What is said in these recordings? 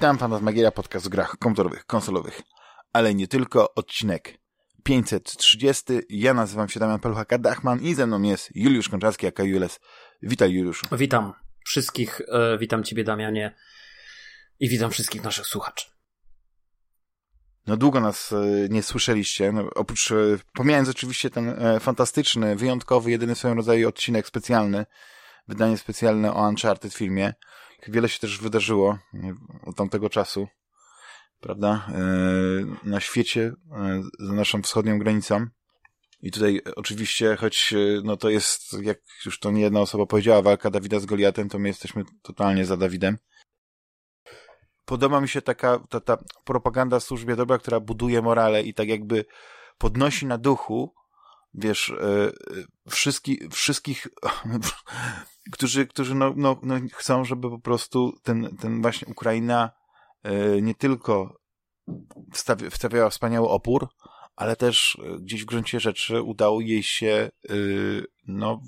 Witam Fantasmagieria, podcast w grach komputerowych, konsolowych, ale nie tylko, odcinek 530. Ja nazywam się Damian Peluchaka-Dachman i ze mną jest Juliusz Konczarski, aka Jules. Witaj Juliuszu. Witam wszystkich, e, witam ciebie Damianie i witam wszystkich naszych słuchaczy. No długo nas e, nie słyszeliście, no, oprócz, e, pomijając oczywiście ten fantastyczny, wyjątkowy, jedyny w swoim rodzaju odcinek specjalny, wydanie specjalne o Uncharted filmie. Wiele się też wydarzyło nie, od tamtego czasu, prawda, e, na świecie, e, za naszą wschodnią granicą. I tutaj oczywiście, choć e, no to jest, jak już to nie jedna osoba powiedziała, walka Dawida z Goliatem, to my jesteśmy totalnie za Dawidem. Podoba mi się taka ta, ta propaganda w służbie dobra, która buduje morale i tak jakby podnosi na duchu, wiesz, e, wszystkich, wszystkich którzy, którzy no, no, no chcą, żeby po prostu ten, ten właśnie Ukraina e, nie tylko wstawi, wstawiała wspaniały opór, ale też e, gdzieś w gruncie rzeczy udało jej się no,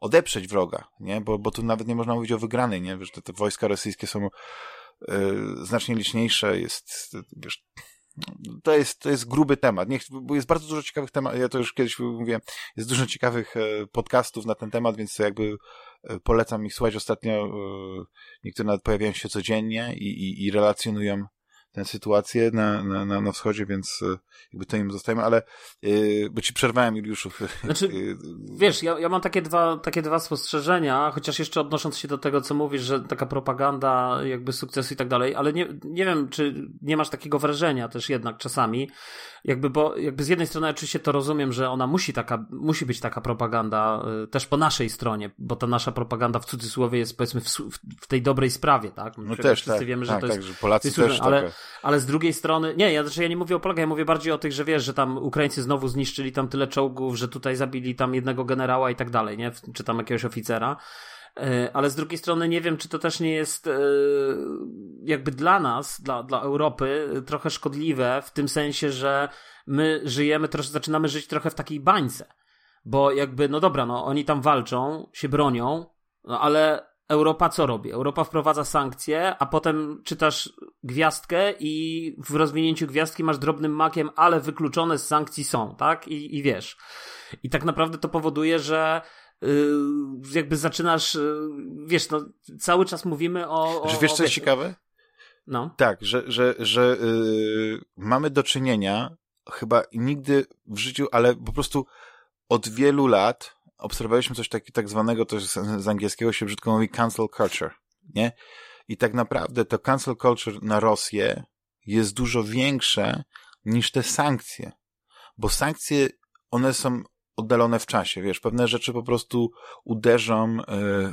odeprzeć wroga, nie? Bo, bo tu nawet nie można mówić o wygranej, nie? Wiesz, te, te wojska rosyjskie są znacznie liczniejsze, jest, wiesz, to jest, to jest gruby temat. Niech, bo jest bardzo dużo ciekawych tematów. Ja to już kiedyś mówiłem, jest dużo ciekawych podcastów na ten temat, więc jakby polecam ich słuchać. Ostatnio niektóre nawet pojawiają się codziennie i, i, i relacjonują sytuację na, na, na, wschodzie, więc jakby to im zostajemy, ale yy, bo ci przerwałem, Juliuszu. Znaczy, wiesz, ja, ja mam takie dwa, takie dwa spostrzeżenia, chociaż jeszcze odnosząc się do tego, co mówisz, że taka propaganda, jakby sukcesu i tak dalej, ale nie, nie wiem, czy nie masz takiego wrażenia też jednak czasami, jakby, bo jakby z jednej strony oczywiście to rozumiem, że ona musi taka, musi być taka propaganda też po naszej stronie, bo ta nasza propaganda w cudzysłowie jest powiedzmy w, w tej dobrej sprawie, tak? No też, wszyscy tak, wiemy, że tak, to jest, tak, że Polacy jest też ale. Ale z drugiej strony, nie, ja, znaczy ja nie mówię o Polakach, ja mówię bardziej o tych, że wiesz, że tam Ukraińcy znowu zniszczyli tam tyle czołgów, że tutaj zabili tam jednego generała i tak dalej, nie? Czy tam jakiegoś oficera. E, Ale z drugiej strony nie wiem, czy to też nie jest e, jakby dla nas, dla, dla Europy, e, trochę szkodliwe w tym sensie, że my żyjemy, troszkę zaczynamy żyć trochę w takiej bańce. Bo jakby, no dobra, no oni tam walczą, się bronią, no ale Europa co robi? Europa wprowadza sankcje, a potem czytasz gwiazdkę i w rozwinięciu gwiazdki masz drobnym makiem, ale wykluczone z sankcji są, tak? I, i wiesz. I tak naprawdę to powoduje, że yy, jakby zaczynasz, yy, wiesz, no cały czas mówimy o... o Że wiesz, co jest ciekawe? No. Tak, że, że, że yy, mamy do czynienia chyba nigdy w życiu, ale po prostu od wielu lat obserwowaliśmy coś tak, tak zwanego, to z, angielskiego się brzydko mówi cancel culture, nie? I tak naprawdę to cancel culture na Rosję jest dużo większe niż te sankcje. Bo sankcje, one są oddalone w czasie, wiesz, pewne rzeczy po prostu uderzą yy,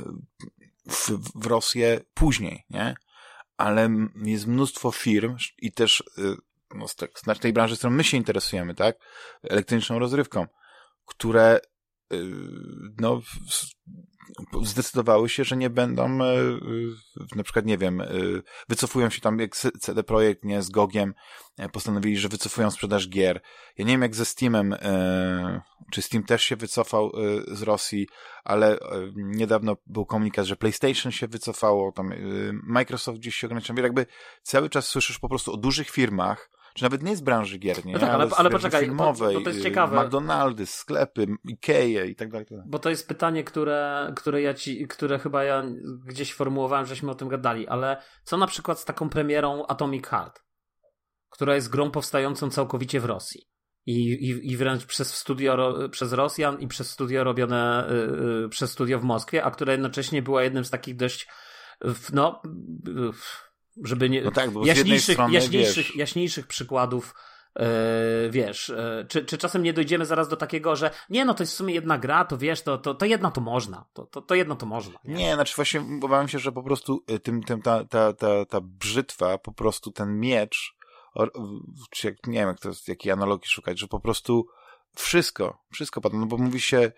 w, w Rosję później, nie? Ale jest mnóstwo firm i też yy, no, z, te, z tej branży, z którą my się interesujemy, tak? Elektroniczną rozrywką, które no, zdecydowały się, że nie będą, na przykład, nie wiem, wycofują się tam, jak CD Projekt, nie, z Gogiem, postanowili, że wycofują sprzedaż gier. Ja nie wiem, jak ze Steamem, czy Steam też się wycofał z Rosji, ale niedawno był komunikat, że PlayStation się wycofało, tam Microsoft gdzieś się ograniczył. Jakby cały czas słyszysz po prostu o dużych firmach, czy nawet nie z branży gier, nie? No tak, ale, ale, ale poczekaj, filmowej, to, to jest ciekawe. McDonaldy, sklepy, Ikea i tak dalej. Bo to jest pytanie, które, które ja ci, które chyba ja gdzieś formułowałem, żeśmy o tym gadali, ale co na przykład z taką premierą Atomic Heart, która jest grą powstającą całkowicie w Rosji? I, i, i wręcz przez studio, przez Rosjan i przez studio robione, yy, przez studio w Moskwie, a która jednocześnie była jednym z takich dość, no, yy, żeby nie. No tak, bo jaśniejszych, strony, jaśniejszych, wiesz... jaśniejszych przykładów. Yy, wiesz, yy, czy, czy czasem nie dojdziemy zaraz do takiego, że nie, no to jest w sumie jedna gra, to wiesz, to, to, to jedno to można. To, to, to jedno to można. Nie? nie, znaczy właśnie obawiam się, że po prostu tym, tym ta, ta, ta, ta brzytwa, po prostu ten miecz, czy jak, nie wiem, jak to, jakiej analogii szukać, że po prostu wszystko, wszystko padło, no bo mówi się,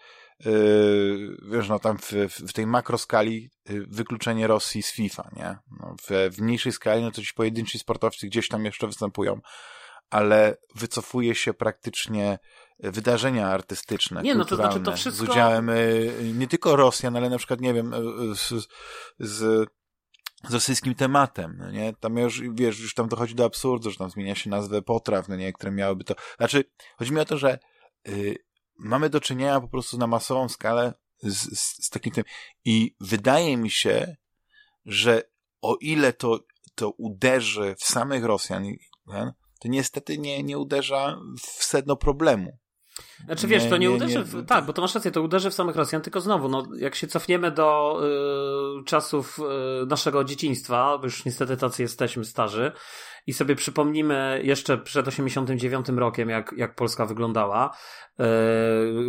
wiesz, no tam w, w tej makroskali yy, wykluczenie Rosji z FIFA, nie? No, w, w mniejszej skali, no to ci pojedynczy sportowcy gdzieś tam jeszcze występują, ale wycofuje się praktycznie wydarzenia artystyczne, nie, no to znaczy to wszystko... z udziałem yy, nie tylko Rosjan, ale na przykład, nie wiem, z, z z rosyjskim tematem, no nie? Tam już, wiesz, już tam dochodzi do absurdu, że tam zmienia się nazwę potraw, no nie? Które miałyby to... Znaczy, chodzi mi o to, że mamy do czynienia po prostu na masową skalę z, z, z takim tym. I wydaje mi się, że o ile to, to uderzy w samych Rosjan, to niestety nie, nie uderza w sedno problemu. Znaczy wiesz, to nie, nie uderzy, w, nie, tak, bo to masz rację, to uderzy w samych Rosjan, tylko znowu, no, jak się cofniemy do y, czasów y, naszego dzieciństwa, bo już niestety tacy jesteśmy starzy, i sobie przypomnimy jeszcze przed 89 rokiem, jak, jak Polska wyglądała, yy,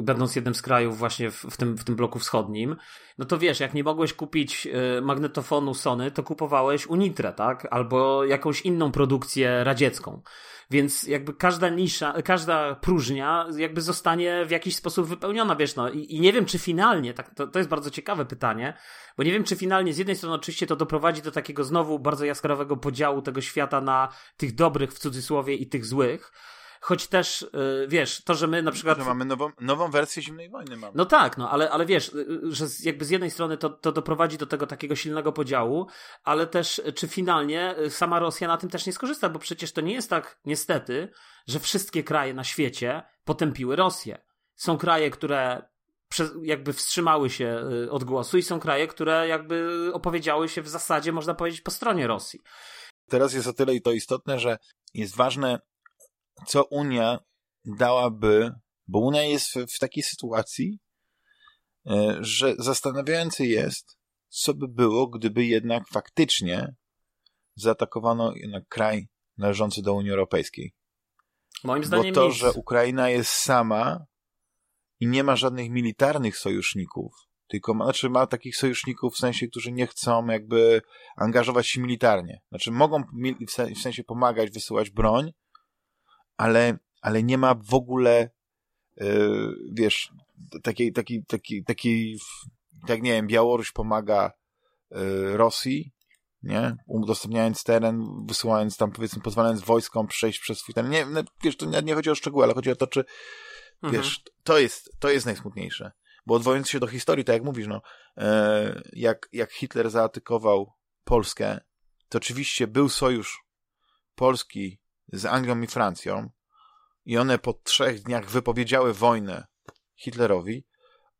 będąc jednym z krajów właśnie w, w, tym, w tym bloku wschodnim, no to wiesz, jak nie mogłeś kupić yy, magnetofonu Sony, to kupowałeś Unitre, tak? Albo jakąś inną produkcję radziecką. Więc jakby każda nisza, każda próżnia jakby zostanie w jakiś sposób wypełniona, wiesz, no. I, i nie wiem, czy finalnie, tak, to, to jest bardzo ciekawe pytanie, bo nie wiem, czy finalnie z jednej strony oczywiście to doprowadzi do takiego znowu bardzo jaskrawego podziału tego świata na tych dobrych w cudzysłowie i tych złych, choć też, y, wiesz, to, że my na przykład... Że mamy nową, nową wersję Zimnej Wojny. Mamy. No tak, no ale, ale wiesz, y, że jakby z jednej strony to, to doprowadzi do tego takiego silnego podziału, ale też czy finalnie sama Rosja na tym też nie skorzysta, bo przecież to nie jest tak, niestety, że wszystkie kraje na świecie potępiły Rosję. Są kraje, które jakby wstrzymały się od głosu i są kraje, które jakby opowiedziały się w zasadzie, można powiedzieć, po stronie Rosji. Teraz jest o tyle i to istotne, że jest ważne, co Unia dałaby, bo Unia jest w, w takiej sytuacji, e, że zastanawiające jest, co by było, gdyby jednak faktycznie zaatakowano jednak kraj należący do Unii Europejskiej. Moim zdaniem Bo to, nic. że Ukraina jest sama i nie ma żadnych militarnych sojuszników, tylko ma, znaczy ma takich sojuszników w sensie, którzy nie chcą jakby angażować się militarnie. Znaczy mogą w sensie pomagać, wysyłać broń, ale, ale nie ma w ogóle, yy, wiesz, takiej, takiej, takiej, takiej, tak nie wiem, Białoruś pomaga yy, Rosji, nie? Udostępniając teren, wysyłając tam, powiedzmy, pozwalając wojskom przejść przez swój teren. Nie, no, wiesz, to nie, nie chodzi o szczegóły, ale chodzi o to, czy, mhm. wiesz, to jest, to jest najsmutniejsze. Bo odwołując się do historii, tak jak mówisz, no, e, jak, jak Hitler zaatakował Polskę, to oczywiście był sojusz Polski z Anglią i Francją i one po trzech dniach wypowiedziały wojnę Hitlerowi,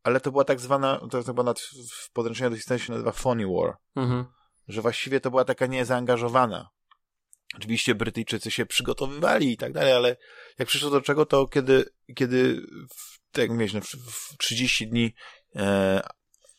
ale to była tak zwana, to chyba nad, w podręczeniu do historii się nazywa Phony War, mhm. że właściwie to była taka niezaangażowana. Oczywiście Brytyjczycy się przygotowywali i tak dalej, ale jak przyszło do czego, to kiedy, kiedy w, tak jak w, w 30 dni e,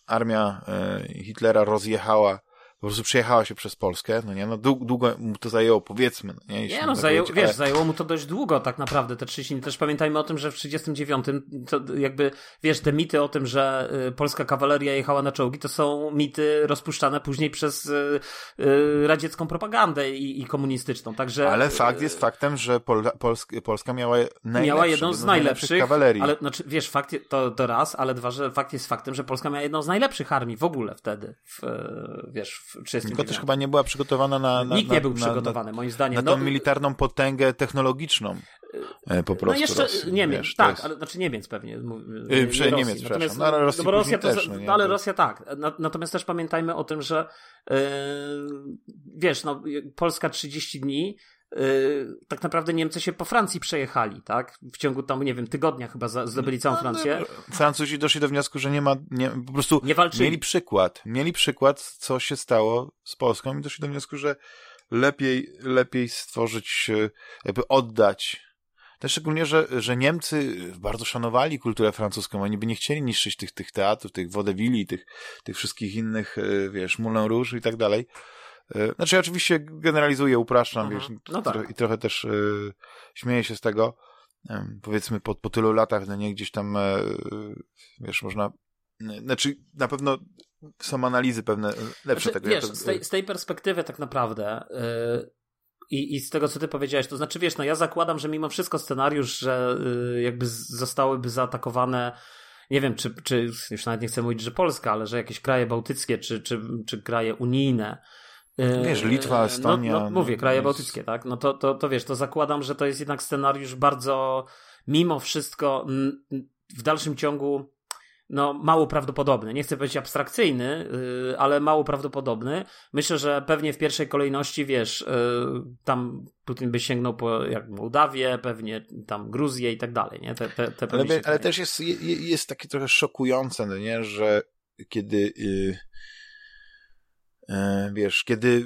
armia e, Hitlera rozjechała po prostu przejechała się przez Polskę, no nie, no długo, długo mu to zajęło, powiedzmy, no nie? Nie, no zajęło, wiesz, ale... zajęło mu to dość długo tak naprawdę, te 30 dni. Też pamiętajmy o tym, że w 39 to jakby, wiesz, te mity o tym, że y, polska kawaleria jechała na czołgi, to są mity rozpuszczane później przez y, y, radziecką propagandę i, i komunistyczną, także... Ale fakt jest faktem, że Pol Polska, Polska miała Miała jedną z najlepszych, kawalerii. ale znaczy, wiesz, fakt to, to raz, ale dwa, że fakt jest faktem, że Polska miała jedną z najlepszych armii w ogóle wtedy, w, wiesz, tylko też chyba nie była przygotowana na... na Nikt na, nie był przygotowany, moim zdaniem. Na tą no, militarną potęgę technologiczną. E, po no prostu. No jeszcze Rosji, Niemiec, wiesz, tak, jest... ale znaczy Niemiec pewnie. Yy, Rosji. Niemiec, przepraszam. No, ale no, Rosja to, też, no, nie, ale Rosja tak. Natomiast też pamiętajmy o tym, że yy, wiesz, no, Polska 30 dni tak naprawdę Niemcy się po Francji przejechali, tak? W ciągu tam, nie wiem, tygodnia chyba zdobyli całą no, Francję. No, Francuzi doszli do wniosku, że nie ma, nie, po prostu nie walczyli. mieli przykład, mieli przykład, co się stało z Polską i doszli do wniosku, że lepiej, lepiej stworzyć, e, jakby oddać też szczególnie, że, że Niemcy bardzo szanowali kulturę francuską. Oni by nie chcieli niszczyć tych, tych teatrów, tych wodewili, tych, tych wszystkich innych, e, wiesz, Moulin Rouge i tak dalej. E, znaczy, ja oczywiście generalizuję, upraszczam, mhm. wiesz, no tak. i trochę też y, śmieję się z tego. powiedzmy, po, po tylu latach, no nie gdzieś tam, e, wiesz, można. Znaczy, na pewno są analizy pewne lepsze znaczy, tego. Wiesz, ja to, z, tej, z tej perspektywy tak naprawdę. i, I z tego, co ty powiedziałeś, to znaczy, wiesz, no ja zakładam, że mimo wszystko scenariusz, że jakby zostałyby zaatakowane nie wiem, czy, czy już nawet nie chcę mówić, że Polska, ale że jakieś kraje bałtyckie, czy, czy, czy kraje unijne, wiesz, Litwa, Estonia. No, no, mówię, kraje bałtyckie, tak? No to, to, to wiesz, to zakładam, że to jest jednak scenariusz bardzo, mimo wszystko, w dalszym ciągu no, mało prawdopodobny. Nie chcę powiedzieć abstrakcyjny, yy, ale mało prawdopodobny. Myślę, że pewnie w pierwszej kolejności, wiesz, yy, tam Putin by sięgnął po jak Mołdawię, pewnie tam Gruzję i tak dalej, nie? Te, te, te ale, ale też jest, jest takie trochę szokujące, no nie? Że kiedy yy, wiesz, kiedy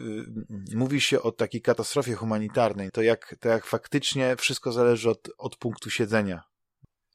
mówi się o takiej katastrofie humanitarnej, to jak, to jak faktycznie wszystko zależy od, od punktu siedzenia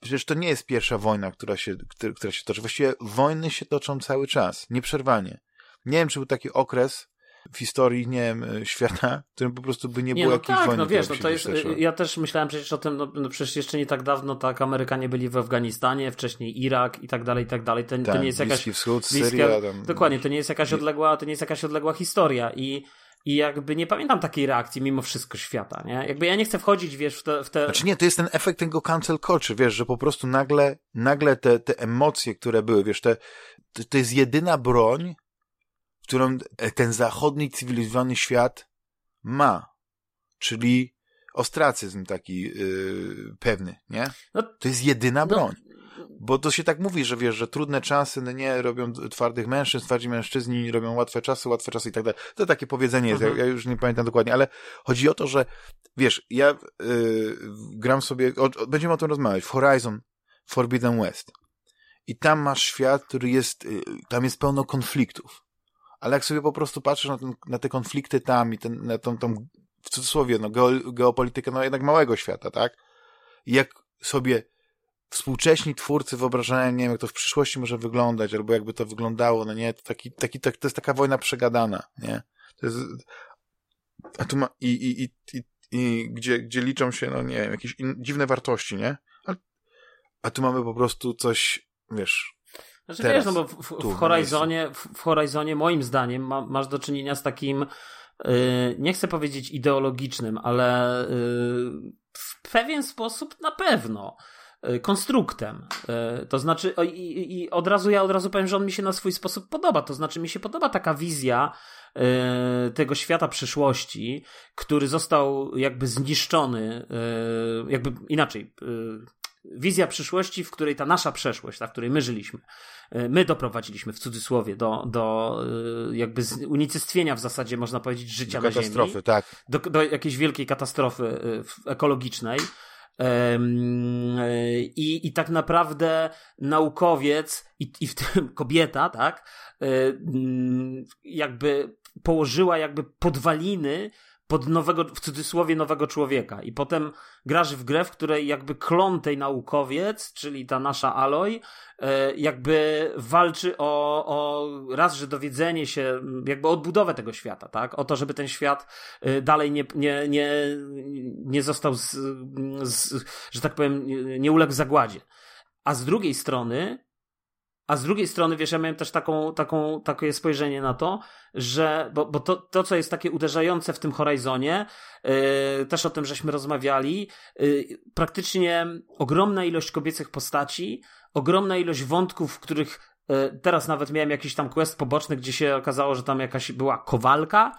Przecież to nie jest pierwsza wojna, która się, która się toczy. Właściwie wojny się toczą cały czas, nieprzerwanie. Nie wiem, czy był taki okres w historii, nie wiem, e, świata, w którym po prostu by nie, nie było no jakiejś tak, wojny. No wiesz, no to jest, ja też myślałem przecież o tym, no, no, przecież jeszcze nie tak dawno tak Amerykanie byli w Afganistanie, wcześniej Irak i tak dalej, i tak dalej. To, tak, to nie jest jakaś... Wschód, Syria. Tam, dokładnie, to nie jest jakaś odległa, to nie jest jakaś odległa historia i i jakby nie pamiętam takiej reakcji mimo wszystko świata, nie? Jakby ja nie chcę wchodzić, wiesz, w te... W te... Znaczy nie, to jest ten efekt tego cancel culture, wiesz, że po prostu nagle, nagle te, te emocje, które były, wiesz, te, to jest jedyna broń, którą ten zachodni, cywilizowany świat ma. Czyli ostracyzm taki yy, pewny, nie? No, to jest jedyna no, broń. No, bo to się tak mówi, że wiesz, że trudne czasy no nie robią twardych mężczyzn, twardzi mężczyźni robią łatwe czasy, łatwe czasy i tak dalej. To takie powiedzenie jest, ja, mhm. ja, już nie pamiętam dokładnie, ale chodzi o to, że wiesz, ja yy, gram sobie, o, będziemy o tym rozmawiać, w Horizon Forbidden West. I tam masz świat, który jest, yy, tam jest pełno konfliktów. Ale jak sobie po prostu patrzysz na, ten, na te konflikty tam i ten, na tą, tą w cudzysłowie, no, geopolitykę, no jednak małego świata, tak? I jak sobie współcześni twórcy wyobrażają, nie wiem, jak to w przyszłości może wyglądać, albo jakby to wyglądało, no nie, to, taki, taki, tak, to jest taka wojna przegadana, nie? To jest, a tu ma, i, i, i, i, i gdzie, gdzie liczą się, no nie wiem, jakieś in, dziwne wartości, nie? A, a tu mamy po prostu coś, wiesz, znaczy teraz, wiesz, no bo w, w, w Horizonie, w, w Horizonie moim zdaniem ma, masz do czynienia z takim yy, nie chcę powiedzieć ideologicznym, ale yy, w pewien sposób na pewno E, konstruktem. To znaczy, i, i, od razu ja od razu powiem, że on mi się na swój sposób podoba. To znaczy, mi się podoba taka wizja tego świata przyszłości, który został jakby zniszczony, jakby inaczej. Wizja przyszłości, w której ta nasza przeszłość, ta, w której my żyliśmy, my doprowadziliśmy w cudzysłowie do, do jakby unicestwienia w zasadzie, można powiedzieć, życia do na katastrofy, Ziemi. tak. Do, do jakiejś wielkiej katastrofy ekologicznej. I, I tak naprawdę naukowiec i, i w tym kobieta, tak, jakby położyła jakby podwaliny pod nowego, w cudzysłowie nowego człowieka. I potem grasz w grę, w której jakby klon tej naukowiec, czyli ta nasza Aloy, e, jakby walczy o, o raz, że dowiedzenie się, jakby odbudowę tego świata, tak? O to, żeby ten świat e, dalej nie, nie, nie, nie został, z, z, że tak powiem, nie uległ zagładzie. A z drugiej strony a z drugiej strony, wiesz, ja miałem też taką, taką, takie spojrzenie na to, że, bo, bo to, to, co jest takie uderzające w tym Horizonie, yy, też o tym żeśmy rozmawiali, yy, praktycznie ogromna ilość kobiecych postaci, ogromna ilość wątków, w których yy, teraz nawet miałem jakiś tam quest poboczny, gdzie się okazało, że tam jakaś była kowalka,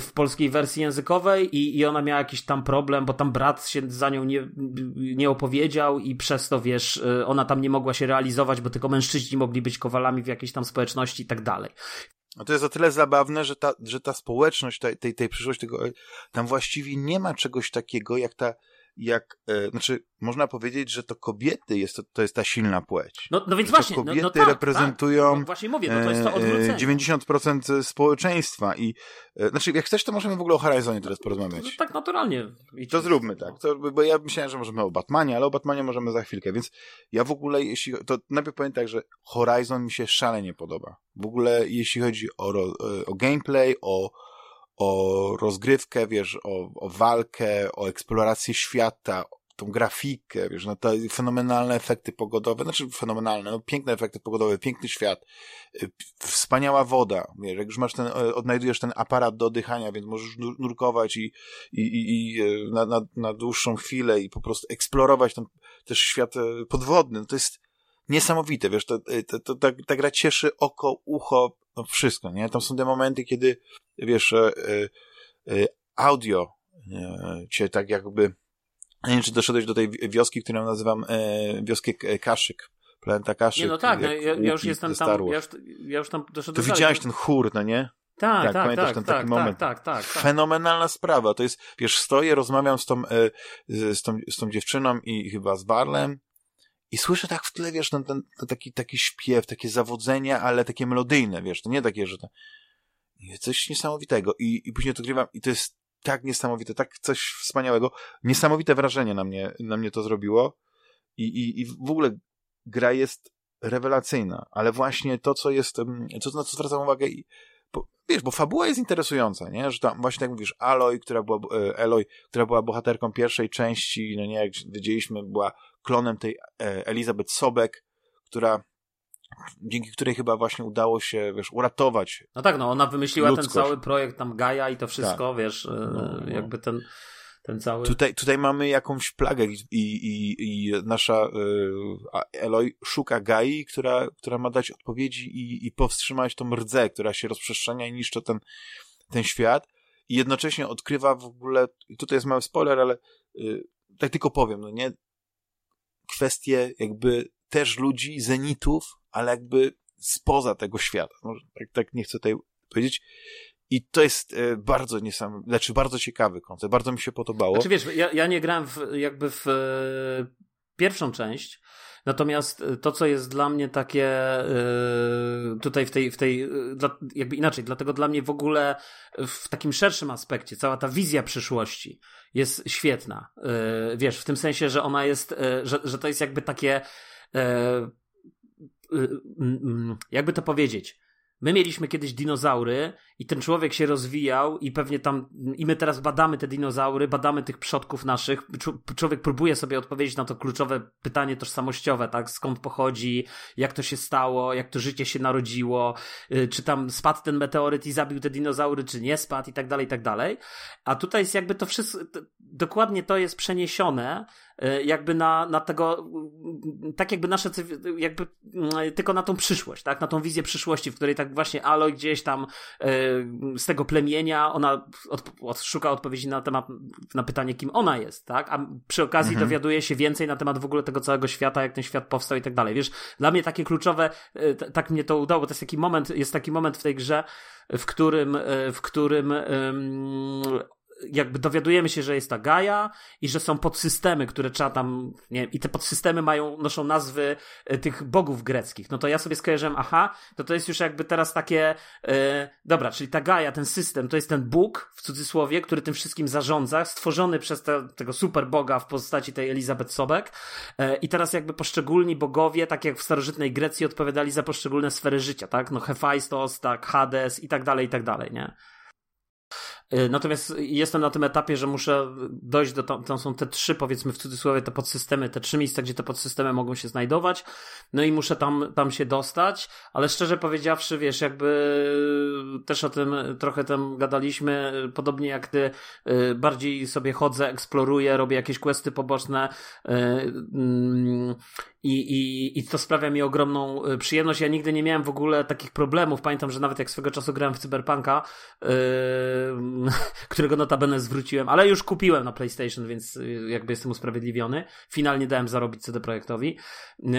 w polskiej wersji językowej i, i ona miała jakiś tam problem, bo tam brat się za nią nie, nie opowiedział i przez to, wiesz, e, ona tam nie mogła się realizować, bo tylko mężczyźni mogli być kowalami w jakiejś tam społeczności i tak dalej. No to jest o tyle zabawne, że ta, że ta społeczność tej, tej, tej przyszłości, tego, tam właściwie nie ma czegoś takiego jak ta jak, e, znaczy, można powiedzieć, że to kobiety jest, to, to jest ta silna płeć. No, no więc właśnie, kobiety no, no tak, reprezentują tak. No właśnie mówię, no to jest to e, odwrócenie. 90% społeczeństwa i, e, znaczy, jak chcesz, to możemy w ogóle o Horizonie teraz porozmawiać. No, tak naturalnie. To zróbmy tak, to, bo ja myślałem, że możemy o Batmanie, ale o Batmanie możemy za chwilkę, więc ja w ogóle, jeśli, to najpierw powiem tak, że Horizon mi się szalenie podoba. W ogóle, jeśli chodzi o, o gameplay, o o rozgrywkę, wiesz, o, o walkę, o eksplorację świata, tą grafikę, wiesz, no te fenomenalne efekty pogodowe, znaczy fenomenalne, no piękne efekty pogodowe, piękny świat, y, wspaniała woda, wiesz, jak już masz ten, e, odnajdujesz ten aparat do oddychania, więc możesz nurkować i, i, i, i e, na, na, na dłuższą chwilę i po prostu eksplorować ten też świat e, podwodny, no to jest niesamowite, wiesz, to, to, to, ta, ta gra cieszy oko, ucho, no wszystko, nie? Tam są te momenty, kiedy, wiesz, e, e, audio e, cię tak jakby, nie wiem, czy doszedłeś do tej wioski, którą nazywam wioskę Kaszyk, Planeta Kaszek. Nie, no tak, no, ja, ja, już jestem tam, ja już, ja już tam doszedłem To widziałeś ten chór, no nie? Tak, tak, tak, pamiętasz tak, ten taki tak, moment? Tak, tak, tak, Fenomenalna sprawa. To jest, wiesz, stoję, rozmawiam z tą, z tą, z tą dziewczyną i chyba z Barlem i słyszę tak w tle, wiesz, ten, ten, ten taki, taki śpiew, takie zawodzenie, ale takie melodyjne, wiesz, to nie takie, że to... Coś niesamowitego. I, I później to grywam i to jest tak niesamowite, tak coś wspaniałego. Niesamowite wrażenie na mnie, na mnie to zrobiło. I, i, i w ogóle gra jest rewelacyjna, ale właśnie to, co jest, co, na co zwracam uwagę i bo, wiesz, bo fabuła jest interesująca, nie? Że tam właśnie tak mówisz, Aloy, która była, e, Eloy, która była bohaterką pierwszej części, no nie, jak wiedzieliśmy, była klonem tej e, Elizabeth Sobek, która dzięki której chyba właśnie udało się, wiesz, uratować. No tak, no ona wymyśliła ludzkość. ten cały projekt tam Gaia i to wszystko, tak. wiesz, e, no, no. jakby ten ten cały... Tutaj, tutaj mamy jakąś plagę i, i, i nasza y, Eloy szuka Gai, która, która ma dać odpowiedzi i, i powstrzymać tą rdzę, która się rozprzestrzenia i niszczy ten, ten świat i jednocześnie odkrywa w ogóle, tutaj jest mały spoiler, ale y, tak tylko powiem, no nie, kwestie jakby też ludzi, zenitów, ale jakby spoza tego świata. Może tak, tak nie chcę tutaj powiedzieć. I to jest e, bardzo niesamowite, znaczy bardzo ciekawy koncept, bardzo mi się podobało. Znaczy wiesz, ja, ja nie grałem w, jakby w e, pierwszą część, natomiast to, co jest dla mnie takie e, tutaj w tej, w tej jakby inaczej, dlatego dla mnie w ogóle w takim szerszym aspekcie cała ta wizja przyszłości jest świetna. Wiesz, w tym sensie, że ona jest, że, że to jest jakby takie jakby to powiedzieć, My mieliśmy kiedyś dinozaury i ten człowiek się rozwijał i pewnie tam, i my teraz badamy te dinozaury, badamy tych przodków naszych. Człowiek próbuje sobie odpowiedzieć na to kluczowe pytanie tożsamościowe, tak? Skąd pochodzi, jak to się stało, jak to życie się narodziło, y, czy tam spadł ten meteoryt i zabił te dinozaury, czy nie spadł i tak dalej, i tak dalej. A tutaj jest jakby to wszystko, dokładnie to jest przeniesione y, jakby na, na tego, tak jakby nasze, jakby tylko na tą przyszłość, tak? Na tą wizję przyszłości, w której tak właśnie Aloy gdzieś tam y, z tego plemienia, ona od, od, szuka odpowiedzi na temat, na pytanie, kim ona jest, tak? A przy okazji mhm. dowiaduje się więcej na temat w ogóle tego całego świata, jak ten świat powstał i tak dalej. Wiesz, dla mnie takie kluczowe, y, tak mnie to udało, to jest taki moment, jest taki moment w tej grze, w którym, w którym jakby dowiadujemy się, że jest ta Gaia i że są podsystemy, które trzeba tam, nie i te podsystemy mają, noszą nazwy e, tych bogów greckich. No to ja sobie skojarzyłem, aha, to to jest już jakby teraz takie, e, dobra, czyli ta Gaia, ten system, to jest ten Bóg, w cudzysłowie, który tym wszystkim zarządza, stworzony przez te, tego super boga w postaci tej Elizabeth Sobek e, i teraz jakby poszczególni bogowie, tak jak w starożytnej Grecji odpowiadali za poszczególne sfery życia, tak? No Hephaistos, tak, Hades i tak dalej, i tak dalej, nie? Y, natomiast jestem na tym etapie, że muszę dojść do, tam, tam są te trzy, powiedzmy w cudzysłowie, te podsystemy, te trzy miejsca, gdzie te podsystemy mogą się znajdować, no i muszę tam, tam się dostać, ale szczerze powiedziawszy, wiesz, jakby też o tym trochę tam gadaliśmy, podobnie jak ty, y, bardziej sobie chodzę, eksploruję, robię jakieś questy poboczne, y, mm, i, i, I to sprawia mi ogromną przyjemność. Ja nigdy nie miałem w ogóle takich problemów. Pamiętam, że nawet jak swego czasu grałem w Cyberpunka, yy, którego notabene zwróciłem, ale już kupiłem na PlayStation, więc y, jakby jestem usprawiedliwiony. Finalnie dałem zarobić CD Projektowi. Yy,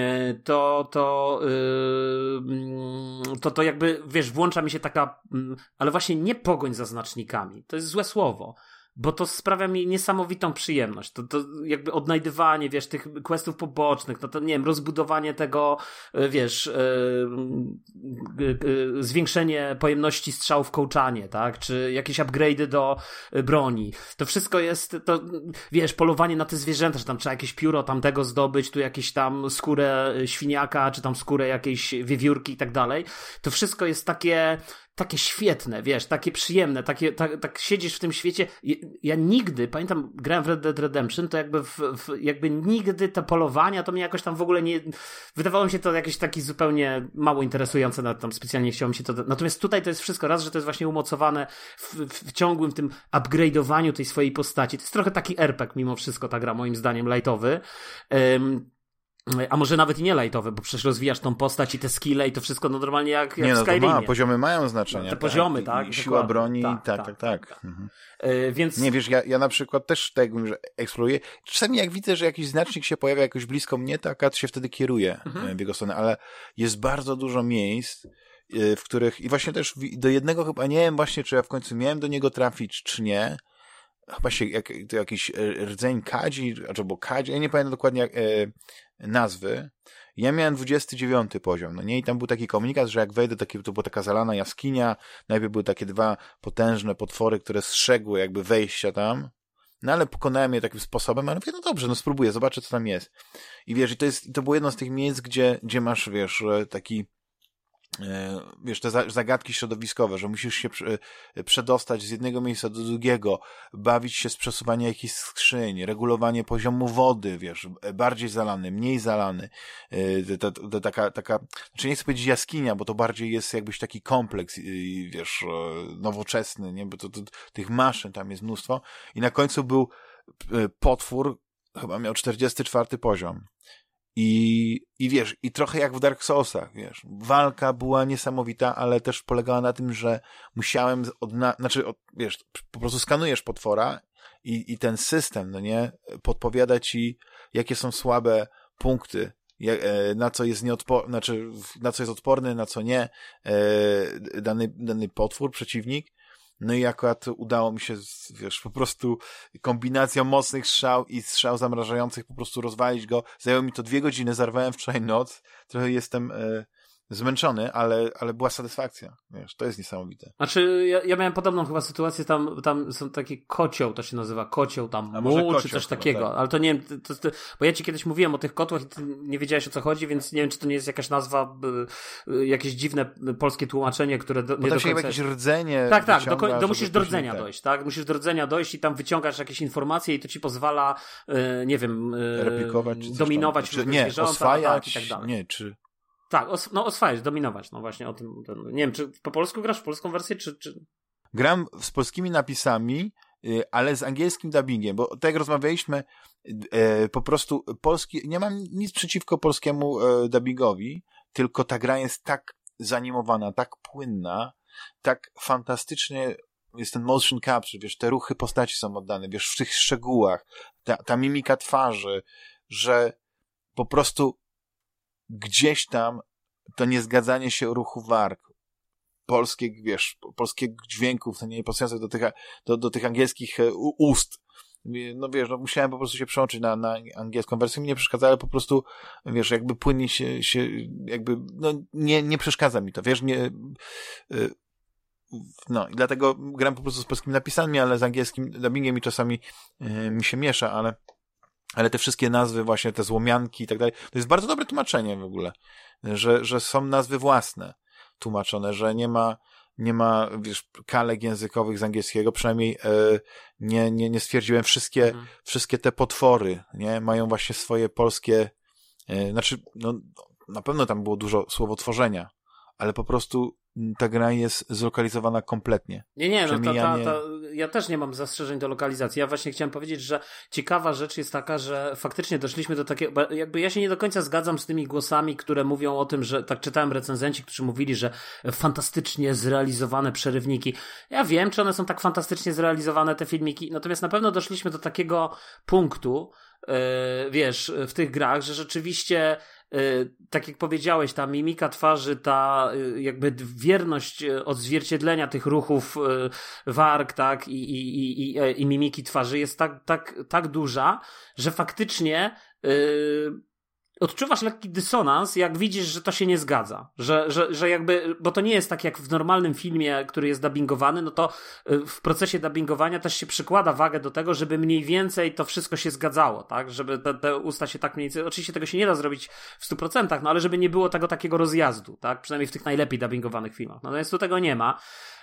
to, to, yy, to, to jakby, wiesz, włącza mi się taka, mm, ale właśnie nie pogoń za znacznikami. To jest złe słowo bo to sprawia mi niesamowitą przyjemność. To, to jakby odnajdywanie, wiesz, tych questów pobocznych, no to nie wiem, rozbudowanie tego, e, wiesz, yy, yy, zwiększenie pojemności strzałów w kołczanie, tak, czy jakieś upgrade'y do broni. To wszystko jest, to, wiesz, polowanie na te zwierzęta, że tam trzeba jakieś pióro tamtego zdobyć, tu jakieś tam skórę świniaka, czy tam skórę jakiejś wiewiórki i tak dalej. To wszystko jest takie, takie świetne, wiesz, takie przyjemne, takie, tak, tak siedzisz w tym świecie. Ja, nigdy, pamiętam, grałem w Red Dead Redemption, to jakby, w, w, jakby nigdy te polowania, to mnie jakoś tam w ogóle nie, wydawało mi się to jakieś taki zupełnie mało interesujące, nawet tam specjalnie chciało mi się to, natomiast tutaj to jest wszystko raz, że to jest właśnie umocowane w, w ciągłym tym upgrade'owaniu tej swojej postaci. To jest trochę taki RPG mimo wszystko ta gra, moim zdaniem, lightowy. Um, A może nawet i nie lightowy, bo przecież rozwijasz tą postać i te skille i to wszystko no normalnie jak, jak nie, no, w Skyrimie. Ma, poziomy mają znaczenie. te tak. poziomy, tak. I, siła broni, tak, tak, tak. tak. tak. Mhm. Yy, więc... Nie, wiesz, ja, ja na przykład też tak że eksploruję. Czasami jak widzę, że jakiś znacznik się pojawia jakoś blisko mnie, to akurat się wtedy kieruję mhm. w jego stronę, ale jest bardzo dużo miejsc, w których, i właśnie też do jednego chyba, nie wiem właśnie, czy ja w końcu miałem do niego trafić, czy nie, chyba się jak, to jakiś e, rdzeń kadzi, albo kadzi, ja nie pamiętam dokładnie jak, e, nazwy. Ja miałem 29 poziom, no nie? I tam był taki komunikat, że jak wejdę, taki, to była taka zalana jaskinia, najpierw były takie dwa potężne potwory, które strzegły jakby wejścia tam, no ale pokonałem je takim sposobem, ale mówię, no dobrze, no spróbuję, zobaczę, co tam jest. I wiesz, i to jest, to było jedno z tych miejsc, gdzie, gdzie masz, wiesz, taki E, wiesz, te zagadki środowiskowe, że musisz się e, przedostać z jednego miejsca do drugiego, bawić się z przesuwaniem jakichś skrzyń, regulowanie poziomu wody, wiesz, bardziej zalany, mniej zalany, e, taka, taka, znaczy nie chcę powiedzieć jaskinia, bo to bardziej jest jakbyś taki kompleks, wiesz, nowoczesny, nie, bo to, to, tych maszyn tam jest mnóstwo. I na końcu był potwór, chyba miał 44 poziom. I, I wiesz, i trochę jak w Dark Soulsach, wiesz, walka była niesamowita, ale też polegała na tym, że musiałem odna... znaczy, od, wiesz, po prostu skanujesz potwora i, i ten system, no nie, podpowiada ci, jakie są słabe punkty, e, na co jest nieodporny, znaczy, na co jest odporny, na co nie, e, dany, dany potwór, przeciwnik no i akurat udało mi się, wiesz, po prostu kombinacją mocnych strzał i strzał zamrażających po prostu rozwalić go. Zajęło mi to dwie godziny, zarwałem wczoraj noc. Trochę jestem e, zmęczony, ale, ale była satysfakcja. Wiesz, to jest niesamowite. Znaczy, ja, ja miałem podobną chyba sytuację, tam, tam są takie kocioł, to się nazywa, kocioł tam, mu, czy coś takiego, tak. ale to nie wiem, to, to, bo ja ci kiedyś mówiłem o tych kotłach i ty nie wiedziałeś o co chodzi, więc nie wiem, czy to nie jest jakaś nazwa, jakieś dziwne polskie tłumaczenie, które do, nie do końca... jakieś rdzenie Tak, tak, do, do musisz do rdzenia tak. dojść, tak? Musisz do rdzenia dojść i tam wyciągasz jakieś informacje i to ci pozwala, y, nie wiem, y, replikować, dominować czy, nie, zwierzęta, oswajać, tak, i tak dalej. Nie, czy tak, os, no oswajać, dominować, no właśnie o tym. Ten, nie wiem, czy po polsku grasz w polską wersję, czy... czy... Gram z polskimi napisami, y, ale z angielskim dubbingiem, bo tak jak rozmawialiśmy, e, po prostu polski, nie mam nic przeciwko polskiemu e, dubbingowi, tylko ta gra jest tak zanimowana, tak płynna, tak fantastycznie jest ten motion capture, wiesz, te ruchy postaci są oddane, wiesz, w tych szczegółach, ta, ta mimika twarzy, że po prostu gdzieś tam to niezgadzanie się ruchu warg, polskie, wiesz, polskich dźwięków, to nie pasujących do tych, do, do tych angielskich e, ust. No wiesz, no musiałem po prostu się przełączyć na, na angielską wersję, mi nie przeszkadza, ale po prostu, wiesz, jakby płynnie się, się jakby, no nie, nie przeszkadza mi to, wiesz, nie, e, no i dlatego gram po prostu z polskimi napisami, ale z angielskim dubbingiem i czasami e, mi się miesza, ale ale te wszystkie nazwy, właśnie te złomianki i tak dalej, to jest bardzo dobre tłumaczenie w ogóle, że, że są nazwy własne tłumaczone, że nie ma, nie ma, wiesz, kalek językowych z angielskiego, przynajmniej e, nie, nie, nie stwierdziłem, wszystkie, mhm. wszystkie te potwory, nie, mają właśnie swoje polskie, e, znaczy, no, na pewno tam było dużo słowotworzenia, ale po prostu ta gra jest zlokalizowana kompletnie. Nie, nie, no to, ta, ta, ja też nie mam zastrzeżeń do lokalizacji. Ja właśnie chciałem powiedzieć, że ciekawa rzecz jest taka, że faktycznie doszliśmy do takiego, jakby ja się nie do końca zgadzam z tymi głosami, które mówią o tym, że tak czytałem recenzenci, którzy mówili, że fantastycznie zrealizowane przerywniki. Ja wiem, czy one są tak fantastycznie zrealizowane, te filmiki, natomiast na pewno doszliśmy do takiego punktu, yy, wiesz, w tych grach, że rzeczywiście tak jak powiedziałeś, ta mimika twarzy, ta y, jakby wierność y, odzwierciedlenia tych ruchów warg, tak, i, i, i, i mimiki twarzy jest tak, tak, tak duża, że faktycznie odczuwasz lekki dysonans, jak widzisz, że to się nie zgadza. Że, że, że jakby, bo to nie jest tak jak w normalnym filmie, który jest dubbingowany, no to y, w procesie dubbingowania też się przykłada wagę do tego, żeby mniej więcej to wszystko się zgadzało, tak? Żeby te, te usta się tak mniej więcej, oczywiście tego się nie da zrobić w 100%, no ale żeby nie było tego takiego rozjazdu, tak? Przynajmniej w tych najlepiej dubbingowanych filmach. Natomiast tu tego nie ma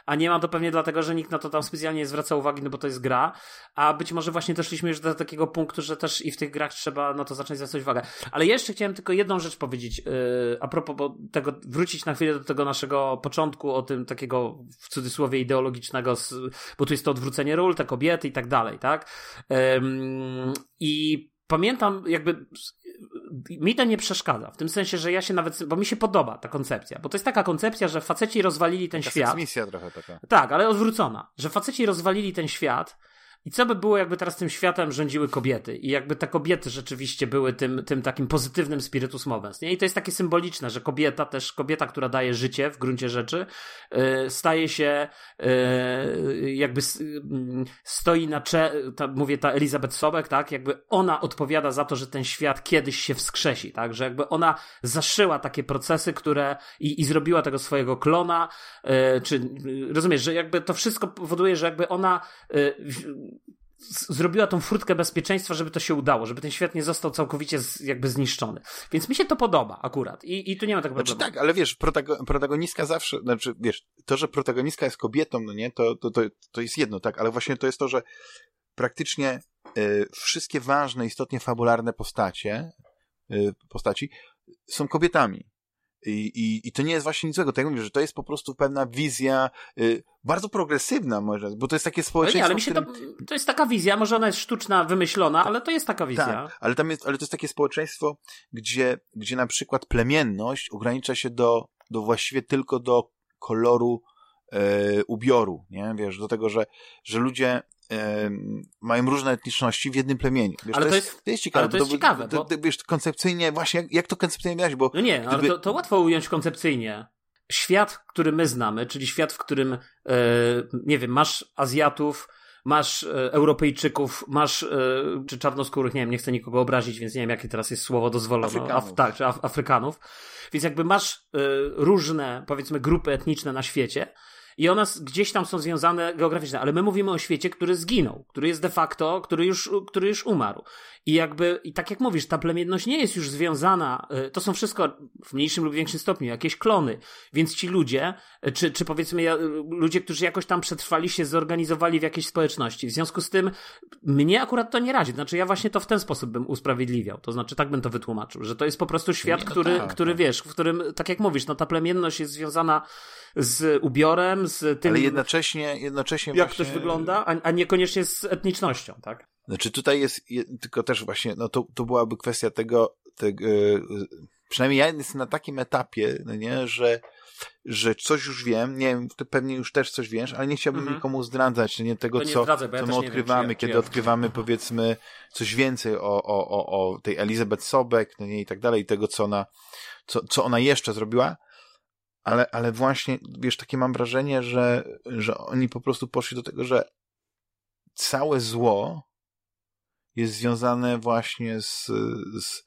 a nie ma to pewnie dlatego, że nikt na to tam specjalnie nie zwraca uwagi, no bo to jest gra, a być może właśnie doszliśmy już do takiego punktu, że też i w tych grach trzeba na to zacząć zwracać uwagę. Ale jeszcze chciałem tylko jedną rzecz powiedzieć, yy, a propos tego, wrócić na chwilę do tego naszego początku, o tym takiego w cudzysłowie ideologicznego, bo tu jest to odwrócenie ról, te kobiety i tak dalej, tak? Yy, I pamiętam jakby mi to nie przeszkadza. W tym sensie, że ja się nawet, bo mi się podoba ta koncepcja, bo to jest taka koncepcja, że faceci rozwalili ten taka świat. misja trochę taka. Tak, ale odwrócona, że faceci rozwalili ten świat i co by było, jakby teraz tym światem rządziły kobiety? I jakby te kobiety rzeczywiście były tym, tym takim pozytywnym spiritus movens. Nie? I to jest takie symboliczne, że kobieta też, kobieta, która daje życie w gruncie rzeczy, yy, staje się yy, jakby yy, stoi na cze, ta, mówię ta Elizabeth Sobek, tak? Jakby ona odpowiada za to, że ten świat kiedyś się wskrzesi, tak? Że jakby ona zaszyła takie procesy, które i, i zrobiła tego swojego klona, y, czy rozumiesz, że jakby to wszystko powoduje, że jakby ona y, zrobiła tą furtkę bezpieczeństwa, żeby to się udało, żeby ten świat nie został całkowicie z, jakby zniszczony. Więc mi się to podoba akurat i, i tu nie ma tego Znaczy problemu. tak, ale wiesz, protago, protagonistka zawsze, znaczy wiesz, to, że protagonistka jest kobietą, no nie, to, to, to, to jest jedno, tak, ale właśnie to jest to, że praktycznie y, wszystkie ważne, istotnie fabularne postacie, y, postaci są kobietami. I, i, I to nie jest właśnie nic złego. Tak jak mówię, że to jest po prostu pewna wizja y, bardzo progresywna, może, bo to jest takie Ale społeczeństwo. nie, ale mi się którym... to, to jest taka wizja, może ona jest sztuczna, wymyślona, ale to jest taka wizja. Tak, ale tam jest, ale to jest takie społeczeństwo, gdzie, gdzie na przykład plemienność ogranicza się do, do właściwie tylko do koloru e, ubioru, nie? Wiesz, do tego, że, że ludzie mają różne etniczności w jednym plemieniu. Wiesz, Ale to, to jest, to jest ciekawe. ale to jest ciekawe, to, bo- wiesz, koncepcyjnie, właśnie, jak, jak to koncepcyjnie widać, bo No nie, ale Gdyby- to, to łatwo ująć koncepcyjnie. Świat, który my znamy, czyli świat, w którym, e, nie wiem, masz Azjatów, masz e, Europejczyków, masz e, czy czarnoskórych, nie wiem, nie chcę nikogo obrazić, więc nie wiem, jakie teraz jest słowo dozwolone. Afrykanów. tak, czy Af Afrykanów. Więc jakby masz e, różne, powiedzmy, grupy etniczne na świecie i one gdzieś tam są związane geograficznie, ale my mówimy o świecie, który zginął, który jest de facto, który już, który już umarł. I jakby, i tak jak mówisz, ta plemienność nie jest już związana, y, to są wszystko w mniejszym lub większym stopniu jakieś klony, więc ci ludzie, y, czy, czy powiedzmy y, ludzie, którzy jakoś tam przetrwali się, zorganizowali w jakiejś społeczności. W związku z tym mnie akurat to nie razi. Znaczy ja właśnie to w ten sposób bym usprawiedliwiał. To znaczy tak bym to wytłumaczył, że to jest po prostu świat, Nie, no który, tak, który tak. wiesz, w którym, tak jak mówisz, no ta plemienność jest związana z ubiorem, z tym, ale jednocześnie, jednocześnie jak właśnie, ktoś wygląda, a, a niekoniecznie z etnicznością, tak? Znaczy tutaj jest, je, tylko też właśnie, no to, to byłaby kwestia tego, tego e, przynajmniej ja jestem na takim etapie, no nie, że, że coś już wiem, nie wiem, ty pewnie już też coś wiesz, ale nie chciałbym Mhm. nikomu zdradzać, no nie tego, nie co, zdradzaj, bo ja co my wiem, odkrywamy, ja- czy kiedy ja- odkrywamy powiedzmy coś więcej o, o, o, o tej Elizabeth Sobek, no nie, i tak dalej, i tego, co ona, co, co ona jeszcze zrobiła, ale, ale właśnie, wiesz, takie mam wrażenie, że, że oni po prostu poszli do tego, że całe zło jest związane właśnie z, z,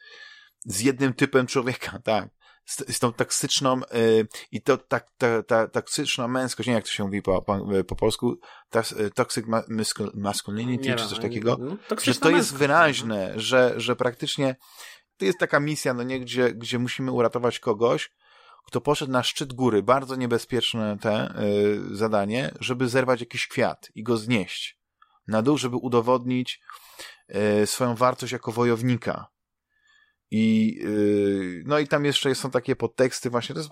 z jednym typem człowieka, tak. Z, z tą toksyczną y, i to tak, ta, ta toksyczna męskość, nie jak to się mówi po, po, po polsku, tas, y, toxic ma, mascul- masculinity, Nie czy coś takiego, no, że toksyczna to jest męskość. wyraźne, że, że praktycznie to jest taka misja, no nie, gdzie, gdzie musimy uratować kogoś, kto poszedł na szczyt góry, bardzo niebezpieczne te y, zadanie, żeby zerwać jakiś kwiat i go znieść na dół, żeby udowodnić y, swoją wartość jako wojownika. I y, no i tam jeszcze są takie podteksty właśnie, to jest,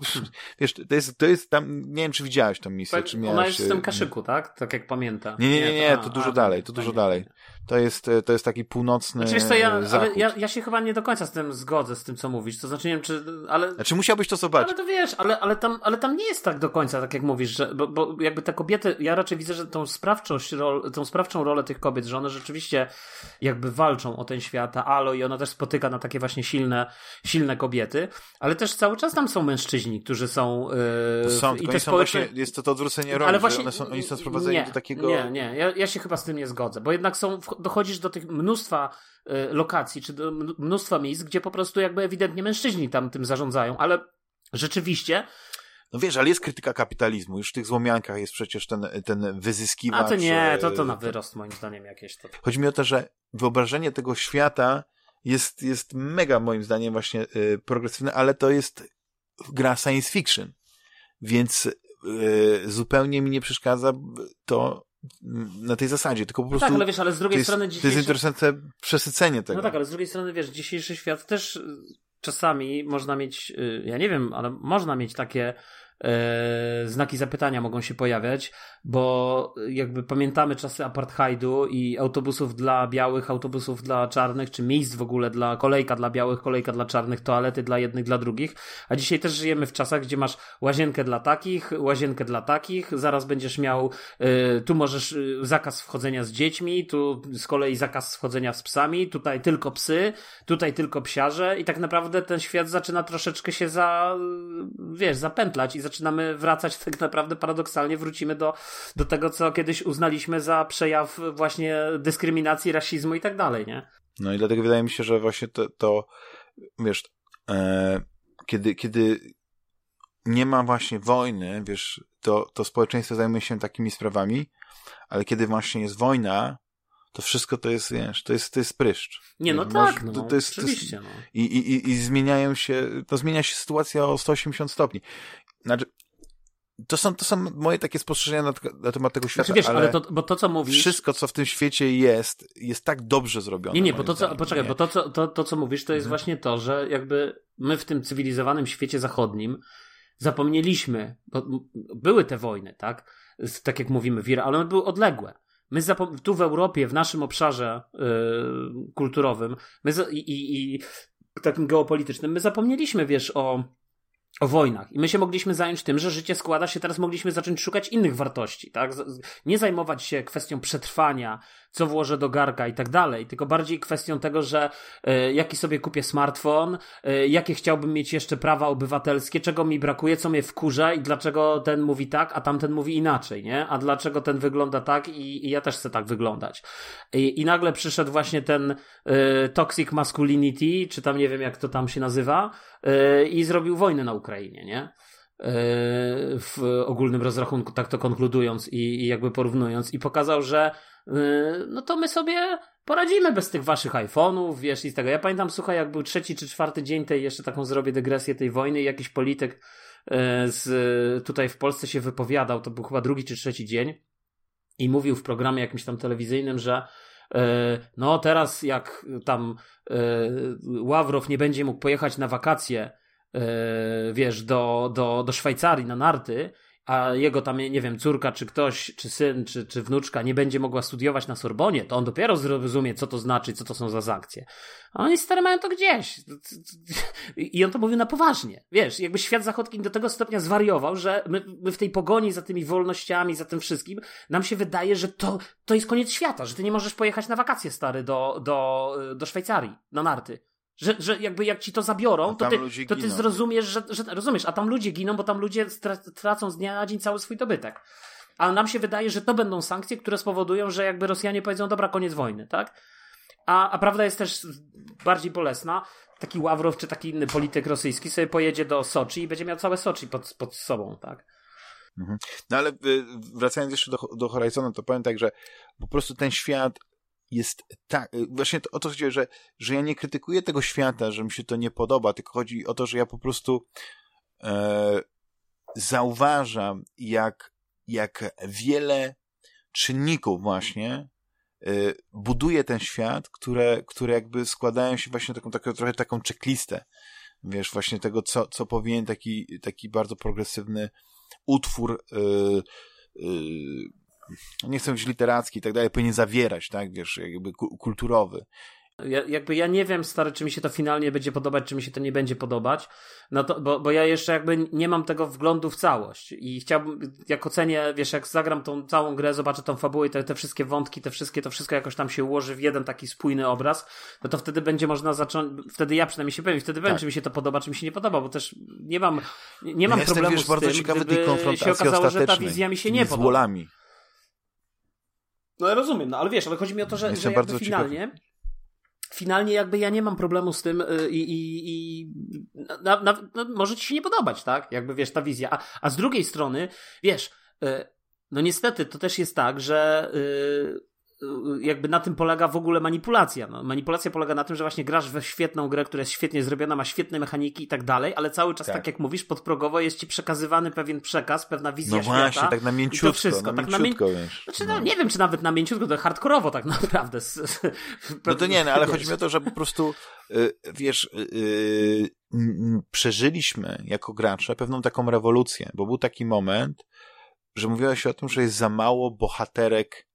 wiesz, to jest, to jest tam, nie wiem czy widziałeś tą misję, czy miałeś... Ona jest w tym kaszyku, tak? Tak jak pamiętam. Nie, nie, nie, nie, to a, dużo a, dalej, to dużo nie, dalej. To jest, y, to jest taki północny Znaczy, co, ja, ja, ja się chyba nie do końca z tym zgodzę, z tym co mówisz. To znaczy, nie wiem, czy. Ale, Znaczy musiałbyś to zobaczyć. ale to wiesz, ale, ale, tam, ale tam nie jest tak do końca, tak jak mówisz, że, bo, bo jakby te kobiety, ja raczej widzę, że tą, sprawczość, rol, tą sprawczą rolę tych kobiet, że one rzeczywiście jakby walczą o ten świat, a Alo i ona też spotyka na takie właśnie silne, silne kobiety, ale też cały czas tam są mężczyźni, którzy są. Yy, Są, i te społeczne... właśnie, jest to to odwrócenie roli, Ale właśnie one są, oni są sprowadzeni nie, do takiego... Nie, nie, ja, ja się chyba z tym nie zgodzę, bo jednak są, wch- dochodzisz do tych mnóstwa y, lokacji, czy do mnóstwa miejsc, gdzie po prostu jakby ewidentnie mężczyźni tam tym zarządzają, ale rzeczywiście, No wiesz, ale jest krytyka kapitalizmu, już w tych złomiankach jest przecież ten, ten wyzyskiwacz... a to nie, to, to e, na wyrost moim zdaniem jakieś to. Chodzi mi o to, że wyobrażenie tego świata jest, jest mega moim zdaniem właśnie y, progresywne, ale to jest gra science fiction, więc y, zupełnie mi nie przeszkadza to na tej zasadzie, tylko po No prostu tak, ale wiesz, ale z drugiej jest, strony to jest dzisiejszy... interesujące przesycenie tego. No tak, ale z drugiej strony wiesz, dzisiejszy świat też y, czasami można mieć, y, ja nie wiem, ale można mieć takie znaki zapytania mogą się pojawiać, bo jakby pamiętamy czasy apartheidu i autobusów dla białych, autobusów dla czarnych, czy miejsc w ogóle dla kolejka dla białych, kolejka dla czarnych, toalety dla jednych, dla drugich, a dzisiaj też żyjemy w czasach, gdzie masz łazienkę dla takich, łazienkę dla takich, zaraz będziesz miał, y, tu możesz y, zakaz wchodzenia z dziećmi, tu z kolei zakaz wchodzenia z psami, tutaj tylko psy, tutaj tylko psiarze i tak naprawdę ten świat zaczyna troszeczkę się za, wiesz, zapętlać i zaczynamy wracać tak naprawdę paradoksalnie wrócimy do, do tego, co kiedyś uznaliśmy za przejaw właśnie dyskryminacji, rasizmu i tak dalej, nie? No i dlatego wydaje mi się, że właśnie to, to wiesz, e, kiedy, kiedy nie ma właśnie wojny, wiesz, to, to społeczeństwo zajmuje się takimi sprawami, ale kiedy właśnie jest wojna, to wszystko to jest, wiesz, to jest, to jest pryszcz. Nie, no Może, tak, no, to, to jest, oczywiście. To jest, no. i, i, I zmieniają się, to zmienia się sytuacja o 180 stopni. Znaczy, to są, to są moje takie spostrzeżenia na, na temat tego świata, Znaczy, wiesz, ale, ale to, bo to, co mówisz... wszystko, co w tym świecie jest, jest tak dobrze zrobione. Nie, nie, bo to, co, poczekaj, nie? bo to co, to, to, co mówisz, to jest Mhm. właśnie to, że jakby my w tym cywilizowanym świecie zachodnim zapomnieliśmy, bo były te wojny, tak? Tak jak mówimy, wir, ale one były odległe. My tu w Europie, w naszym obszarze yy, kulturowym my i, i, i takim geopolitycznym, my zapomnieliśmy, wiesz, o, o wojnach. I my się mogliśmy zająć tym, że życie składa się, teraz mogliśmy zacząć szukać innych wartości, tak? Nie zajmować się kwestią przetrwania, co włożę do garka i tak dalej, tylko bardziej kwestią tego, że e, jaki sobie kupię smartfon, e, jakie chciałbym mieć jeszcze prawa obywatelskie, czego mi brakuje, co mnie wkurza i dlaczego ten mówi tak, a tamten mówi inaczej, nie? A dlaczego ten wygląda tak i, i ja też chcę tak wyglądać. I, I nagle przyszedł właśnie ten e, toxic masculinity, czy tam nie wiem jak to tam się nazywa, i zrobił wojnę na Ukrainie, nie? W ogólnym rozrachunku, tak to konkludując i, i jakby porównując, i pokazał, że no to my sobie poradzimy bez tych waszych iPhone'ów, wiesz, i z tego. Ja pamiętam, słuchaj, jak był trzeci czy czwarty dzień tej, jeszcze taką zrobię dygresję tej wojny i jakiś polityk e, z, tutaj w Polsce się wypowiadał, to był chyba drugi czy trzeci dzień i mówił w programie jakimś tam telewizyjnym, że e, no teraz jak tam Ławrow nie będzie mógł pojechać na wakacje wiesz, do, do, do Szwajcarii na narty, a jego tam, nie wiem, córka, czy ktoś, czy syn, czy, czy wnuczka nie będzie mogła studiować na Sorbonie, to on dopiero zrozumie, co to znaczy, co to są za sankcje. A oni stary mają to gdzieś. I on to mówił na poważnie. Wiesz, jakby świat zachodni do tego stopnia zwariował, że my, my w tej pogoni za tymi wolnościami, za tym wszystkim, nam się wydaje, że to, to jest koniec świata, że ty nie możesz pojechać na wakacje, stary, do, do, do Szwajcarii, na narty. Że, że jakby jak ci to zabiorą, to ty, to ty giną. zrozumiesz, że, że rozumiesz, a tam ludzie giną, bo tam ludzie tracą z dnia na dzień cały swój dobytek. A nam się wydaje, że to będą sankcje, które spowodują, że jakby Rosjanie powiedzą, dobra, koniec wojny, tak? A, a prawda jest też bardziej bolesna. Taki Ławrow czy taki inny polityk rosyjski sobie pojedzie do Soczi i będzie miał całe Soczi pod, pod sobą, tak? No ale y, wracając jeszcze do, do Horizonu, to powiem tak, że po prostu ten świat jest tak, y, właśnie to, o to chodzi, że, że ja nie krytykuję tego świata, że mi się to nie podoba, tylko chodzi o to, że ja po prostu e, zauważam, jak, jak wiele czynników właśnie y, buduje ten świat, które, które jakby składają się właśnie taką, taką trochę taką checklistę, wiesz, właśnie tego, co, co powinien taki, taki bardzo progresywny utwór yy, nie chcę mówić literacki i tak dalej, powinien zawierać, tak, wiesz, jakby ku- kulturowy. Ja, jakby ja nie wiem, stary, czy mi się to finalnie będzie podobać, czy mi się to nie będzie podobać, no to, bo, bo ja jeszcze jakby nie mam tego wglądu w całość i chciałbym, jak ocenię, wiesz, jak zagram tą całą grę, zobaczę tą fabułę i te, te wszystkie wątki, te wszystkie, to wszystko jakoś tam się ułoży w jeden taki spójny obraz, no to wtedy będzie można zacząć, wtedy ja przynajmniej się powiem, wtedy Tak. czy mi się to podoba, czy mi się nie podoba, bo też nie mam, nie mam ja jestem, problemu wiesz, z bardzo tym, ciekawy gdyby się okazało, że ta wizja mi się nie z podoba. wolami. No ja rozumiem, no ale wiesz, ale chodzi mi o to, że, Jestem że bardzo finalnie finalnie jakby ja nie mam problemu z tym y, i, i, i na, na, no, może ci się nie podobać, tak? Jakby wiesz, ta wizja. A, a z drugiej strony, wiesz, y, no niestety to też jest tak, że y, jakby na tym polega w ogóle manipulacja. No, manipulacja polega na tym, że właśnie grasz we świetną grę, która jest świetnie zrobiona, ma świetne mechaniki i tak dalej, ale cały czas, tak, tak jak mówisz, podprogowo jest ci przekazywany pewien przekaz, pewna wizja no świata. No właśnie, tak na mięciutko. I to wszystko, na tak mięciutko, na mię... znaczy, no, no. Nie wiem, czy nawet na mięciutko, to hardkorowo tak naprawdę. no to nie, no, ale chodzi mi o to, że po prostu y, wiesz, yy, przeżyliśmy jako gracze pewną taką rewolucję, bo był taki moment, że mówiło się o tym, że jest za mało bohaterek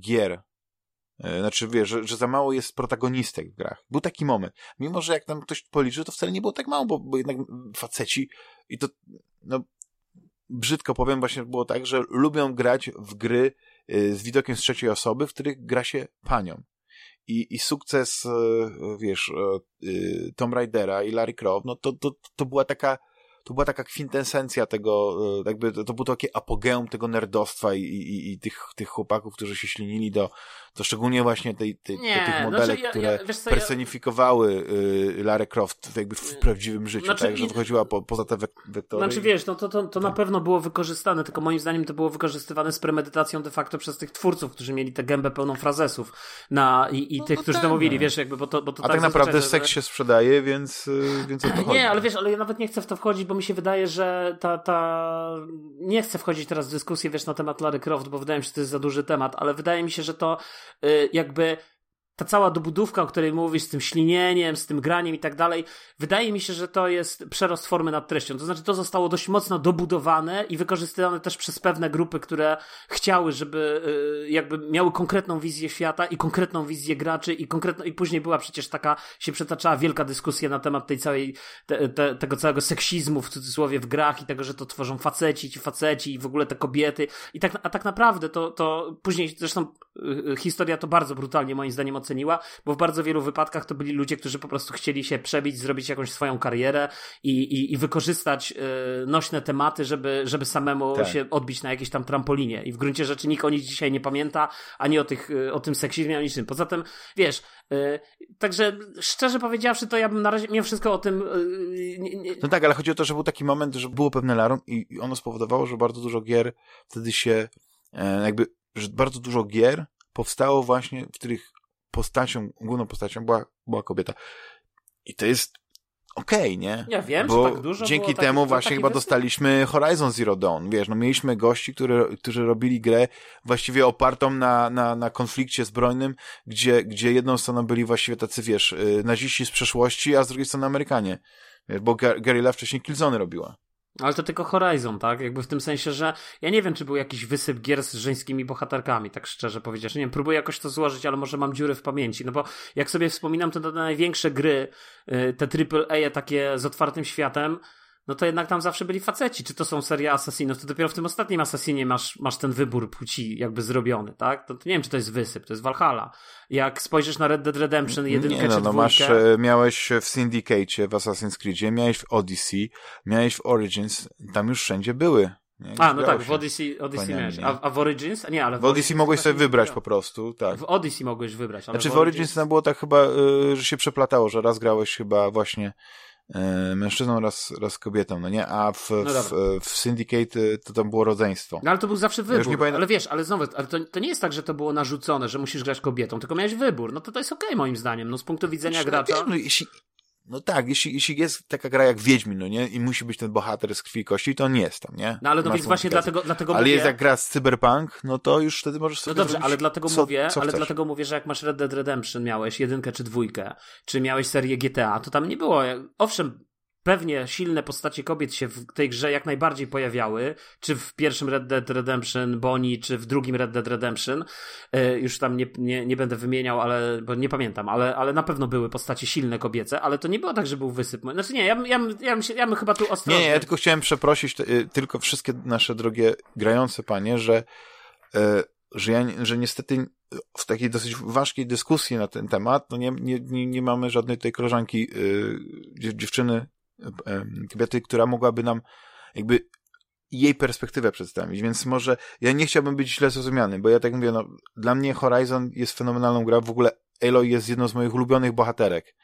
gier. E, znaczy, wiesz, że, że za mało jest protagonistek w grach. Był taki moment. Mimo, że jak tam ktoś policzy, to wcale nie było tak mało, bo, bo jednak faceci i to, no, brzydko powiem, właśnie było tak, że lubią grać w gry e, z widokiem z trzeciej osoby, w których gra się panią. I, i sukces, e, wiesz, Tomb Raidera i Larry Croft, no to, to, to była taka to była taka kwintesencja tego, e, jakby to, to było takie apogeum tego nerdostwa i, i, i tych, tych chłopaków, którzy się ślinili do, to szczególnie właśnie tej, tej, nie, tych modelek, znaczy ja, które ja, co, personifikowały y, Croft jakby w prawdziwym życiu, znaczy, tak, że wychodziła po, poza te wektory. Znaczy wiesz, no to, to, to na tak. pewno było wykorzystane, tylko moim zdaniem to było wykorzystywane z premedytacją de facto przez tych twórców, którzy mieli tę gębę pełną frazesów na, i, i no, tych, no którzy tak, to mówili, no. wiesz, jakby, bo to, bo to A tak, tak naprawdę seks się sprzedaje, więc, y, więc o to chodzi. Nie, ale wiesz, ale ja nawet nie chcę w to wchodzić, bo mi się wydaje, że ta, ta... nie chcę wchodzić teraz w dyskusję, wiesz, na temat Lary Croft, bo wydaje mi się, że to jest za duży temat, ale wydaje mi się, że to y, jakby ta cała dobudówka, o której mówisz, z tym ślinieniem, z tym graniem i tak dalej, wydaje mi się, że to jest przerost formy nad treścią. To znaczy, to zostało dość mocno dobudowane i wykorzystywane też przez pewne grupy, które chciały, żeby y, jakby miały konkretną wizję świata i konkretną wizję graczy i konkretno, i później była przecież taka, się przetaczała wielka dyskusja na temat tej całej, te, te, tego całego seksizmu w cudzysłowie w grach i tego, że to tworzą faceci, ci faceci i w ogóle te kobiety i tak, a tak naprawdę to, to później zresztą y, y, historia to bardzo brutalnie moim zdaniem oceniła, bo w bardzo wielu wypadkach to byli ludzie, którzy po prostu chcieli się przebić, zrobić jakąś swoją karierę i, i, i wykorzystać y, nośne tematy, żeby, żeby samemu tak. się odbić na jakiejś tam trampolinie. I w gruncie rzeczy nikt o nich dzisiaj nie pamięta, ani o, tych, y, o tym seksizmie, ani niczym. Poza tym, wiesz, y, także szczerze powiedziawszy, to ja bym na razie mimo wszystko o tym. Y, nie, nie... No tak, ale chodzi o to, że był taki moment, że było pewne larum i, i ono spowodowało, że bardzo dużo gier wtedy się e, jakby, że bardzo dużo gier powstało właśnie, w których postacią, główną postacią była, była kobieta. I to jest okej, okay, nie? Ja wiem, Bo tak dużo dzięki temu taki, właśnie chyba dostaliśmy Horizon Zero Dawn, wiesz, no mieliśmy gości, który, którzy robili grę właściwie opartą na, na, na konflikcie zbrojnym, gdzie, gdzie jedną stroną byli właściwie tacy, wiesz, y, naziści z przeszłości, a z drugiej strony Amerykanie. Wiesz, bo Guerrilla wcześniej Killzone robiła. Ale to tylko Horizon, tak? Jakby w tym sensie, że ja nie wiem, czy był jakiś wysyp gier z żeńskimi bohaterkami, tak szczerze powiedziawszy. Nie wiem, próbuję jakoś to złożyć, ale może mam dziury w pamięci. No bo jak sobie wspominam, to te największe gry, y, te AAA takie z otwartym światem, no to jednak tam zawsze byli faceci. Czy to są serie Assassinów, to dopiero w tym ostatnim Assassinie masz, masz ten wybór płci jakby zrobiony, tak? To, to, nie wiem, czy to jest wysyp, to jest Valhalla. Jak spojrzysz na Red Dead Redemption jedynkę nie, no, czy no, masz, e, miałeś w Syndicate, w Assassin's Creedzie, miałeś w Odyssey, miałeś w Origins, tam już wszędzie były. Nie? A, no tak, w Odyssey, Odyssey miałeś. A, a, w Origins? Nie, ale w, w Odyssey mogłeś sobie wybrać po prostu, tak. W Odyssey mogłeś wybrać. Ale znaczy w Origins, Origins tam było tak chyba, y, że się przeplatało, że raz grałeś chyba właśnie mężczyzną raz, raz kobietą, no nie? A w, no w, w, Syndicate e, to tam było rodzeństwo. No ale to był zawsze wybór. Ja ale wiesz, ale znowu, ale to, to nie jest tak, że to było narzucone, że musisz grać kobietą, tylko miałeś wybór. No to to jest okej okay, moim zdaniem. No z punktu widzenia znaczy, gracza. No, jeśli, no tak, jeśli, jeśli jest taka gra jak Wiedźmin, no nie? I musi być ten bohater z krwi i kości, to on jest tam, nie? No ale no więc właśnie dlatego, dlatego ale mówię... jest jak gra z Cyberpunk, no to już wtedy możesz sobie No dobrze, ale dlatego co, mówię, co ale dlatego mówię, że jak masz Red Dead Redemption miałeś jedynkę czy dwójkę, czy miałeś serię GTA, to tam nie było, owszem, pewnie silne postacie kobiet się w tej grze jak najbardziej pojawiały, czy w pierwszym Red Dead Redemption Bonnie, czy w drugim Red Dead Redemption. E, już tam nie, nie, nie będę wymieniał, ale, bo nie pamiętam, ale, ale na pewno były postacie silne kobiece, ale to nie było tak, że był wysyp. Znaczy nie, ja, ja, ja, ja, ja bym chyba tu ostrożnie... Nie, nie, ja tylko chciałem przeprosić y, tylko wszystkie nasze drogie grające panie, że, e, że, ja, że niestety w takiej dosyć ważkiej dyskusji na ten temat, no nie, nie, nie mamy żadnej tej koleżanki, yy, dziewczyny, kobiety, która mogłaby nam jakby jej perspektywę przedstawić, więc może ja nie chciałbym być źle zrozumiany, bo ja tak mówię, no, dla mnie Horizon jest fenomenalną grą, w ogóle Aloy jest jedną z moich ulubionych bohaterek,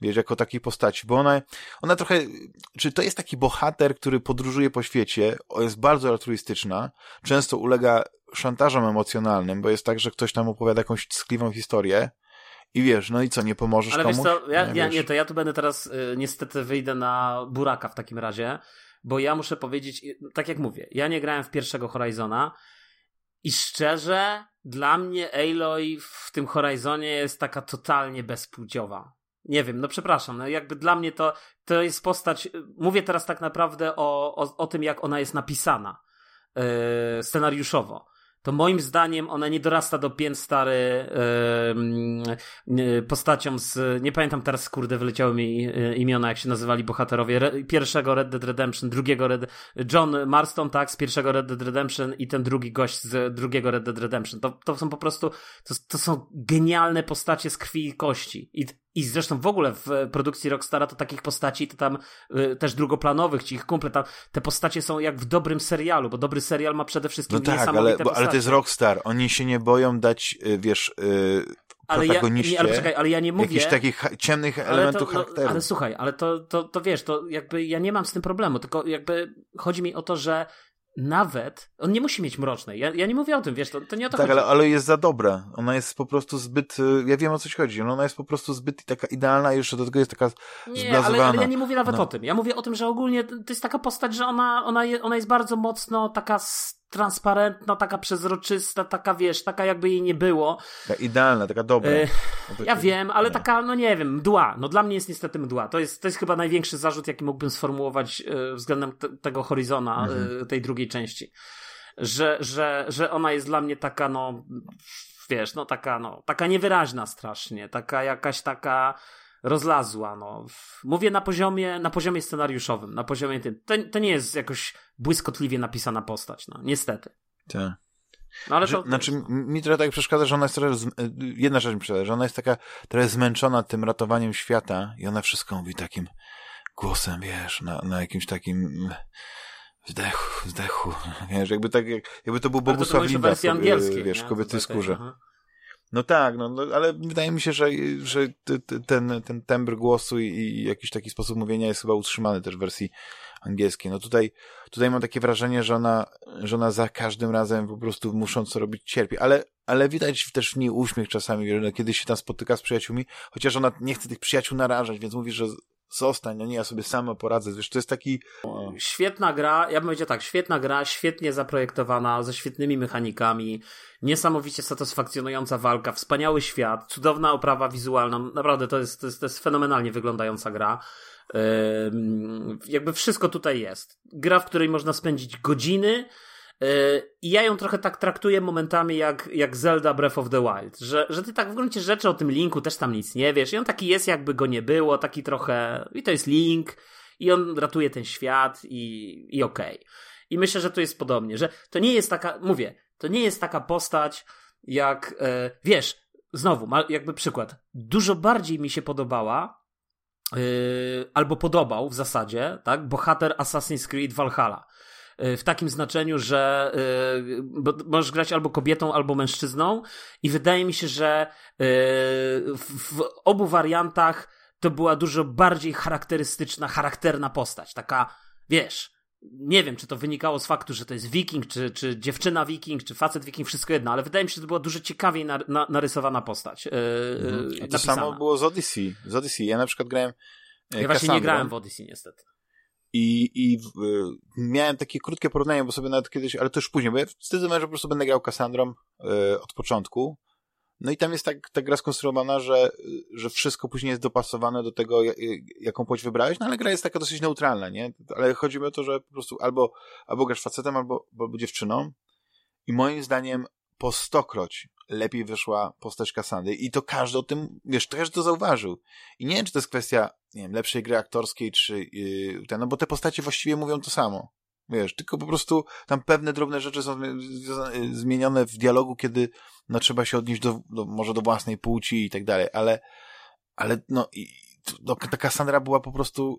wiesz, jako takiej postaci, bo ona, ona trochę, czy to jest taki bohater, który podróżuje po świecie, jest bardzo altruistyczna, często ulega szantażem emocjonalnym, bo jest tak, że ktoś tam opowiada jakąś ckliwą historię i wiesz, no i co, nie pomożesz Ale komuś? ja, nie, ja, nie, to ja tu będę teraz, y, niestety wyjdę na buraka w takim razie, bo ja muszę powiedzieć, y, tak jak mówię, ja nie grałem w pierwszego Horizona i szczerze, dla mnie Aloy w tym Horizonie jest taka totalnie bezpłciowa. Nie wiem, no przepraszam, no jakby dla mnie to, to jest postać, y, mówię teraz tak naprawdę o, o, o tym, jak ona jest napisana yy, scenariuszowo to moim zdaniem ona nie dorasta do pięt stary yy, yy, postacią z, nie pamiętam teraz, kurde, wyleciały mi yy, imiona, jak się nazywali bohaterowie, Re, pierwszego Red Dead Redemption, drugiego Red, John Marston, tak, z pierwszego Red Dead Redemption i ten drugi gość z drugiego Red Dead Redemption. To, to są po prostu, to, to są genialne postacie z krwi i kości. I, i zresztą w ogóle w produkcji Rockstara to takich postaci, to tam y, też drugoplanowych, ci ich kumple, tam, te postacie są jak w dobrym serialu, bo dobry serial ma przede wszystkim No tak, niesamowite ale, postacie. ale to jest Rockstar. Oni się nie boją dać, y, wiesz, y, ale ja, nie, ale poczekaj, ale ja nie mówię... jakichś takich ciemnych elementów to, no, charakteru. ale słuchaj, ale to, to, to wiesz, to jakby ja nie mam z tym problemu, tylko jakby chodzi mi o to, że nawet on nie musi mieć mrocznej. Ja, ja nie mówię o tym, wiesz, to, to nie o to Tak, chodzi. ale, ale jest za dobra. Ona jest po prostu zbyt, y, ja wiem o co ci chodzi, no ona jest po prostu zbyt taka idealna i jeszcze do tego jest taka Nie, ale, zblazowana. ale ja nie mówię nawet No. o tym. Ja mówię o tym, że ogólnie to jest taka postać, że ona, ona, je, ona jest bardzo mocno taka transparentna, taka przezroczysta, taka wiesz, taka jakby jej nie było. Taka idealna, taka dobra. E, No Ja wiem, ale nie. taka, no nie wiem, mdła. No dla mnie jest niestety mdła. To jest, to jest chyba największy zarzut, jaki mógłbym sformułować e, względem te, tego Horizona, Mhm. e, tej drugiej części. Że, że, że ona jest dla mnie taka, no, wiesz, no taka, no, taka niewyraźna strasznie, taka jakaś taka rozlazła, no. Mówię na poziomie, na poziomie scenariuszowym, na poziomie tym. To, to nie jest jakoś błyskotliwie napisana postać, no, niestety. Tak. No ale Że, to... znaczy, mi trochę tak przeszkadza, że ona jest trochę, z, jedna rzecz mi przeszkadza, że ona jest taka trochę zmęczona tym ratowaniem świata i ona wszystko mówi takim głosem, wiesz, na, na jakimś takim mm, wdechu, wdechu, wiesz, jakby tak, jak- jakby to był Bogusław Linda, wersji angielskiej, wiesz, nie? kobiety skórze. aha. No tak, no, no ale wydaje mi się, że, że ten, ten tembr głosu i, i jakiś taki sposób mówienia jest chyba utrzymany też w wersji angielskiej. No tutaj, tutaj mam takie wrażenie, że ona, że ona za każdym razem po prostu musząc co robić cierpi, ale, ale widać też w niej uśmiech czasami, kiedy się tam spotyka z przyjaciółmi, chociaż ona nie chce tych przyjaciół narażać, więc mówi, że zostań, no nie, ja sobie sama poradzę, wiesz, to jest taki... Świetna gra, ja bym powiedział tak, świetna gra, świetnie zaprojektowana, ze świetnymi mechanikami, niesamowicie satysfakcjonująca walka, wspaniały świat, cudowna oprawa wizualna, naprawdę to jest, to jest, to jest fenomenalnie wyglądająca gra. Jakby wszystko tutaj jest. Gra, w której można spędzić godziny, i ja ją trochę tak traktuję momentami jak, jak Zelda Breath of the Wild, że, że ty tak w gruncie rzeczy o tym Linku też tam nic nie wiesz i on taki jest jakby go nie było, taki trochę i to jest Link i on ratuje ten świat i, i okej. I myślę, że tu jest podobnie, że to nie jest taka, mówię, to nie jest taka postać jak, e, wiesz, znowu, jakby przykład, dużo bardziej mi się podobała e, albo podobał w zasadzie, tak, bohater Assassin's Creed Valhalla w takim znaczeniu, że y, możesz grać albo kobietą, albo mężczyzną i wydaje mi się, że y, w, obu wariantach to była dużo bardziej charakterystyczna, charakterna postać. Taka, wiesz, nie wiem, czy to wynikało z faktu, że to jest wiking, czy, czy dziewczyna wiking, czy facet wiking, wszystko jedno, ale wydaje mi się, że to była dużo ciekawiej na, na, narysowana postać. Yy, Mhm. To napisana. samo było z Odyssey. Z Odyssey. Ja na przykład grałem Ja właśnie nie grałem w Odyssey niestety. I, i miałem takie krótkie porównanie, bo sobie nawet kiedyś, ale to już później, bo ja zdecydowałem, że po prostu będę grał Cassandrą y, od początku. No i tam jest tak, ta gra skonstruowana, że, że wszystko później jest dopasowane do tego, ja- jaką płeć wybrałeś, no ale gra jest taka dosyć neutralna, nie? Ale chodzi mi o to, że po prostu albo, albo grasz facetem, albo, albo dziewczyną. I moim zdaniem po stokroć lepiej wyszła postać Kassandry i to każdy o tym, wiesz, każdy to zauważył. I nie wiem, czy to jest kwestia, nie wiem, lepszej gry aktorskiej, czy yy, ten, no bo te postacie właściwie mówią to samo. Wiesz, tylko po prostu tam pewne drobne rzeczy są związane- zmienione w dialogu, kiedy no trzeba się odnieść do, do może do własnej płci i tak dalej, ale, ale no i to, ta Cassandra była po prostu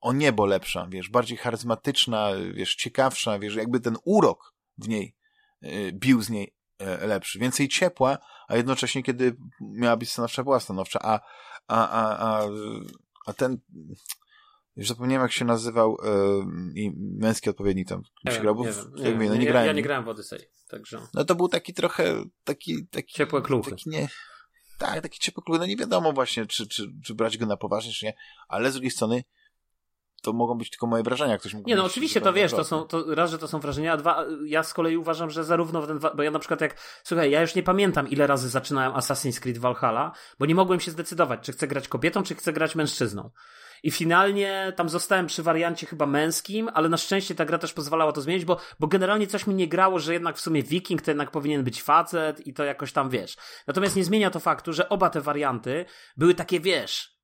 o niebo lepsza, wiesz, bardziej charyzmatyczna, wiesz, ciekawsza, wiesz, jakby ten urok w niej y, bił z niej lepszy, więcej ciepła, a jednocześnie kiedy miała być stanowcza, była stanowcza, a, a, a, a, a ten Już zapomniałem, jak się nazywał yy, i męski odpowiednik tam. Nie, się grał, nie, wiem, jak nie, mówię, no nie, nie ja, grałem. ja nie grałem w Odyssey, także... No to był taki trochę, taki, taki Ciepłe kluchy. Taki nie, tak, taki ciepły kluchy. No nie wiadomo właśnie, czy, czy, czy brać go na poważnie, czy nie, ale z drugiej strony to mogą być tylko moje wrażenia. Ktoś mógł Nie, no oczywiście to wiesz, to są, to raz, że to są wrażenia, a dwa, ja z kolei uważam, że zarówno w ten, bo ja na przykład jak, słuchaj, ja już nie pamiętam ile razy zaczynałem Assassin's Creed Valhalla, bo nie mogłem się zdecydować, czy chcę grać kobietą, czy chcę grać mężczyzną. I finalnie tam zostałem przy wariancie chyba męskim, ale na szczęście ta gra też pozwalała to zmienić, bo, bo generalnie coś mi nie grało, że jednak w sumie wiking to jednak powinien być facet i to jakoś tam wiesz. Natomiast nie zmienia to faktu, że oba te warianty były takie, wiesz,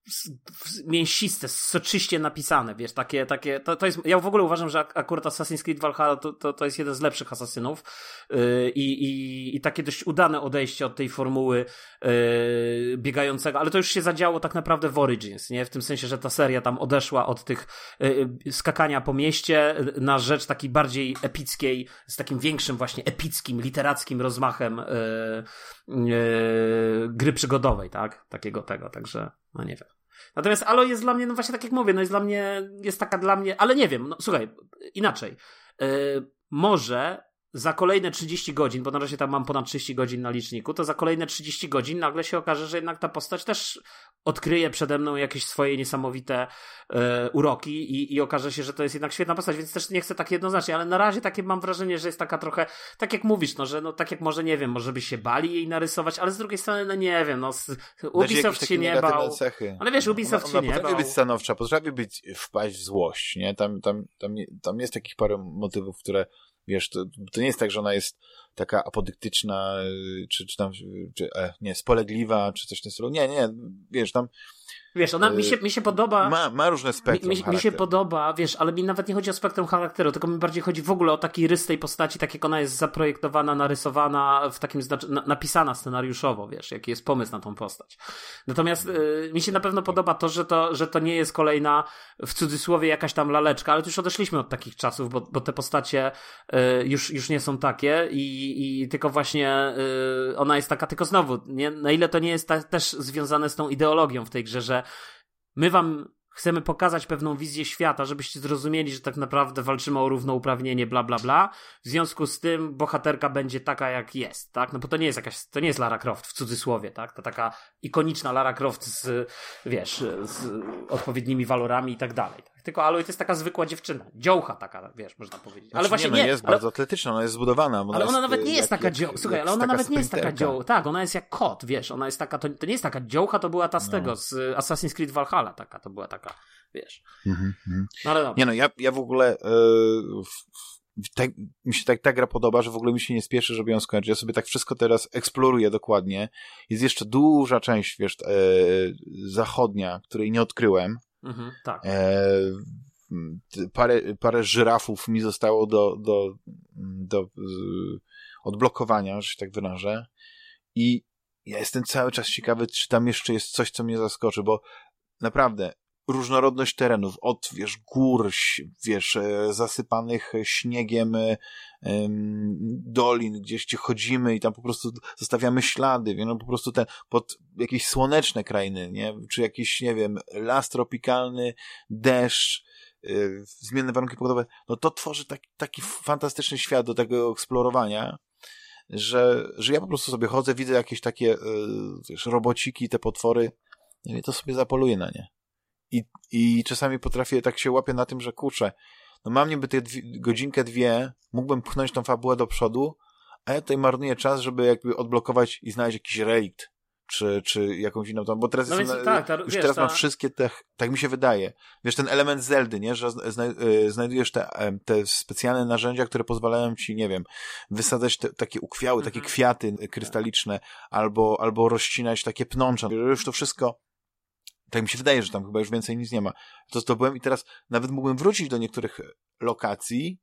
mięsiste, soczyście napisane, wiesz, takie, takie, to, to jest, ja w ogóle uważam, że ak- akurat Assassin's Creed Valhalla to, to, to jest jeden z lepszych asasynów yy, i, i, takie dość udane odejście od tej formuły yy, biegającego, ale to już się zadziało tak naprawdę w Origins, nie, w tym sensie, że ta seria tam odeszła od tych yy, skakania po mieście na rzecz takiej bardziej epickiej, z takim większym właśnie epickim, literackim rozmachem yy, gry przygodowej, tak, takiego tego, także, no nie wiem. Natomiast Alo jest dla mnie, no właśnie tak jak mówię, no jest dla mnie, jest taka dla mnie, ale nie wiem, no słuchaj, inaczej. Yy, może za kolejne 30 godzin, bo na razie tam mam ponad 30 godzin na liczniku, to za kolejne 30 godzin nagle się okaże, że jednak ta postać też odkryje przede mną jakieś swoje niesamowite e, uroki i, i okaże się, że to jest jednak świetna postać, więc też nie chcę tak jednoznacznie, ale na razie takie mam wrażenie, że jest taka trochę, tak jak mówisz, no, że no tak jak może, nie wiem, może by się bali jej narysować, ale z drugiej strony, no nie wiem, no Ubisoft się nie bał. Cechy. Ale wiesz, Ubisoft ona, się ona nie potrafi bał. być stanowcza, potrafi być, wpaść w złość, nie? Tam, tam, tam, nie, tam jest takich parę motywów, które, wiesz, to, to nie jest tak, że ona jest taka apodyktyczna, y, czy, czy tam, czy, e, nie, spolegliwa, czy coś w tym stylu. Nie, nie, wiesz, tam Wiesz, ona mi się, mi się podoba. ma, ma różne spektrum Mi, mi, mi się podoba, wiesz, ale mi nawet nie chodzi o spektrum charakteru, tylko mi bardziej chodzi w ogóle o taki rys tej postaci, tak jak ona jest zaprojektowana, narysowana, w takim znaczy, na, napisana scenariuszowo, wiesz, jaki jest pomysł na tą postać. Natomiast y, mi się na pewno podoba to że, to, że to nie jest kolejna, w cudzysłowie, jakaś tam laleczka, ale to już odeszliśmy od takich czasów, bo, bo te postacie y, już, już nie są takie i, i tylko właśnie y, ona jest taka, tylko znowu, nie, na ile to nie jest ta, też związane z tą ideologią w tej grze, że my wam chcemy pokazać pewną wizję świata, żebyście zrozumieli, że tak naprawdę walczymy o równouprawnienie, bla, bla, bla. W związku z tym bohaterka będzie taka, jak jest, tak? No bo to nie jest jakaś, to nie jest Lara Croft w cudzysłowie, tak? To taka ikoniczna Lara Croft z, wiesz, z odpowiednimi walorami i tak dalej. Tylko Aloy to jest taka zwykła dziewczyna. Dziołcha taka, wiesz, można powiedzieć. ale Znaczy, właśnie nie, nie. no jest ale... bardzo atletyczna, ona jest zbudowana. Ale ona jest, nawet nie y, jest jak- taka jak- dzioł. Słuchaj, ale ona nawet nie jest taka sprinterka. dzioł. Tak, ona jest jak kot, wiesz. Ona jest taka, to, to nie jest taka dziołcha, to była ta z No. tego, z Assassin's Creed Valhalla taka, to była taka, wiesz. Mhm, mhm. No ale dobra. Nie no, ja, ja w ogóle w, tak, mi się tak ta gra podoba, że w ogóle mi się nie spieszy, żeby ją skończyć. Ja sobie tak wszystko teraz eksploruję dokładnie. Jest jeszcze duża część, wiesz, e, zachodnia, której nie odkryłem. Mhm, tak. E, parę, parę żyrafów mi zostało do, do, do odblokowania, że się tak wyrażę. I ja jestem cały czas ciekawy, czy tam jeszcze jest coś, co mnie zaskoczy, bo naprawdę różnorodność terenów, od, wiesz, gór, wiesz, e, zasypanych śniegiem e, dolin, gdzieś gdzie chodzimy i tam po prostu zostawiamy ślady, wie, no po prostu te, pod jakieś słoneczne krainy, nie, czy jakiś, nie wiem, las tropikalny, deszcz, y, zmienne warunki pogodowe, no to tworzy taki, taki fantastyczny świat do tego eksplorowania, że, że ja po prostu sobie chodzę, widzę jakieś takie y, wiesz, robociki, te potwory, no i to sobie zapoluję na nie. I, I czasami potrafię, tak się łapię na tym, że kurczę, no mam niby te dwie, godzinkę, dwie, mógłbym pchnąć tą fabułę do przodu, a ja tutaj marnuję czas, żeby jakby odblokować i znaleźć jakiś relikt, czy, czy jakąś inną tam, bo teraz No jestem tak, ta- już wiesz, teraz mam ta- wszystkie te, tak mi się wydaje. Wiesz, ten element Zeldy, nie, że zna, y, znajdujesz te, te specjalne narzędzia, które pozwalają ci, nie wiem, wysadzać te, takie ukwiały, takie Mhm. kwiaty y, krystaliczne, albo, albo rozcinać takie pnącza. Już to wszystko, tak mi się wydaje, że tam chyba już więcej nic nie ma. To zdobyłem i teraz nawet mógłbym wrócić do niektórych lokacji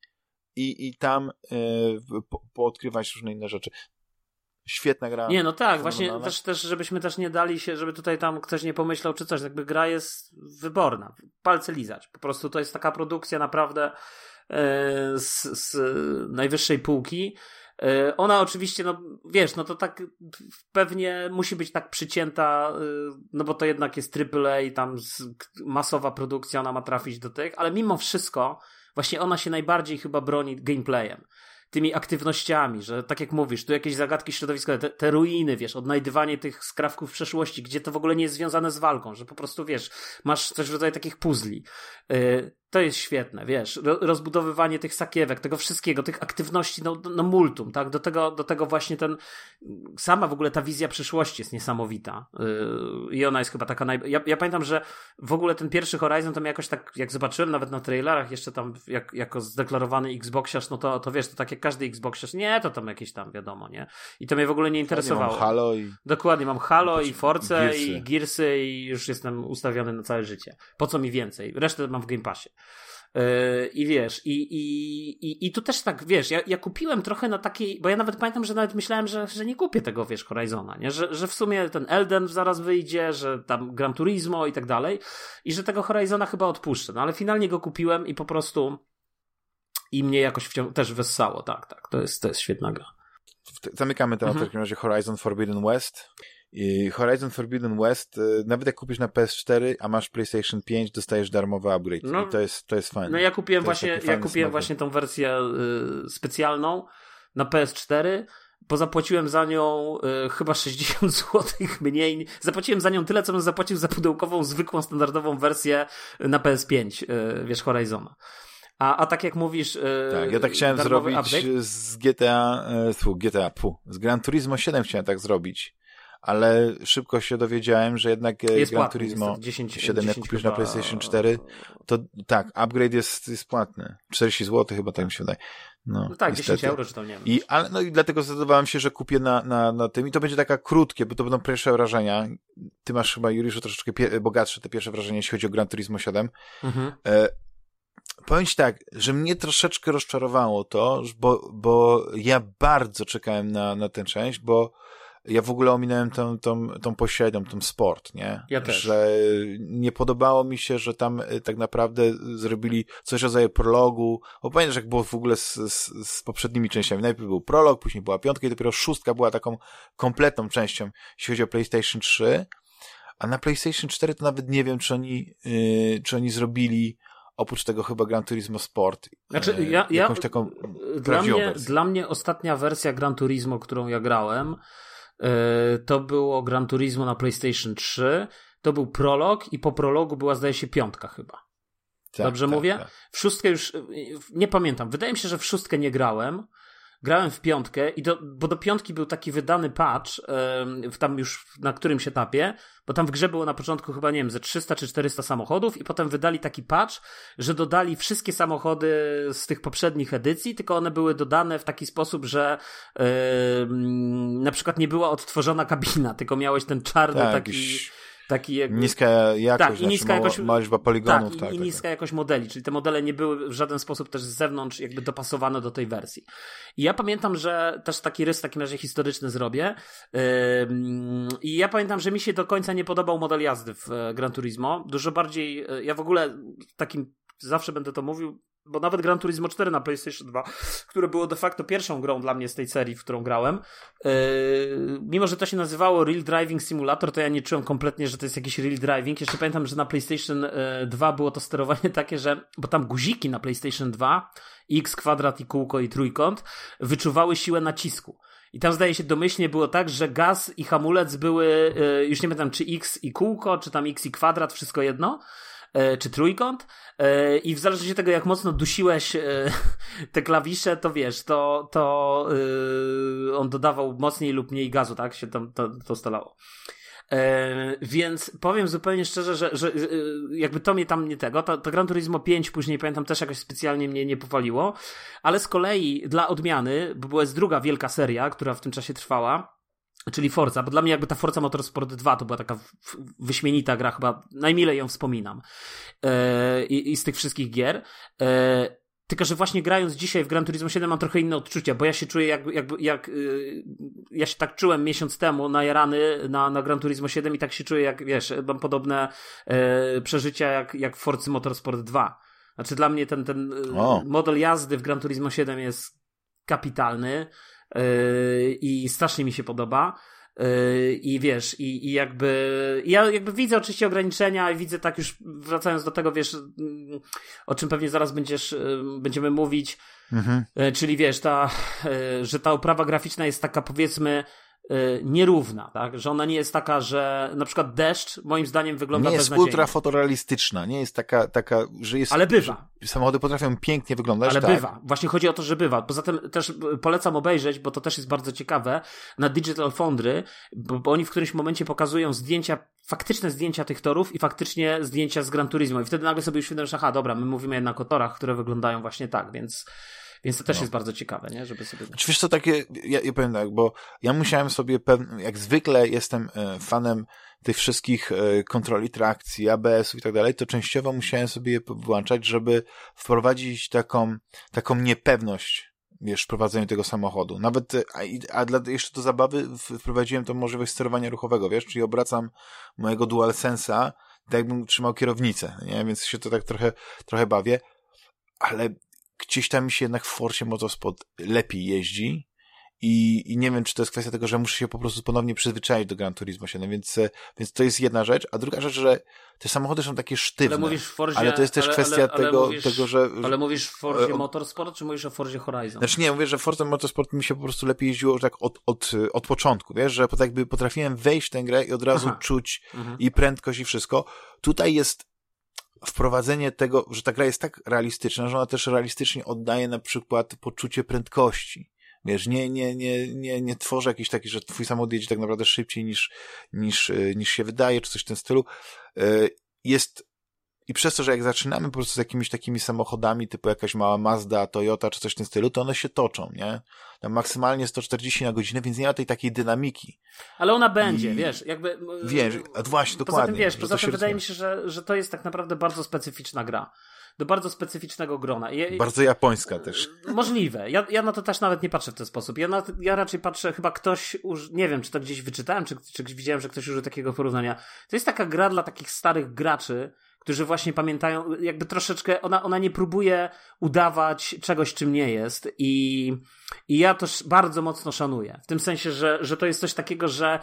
i, i tam y, po, poodkrywać różne inne rzeczy. Świetna gra. Nie, no tak, właśnie też, też, żebyśmy też nie dali się, żeby tutaj tam ktoś nie pomyślał czy coś, jakby gra jest wyborna, palce lizać. Po prostu to jest taka produkcja naprawdę e, z, z najwyższej półki. E, ona oczywiście, no wiesz, no to tak pewnie musi być tak przycięta, e, no bo to jednak jest AAA, tam masowa produkcja, ona ma trafić do tych, ale mimo wszystko właśnie ona się najbardziej chyba broni gameplayem tymi aktywnościami, że tak jak mówisz, tu jakieś zagadki środowiskowe, te, te, ruiny, wiesz, odnajdywanie tych skrawków przeszłości, gdzie to w ogóle nie jest związane z walką, że po prostu, wiesz, masz coś w rodzaju takich puzli. Yy, to jest świetne, wiesz, rozbudowywanie tych sakiewek, tego wszystkiego, tych aktywności, no, no multum, tak, do tego, do tego właśnie ten, sama w ogóle ta wizja przyszłości jest niesamowita yy, i ona jest chyba taka naj... Ja, ja, pamiętam, że w ogóle ten pierwszy Horizon to mnie jakoś tak, jak zobaczyłem nawet na trailerach jeszcze tam jak, jako zdeklarowany Xboxiarz, no to, to wiesz, to tak jak każdy Xboxiarz, nie, to tam jakieś tam, wiadomo, nie, i to mnie w ogóle nie interesowało. Mam Halo i... Dokładnie, mam Halo i Force i Gearsy i już jestem ustawiony na całe życie. Po co mi więcej? Resztę mam w Game Passie. Yy, I wiesz, i, i, i, i tu też tak, wiesz, ja, ja kupiłem trochę na takiej, bo ja nawet pamiętam, że nawet myślałem, że, że nie kupię tego, wiesz, Horizona, nie? Że, że w sumie ten Elden zaraz wyjdzie, że tam Gran Turismo i tak dalej i że tego Horizona chyba odpuszczę, no ale finalnie go kupiłem i po prostu i mnie jakoś wciąż też wessało, tak, tak, to jest, to jest świetna gra. Zamykamy temat mhm. w takim razie Horizon Forbidden West. I Horizon Forbidden West, y, nawet jak kupisz na PS4, a masz PlayStation 5, dostajesz darmowy upgrade. No, I to jest, to jest fajne. No ja kupiłem właśnie, ja kupiłem właśnie tą wersję y, specjalną na PS4 bo zapłaciłem za nią y, chyba 60 zł mniej. Zapłaciłem za nią tyle, co bym zapłacił za pudełkową, zwykłą, standardową wersję na PS5, y, wiesz, Horizona. A, a tak jak mówisz. Y, tak, ja tak chciałem zrobić update? z GTA, y, GTA, pu, z Gran Turismo 7 chciałem tak zrobić ale szybko się dowiedziałem, że jednak e, jest Gran płatny, Turismo 10, 7, jak kupisz na PlayStation 4, to tak, upgrade jest, jest płatny. 40 zł chyba tak mi się wydaje. No, no tak, niestety. 10 euro czy to nie wiem. I, ale, no i dlatego zdecydowałem się, że kupię na, na, na tym i to będzie taka krótkie, bo to będą pierwsze wrażenia. Ty masz chyba, Juliuszu, troszeczkę bogatsze te pierwsze wrażenia, jeśli chodzi o Gran Turismo 7. Mhm. E, powiem ci tak, że mnie troszeczkę rozczarowało to, bo, bo ja bardzo czekałem na, na tę część, bo ja w ogóle ominąłem tą, tą, tą pośrednią, tą sport, nie? Ja też. Że nie podobało mi się, że tam y, tak naprawdę zrobili coś rodzaju prologu. Bo pamiętasz, jak było w ogóle z, z, z poprzednimi częściami. Najpierw był prolog, później była piątka i dopiero szóstka była taką kompletną częścią, jeśli chodzi o PlayStation 3. A na PlayStation 4 to nawet nie wiem, czy oni, yy, czy oni zrobili oprócz tego chyba Gran Turismo Sport. Znaczy, y, ja, jakąś taką dla mnie, dla mnie ostatnia wersja Gran Turismo, którą ja grałem, E, to było Gran Turismo na PlayStation 3. To był prolog i po prologu była zdaje się piątka chyba. Tak, Dobrze tak, mówię? Tak. W szóstkę już nie pamiętam. Wydaje mi się, że w szóstkę nie grałem grałem w piątkę, i do, bo do piątki był taki wydany patch, w tam już na którymś etapie, bo tam w grze było na początku chyba, nie wiem, ze 300 czy 400 samochodów i potem wydali taki patch, że dodali wszystkie samochody z tych poprzednich edycji, tylko one były dodane w taki sposób, że yy, na przykład nie była odtworzona kabina, tylko miałeś ten czarny tak, taki... taki jakby... Niska jakość, tak, i znaczy niska jakość, mała liczba poligonów. Tak, tak, i, i tak, niska tak. jakość modeli, czyli te modele nie były w żaden sposób też z zewnątrz jakby dopasowane do tej wersji. I ja pamiętam, że też taki rys w takim razie historyczny zrobię i ja pamiętam, że mi się do końca nie podobał model jazdy w e, Gran Turismo. Dużo bardziej, e, ja w ogóle takim zawsze będę to mówił, bo nawet Gran Turismo 4 na PlayStation 2, które było de facto pierwszą grą dla mnie z tej serii, w którą grałem, yy, mimo że to się nazywało Real Driving Simulator, to ja nie czułem kompletnie, że to jest jakiś Real Driving. Jeszcze pamiętam, że na PlayStation 2 yy, było to sterowanie takie, że, bo tam guziki na PlayStation 2, X, kwadrat i kółko i trójkąt, wyczuwały siłę nacisku. I tam zdaje się domyślnie było tak, że gaz i hamulec były, yy, już nie pamiętam, czy X i kółko, czy tam X i kwadrat, wszystko jedno czy trójkąt e, i w zależności od tego, jak mocno dusiłeś e, te klawisze, to wiesz, to, to on dodawał mocniej lub mniej gazu, tak? Się tam to, to stalało. więc powiem zupełnie szczerze, że, że jakby to mnie tam nie tego, to, to Gran Turismo 5 później pamiętam też jakoś specjalnie mnie nie powaliło, ale z kolei dla odmiany, bo była jest druga wielka seria, która w tym czasie trwała, czyli Forza, bo dla mnie jakby ta Forza Motorsport 2 to była taka wyśmienita gra, chyba najmilej ją wspominam e, i, z tych wszystkich gier. E, tylko, że właśnie grając dzisiaj w Gran Turismo 7 mam trochę inne odczucia, bo ja się czuję jak, jak, jak yy, ja się tak czułem miesiąc temu na Jarany na, na Gran Turismo 7 i tak się czuję jak, wiesz, mam podobne yy, przeżycia jak, jak w Forcy Motorsport 2. Znaczy dla mnie ten, ten yy, model jazdy w Gran Turismo 7 jest kapitalny. Yy, i strasznie mi się podoba. Yy, I wiesz, i, i jakby. Ja jakby widzę oczywiście ograniczenia i widzę tak już wracając do tego, wiesz, mm, o czym pewnie zaraz będziesz, yy, będziemy mówić. Mhm. Czyli wiesz, ta, że ta oprawa graficzna jest taka powiedzmy nierówna, tak? Że ona nie jest taka, że na przykład deszcz moim zdaniem wygląda Nie jest ultra fotorealistyczna, nie jest taka, taka, że jest... Ale bywa. Samochody potrafią pięknie wyglądać, Ale tak. bywa. Właśnie chodzi o to, że bywa. Poza tym też polecam obejrzeć, bo to też jest bardzo ciekawe, na Digital Foundry, bo, bo oni w którymś momencie pokazują zdjęcia faktyczne zdjęcia tych torów i faktycznie zdjęcia z Gran Turismo i wtedy nagle sobie uświadomisz, aha, dobra, my mówimy jednak o torach, które wyglądają właśnie tak, więc więc to też no. jest bardzo ciekawe, nie? Żeby sobie... Znaczy, wiesz co, takie, ja, ja powiem tak, bo ja musiałem sobie, pewne, jak zwykle jestem e, fanem tych wszystkich e, kontroli trakcji, ABS-ów i tak dalej, to częściowo musiałem sobie je włączać, żeby wprowadzić taką, taką niepewność wiesz, w prowadzeniu tego samochodu. Nawet, e, a, a dla, jeszcze do zabawy wprowadziłem tą możliwość sterowania ruchowego, wiesz, czyli obracam mojego DualSense'a, tak jakbym trzymał kierownicę, nie? Więc się to tak trochę, trochę bawię, ale gdzieś tam mi się jednak w Forcie Motorsport lepiej jeździ i, i nie wiem, czy to jest kwestia tego, że muszę się po prostu ponownie przyzwyczaić do Gran Turismo 7, więc, więc to jest jedna rzecz, a druga rzecz, że te samochody są takie sztywne. Ale mówisz w Forzie, ale to jest też ale, kwestia ale, ale tego, mówisz, tego, że... Ale mówisz w Forzie Motorsport, czy mówisz o Forzie Horizon? Znaczy nie, mówię, że w Forzie Motorsport mi się po prostu lepiej jeździło tak od, od, od początku, wiesz, że tak jakby potrafiłem wejść w tę grę i od razu Aha. czuć mhm. i prędkość i wszystko. Tutaj jest wprowadzenie tego, że ta gra jest tak realistyczna, że ona też realistycznie oddaje na przykład poczucie prędkości. Wiesz, nie, nie, nie, nie, nie tworzy jakiś taki, że twój samochód jedzie tak naprawdę szybciej niż, niż, y, niż się wydaje, czy coś w tym stylu. Y, jest i przez to, że jak zaczynamy po prostu z jakimiś takimi samochodami, typu jakaś mała Mazda, Toyota czy coś w tym stylu, to one się toczą, nie? Tam maksymalnie 140 na godzinę, więc nie ma tej takiej dynamiki. Ale ona będzie, I... wiesz, jakby... Wiesz, właśnie, dokładnie. Poza tym, wiesz, poza tym wydaje mi się, że, że to jest tak naprawdę bardzo specyficzna gra do bardzo specyficznego grona. I, bardzo japońska też. Możliwe. Ja, ja na to też nawet nie patrzę w ten sposób. Ja, na, ja raczej patrzę, chyba ktoś, uż, nie wiem, czy to gdzieś wyczytałem, czy, czy widziałem, że ktoś użył takiego porównania. To jest taka gra dla takich starych graczy, którzy właśnie pamiętają, jakby troszeczkę, ona, ona nie próbuje udawać czegoś, czym nie jest i, i ja to bardzo mocno szanuję. W tym sensie, że, że to jest coś takiego, że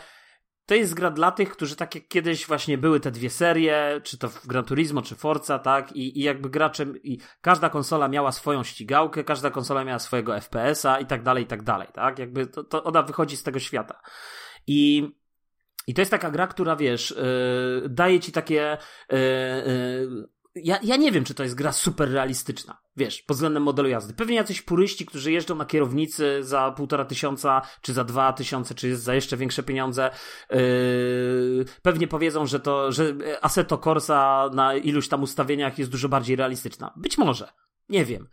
to jest gra dla tych, którzy tak jak kiedyś właśnie były te dwie serie, czy to w Gran Turismo, czy Forza, tak, i, i jakby graczem, i każda konsola miała swoją ścigałkę, każda konsola miała swojego FPS-a i tak dalej, i tak dalej, tak, jakby to, to ona wychodzi z tego świata. I i to jest taka gra, która wiesz, yy, daje ci takie. Yy, yy, ja, ja nie wiem, czy to jest gra super realistyczna, wiesz, pod względem modelu jazdy. Pewnie jacyś puryści, którzy jeżdżą na kierownicy za półtora tysiąca, czy za dwa tysiące, czy za jeszcze większe pieniądze, yy, pewnie powiedzą, że to, że Assetto Corsa na iluś tam ustawieniach jest dużo bardziej realistyczna. Być może. Nie wiem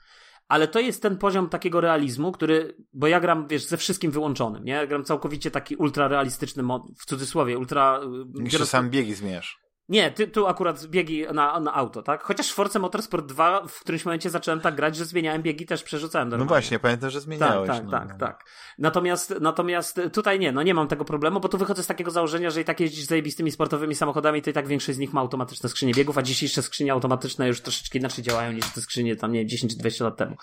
ale to jest ten poziom takiego realizmu, który, bo ja gram, wiesz, ze wszystkim wyłączonym, nie? Ja gram całkowicie taki ultra realistyczny, w cudzysłowie, ultra... Jeszcze sam biegi zmieniasz. Nie, ty, tu akurat biegi na, na auto, tak? Chociaż w Force Motorsport 2 w którymś momencie zacząłem tak grać, że zmieniałem biegi, też przerzucałem do No właśnie, pamiętam, że zmieniałeś. Tak, tak, no, tak, no. tak. Natomiast, natomiast tutaj nie, no nie mam tego problemu, bo tu wychodzę z takiego założenia, że i tak jeździsz zajebistymi sportowymi samochodami, to i tak większość z nich ma automatyczne skrzynie biegów, a dzisiejsze skrzynie automatyczne już troszeczkę inaczej działają niż te skrzynie tam, nie 10 czy 20 lat temu.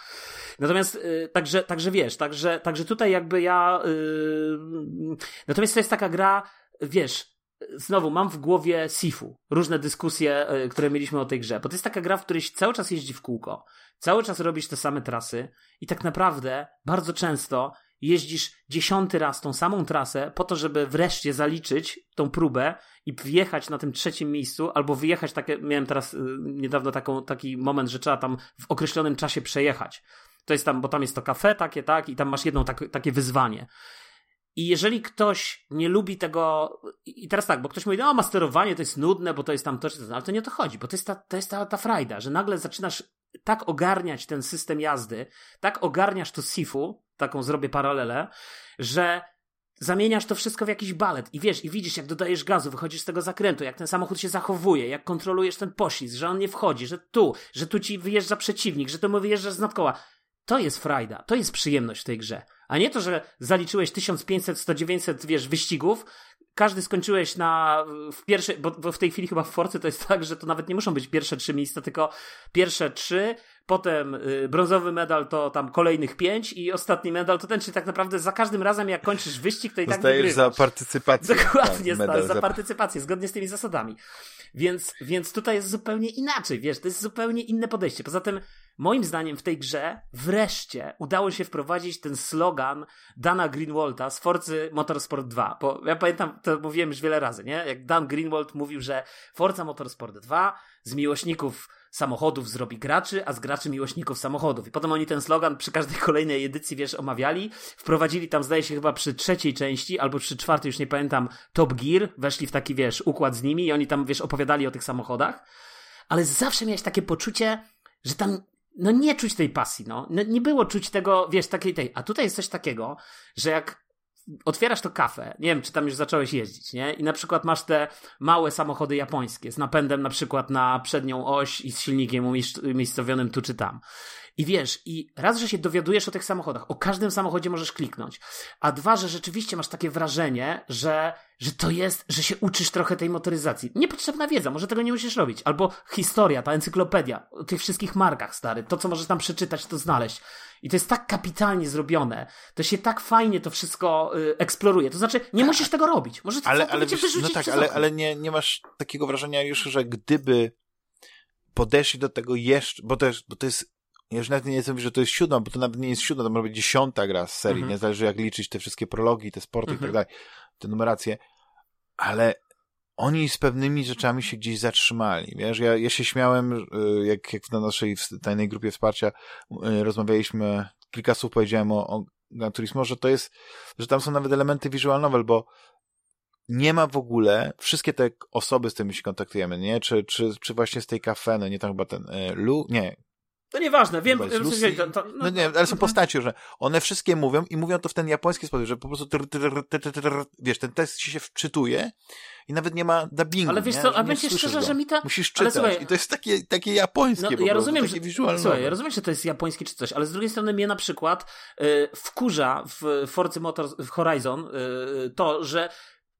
Natomiast, yy, także, także wiesz, także, także tutaj jakby ja, yy... natomiast to jest taka gra, wiesz, znowu mam w głowie Sifu, różne dyskusje, e, które mieliśmy o tej grze, bo to jest taka gra, w której cały czas jeździ w kółko, cały czas robisz te same trasy i tak naprawdę bardzo często jeździsz dziesiąty raz tą samą trasę po to, żeby wreszcie zaliczyć tą próbę i wjechać na tym trzecim miejscu, albo wyjechać takie, miałem teraz y, niedawno taką, taki moment, że trzeba tam w określonym czasie przejechać. To jest tam, bo tam jest to kafe takie, tak, i tam masz jedno tak, takie wyzwanie. I jeżeli ktoś nie lubi tego, i teraz tak, bo ktoś mówi, no masterowanie to jest nudne, bo to jest tam to, to ale to nie o to chodzi, bo to jest ta, to jest ta, ta frajda, że nagle zaczynasz tak ogarniać ten system jazdy, tak ogarniasz to SIFU, taką zrobię paralelę, że zamieniasz to wszystko w jakiś balet i wiesz, i widzisz, jak dodajesz gazu, wychodzisz z tego zakrętu, jak ten samochód się zachowuje, jak kontrolujesz ten poślizg, że on nie wchodzi, że tu, że tu ci wyjeżdża przeciwnik, że tu mu wyjeżdżasz z nadkoła. To jest frajda, to jest przyjemność w tej grze. A nie to, że zaliczyłeś 1500, 100, 900, wiesz, wyścigów, każdy skończyłeś na w pierwszej, bo, bo w tej chwili chyba w Force to jest tak, że to nawet nie muszą być pierwsze trzy miejsca, tylko pierwsze trzy, potem y, brązowy medal to tam kolejnych pięć i ostatni medal to ten, czyli tak naprawdę za każdym razem jak kończysz wyścig, to i tak Dostajesz wygrywasz. za partycypację. Dokładnie, Tak, medal za partycypację, zgodnie z tymi zasadami. Więc, więc tutaj jest zupełnie inaczej, wiesz, to jest zupełnie inne podejście. Poza tym, moim zdaniem w tej grze wreszcie udało się wprowadzić ten slogan Dana Greenwalda z Forcy Motorsport 2. Bo ja pamiętam, to mówiłem już wiele razy, nie? Jak Dan Greenwald mówił, że Forza Motorsport 2 z miłośników samochodów zrobi graczy, a z graczy miłośników samochodów. I potem oni ten slogan przy każdej kolejnej edycji, wiesz, omawiali. Wprowadzili tam, zdaje się, chyba przy trzeciej części, albo przy czwartej, już nie pamiętam, Top Gear. Weszli w taki, wiesz, układ z nimi i oni tam, wiesz, opowiadali o tych samochodach. Ale zawsze miałeś takie poczucie, że tam no nie czuć tej pasji, no. no. Nie było czuć tego, wiesz, takiej tej. A tutaj jest coś takiego, że jak otwierasz to kafę, nie wiem, czy tam już zacząłeś jeździć, nie? I na przykład masz te małe samochody japońskie z napędem na przykład na przednią oś i z silnikiem umiejscowionym tu czy tam. I wiesz, i raz, że się dowiadujesz o tych samochodach, o każdym samochodzie możesz kliknąć, a dwa, że rzeczywiście masz takie wrażenie, że, że to jest, że się uczysz trochę tej motoryzacji. Niepotrzebna wiedza, może tego nie musisz robić. Albo historia, ta encyklopedia, o tych wszystkich markach, stary, to co możesz tam przeczytać, to znaleźć. I to jest tak kapitalnie zrobione, to się tak fajnie to wszystko y, eksploruje. To znaczy, nie tak. musisz tego robić. Możesz to ale, ale wiesz, No tak, ale, ale nie, nie masz takiego wrażenia już, że gdyby podeszli do tego jeszcze, bo to jest, bo to jest ja już nawet nie mówić, że to jest siódma, bo to nawet nie jest siódma, to może być dziesiąta gra z serii, mhm. nie zależy jak liczyć te wszystkie prologi, te sporty mhm. i tak mhm. dalej, te numeracje, ale oni z pewnymi rzeczami się gdzieś zatrzymali, wiesz, ja, ja się śmiałem, y, jak, jak na naszej tajnej grupie wsparcia y, rozmawialiśmy, kilka słów powiedziałem o, o Gran Turismo, że to jest, że tam są nawet elementy visual novel, bo nie ma w ogóle, wszystkie te osoby, z którymi się kontaktujemy, nie, czy, czy, czy właśnie z tej kafe, no nie tam chyba ten y, Lu, nie, to nieważne, wiem, Lucy, to, to, no, no, nie, ale są postacie, że one wszystkie mówią i mówią to w ten japoński sposób, że po prostu wiesz, ten tekst ci się wczytuje i nawet nie ma dubbingu. Ale wiesz co, a będzie szczerze, że mi ta... Musisz czytać. słuchaj, i to jest takie, takie japońskie no, ja rozumiem, takie że, Słuchaj, ja rozumiem, że to jest japońskie czy coś, ale z drugiej strony mnie na przykład y, wkurza w Forcy Motors, w Horizon y, to, że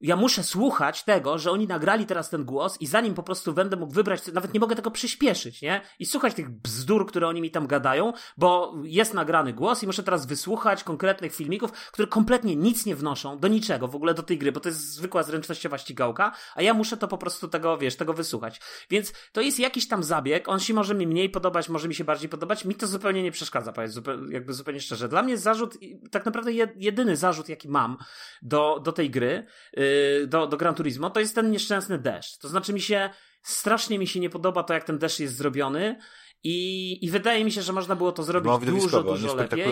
ja muszę słuchać tego, że oni nagrali teraz ten głos i zanim po prostu będę mógł wybrać, nawet nie mogę tego przyspieszyć, nie? I słuchać tych bzdur, które oni mi tam gadają, bo jest nagrany głos i muszę teraz wysłuchać konkretnych filmików, które kompletnie nic nie wnoszą do niczego w ogóle do tej gry, bo to jest zwykła zręcznościowa ścigałka, a ja muszę to po prostu tego, wiesz, tego wysłuchać. Więc to jest jakiś tam zabieg, on się może mi mniej podobać, może mi się bardziej podobać, mi to zupełnie nie przeszkadza, powiedz, jakby zupełnie szczerze. Dla mnie zarzut, tak naprawdę jedyny zarzut, jaki mam do, do tej gry, yy, do, do Gran Turismo, to jest ten nieszczęsny deszcz. To znaczy mi się, strasznie mi się nie podoba to, jak ten deszcz jest zrobiony i, i wydaje mi się, że można było to zrobić no, dużo, dużo lepiej.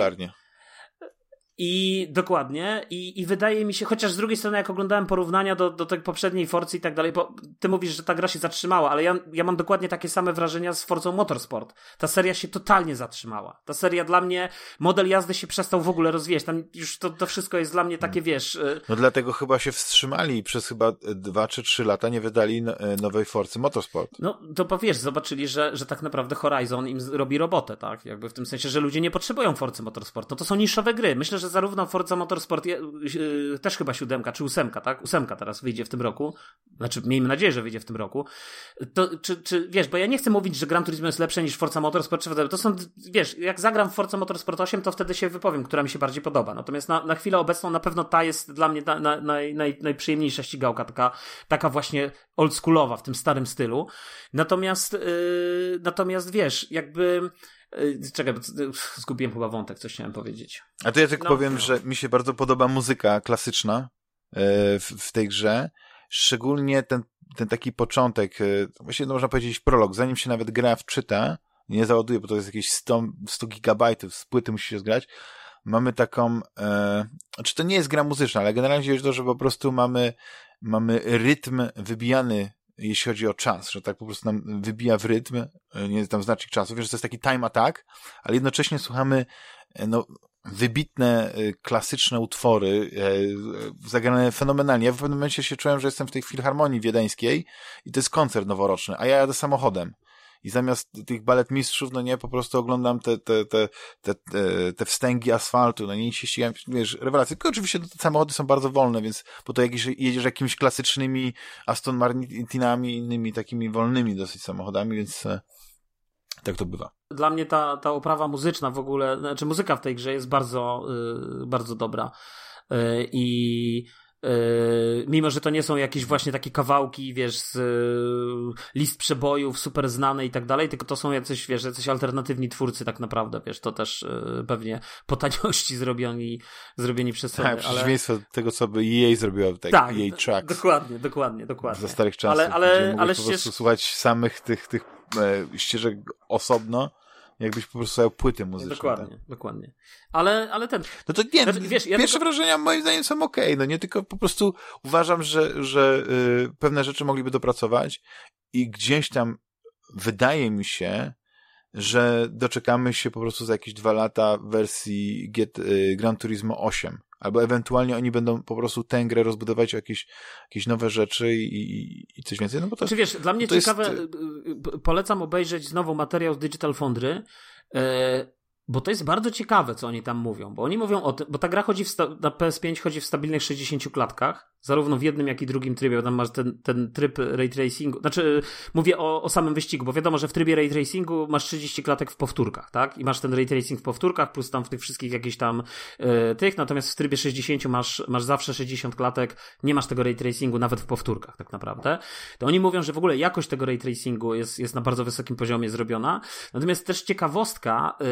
I dokładnie, i, i wydaje mi się, chociaż z drugiej strony, jak oglądałem porównania do, do tej poprzedniej Forcy i tak dalej, bo ty mówisz, że ta gra się zatrzymała, ale ja, ja mam dokładnie takie same wrażenia z Forzą Motorsport. Ta seria się totalnie zatrzymała. Ta seria dla mnie, model jazdy się przestał w ogóle rozwijać. Tam już to, to wszystko jest dla mnie takie, hmm. wiesz. Y, no dlatego chyba się wstrzymali i przez chyba dwa czy trzy lata nie wydali e, nowej Forcy Motorsport. No to powiesz, zobaczyli, że, że tak naprawdę Horizon im robi robotę, tak? Jakby w tym sensie, że ludzie nie potrzebują Forcy Motorsport. No to są niszowe gry. Myślę, że zarówno Forza Motorsport, yy, też chyba siódemka, czy ósemka, tak? Ósemka teraz wyjdzie w tym roku. Znaczy, miejmy nadzieję, że wyjdzie w tym roku. To, czy, czy, wiesz, bo ja nie chcę mówić, że Gran Turismo jest lepsze niż Forza Motorsport, czy to są, wiesz, jak zagram w Forza Motorsport 8, to wtedy się wypowiem, która mi się bardziej podoba. Natomiast na, na chwilę obecną na pewno ta jest dla mnie na, na, naj, naj, najprzyjemniejsza ścigałka, taka, taka właśnie oldschoolowa, w tym starym stylu. Natomiast, yy, natomiast wiesz, jakby Y, czekaj, zgubiłem chyba wątek, coś chciałem powiedzieć. A to ja tylko no, powiem, no. że mi się bardzo podoba muzyka klasyczna e, w, w tej grze. Szczególnie ten, ten taki początek, e, właściwie można powiedzieć prolog, zanim się nawet gra wczyta, nie załaduje, bo to jest jakieś 100, 100 gigabajtów, z płyty musi się zgrać, mamy taką, e, znaczy to nie jest gra muzyczna, ale generalnie o to, że po prostu mamy, mamy rytm wybijany jeśli chodzi o czas, że tak po prostu nam wybija w rytm, e, nie tam znacznik czasu, wiesz, że to jest taki time attack, ale jednocześnie słuchamy e, no, wybitne, e, klasyczne utwory, zagrane fenomenalnie. Ja w pewnym momencie się czułem, że jestem w tej filharmonii wiedeńskiej i to jest koncert noworoczny, a ja jadę samochodem. I zamiast tych balet mistrzów, no nie, po prostu oglądam te, te, te, te, te, wstęgi asfaltu, no nie, się ścigam, wiesz, rewelacje. Tylko oczywiście te samochody są bardzo wolne, więc, bo to jakieś, jedziesz jakimiś klasycznymi Aston Martinami, innymi takimi wolnymi dosyć samochodami, więc e, tak to bywa. Dla mnie ta, ta oprawa muzyczna w ogóle, znaczy muzyka w tej grze jest bardzo, yy, bardzo dobra. Yy, I mimo, że to nie są jakieś właśnie takie kawałki, wiesz, z yy, list przebojów super znane i tak dalej, tylko to są jacyś, wiesz, jacyś alternatywni twórcy tak naprawdę, wiesz, to też yy, pewnie po taniości zrobioni, zrobieni przez Sony. Tak, przeciwieństwo ale... tego, co by EA zrobiło, tak, tak EA Tracks. Dokładnie, dokładnie, dokładnie. Ze starych czasów, ale, ale, ale po prostu słuchać samych tych, tych e, ścieżek osobno, jakbyś po prostu płyty muzyczne. Dokładnie, tak? dokładnie. Ale, ale ten... No to nie, znaczy, wiesz, ja pierwsze tylko... wrażenia moim zdaniem są okej, okay, no nie, tylko po prostu uważam, że, że y, pewne rzeczy mogliby dopracować i gdzieś tam wydaje mi się, że doczekamy się po prostu za jakieś dwa lata wersji Get, y, Gran Turismo 8 albo ewentualnie oni będą po prostu tę grę rozbudować o jakieś, jakieś nowe rzeczy i, i coś więcej. No bo to, Czy wiesz, dla mnie ciekawe, jest... Y, y, polecam obejrzeć znowu materiał z Digital Foundry, bo to jest bardzo ciekawe, co oni tam mówią, bo oni mówią o tym, bo ta gra chodzi na PS5 chodzi w stabilnych 60 klatkach, zarówno w jednym, jak i drugim trybie, bo tam masz ten, ten tryb ray tracingu, znaczy mówię o, o samym wyścigu, bo wiadomo, że w trybie ray tracingu masz 30 klatek w powtórkach, tak? I masz ten ray tracing w powtórkach, plus tam w tych wszystkich jakichś tam e, tych, natomiast w trybie 60 masz, masz zawsze 60 klatek, nie masz tego ray tracingu nawet w powtórkach, tak naprawdę. To oni mówią, że w ogóle jakość tego ray tracingu jest, jest na bardzo wysokim poziomie zrobiona, natomiast też ciekawostka, e,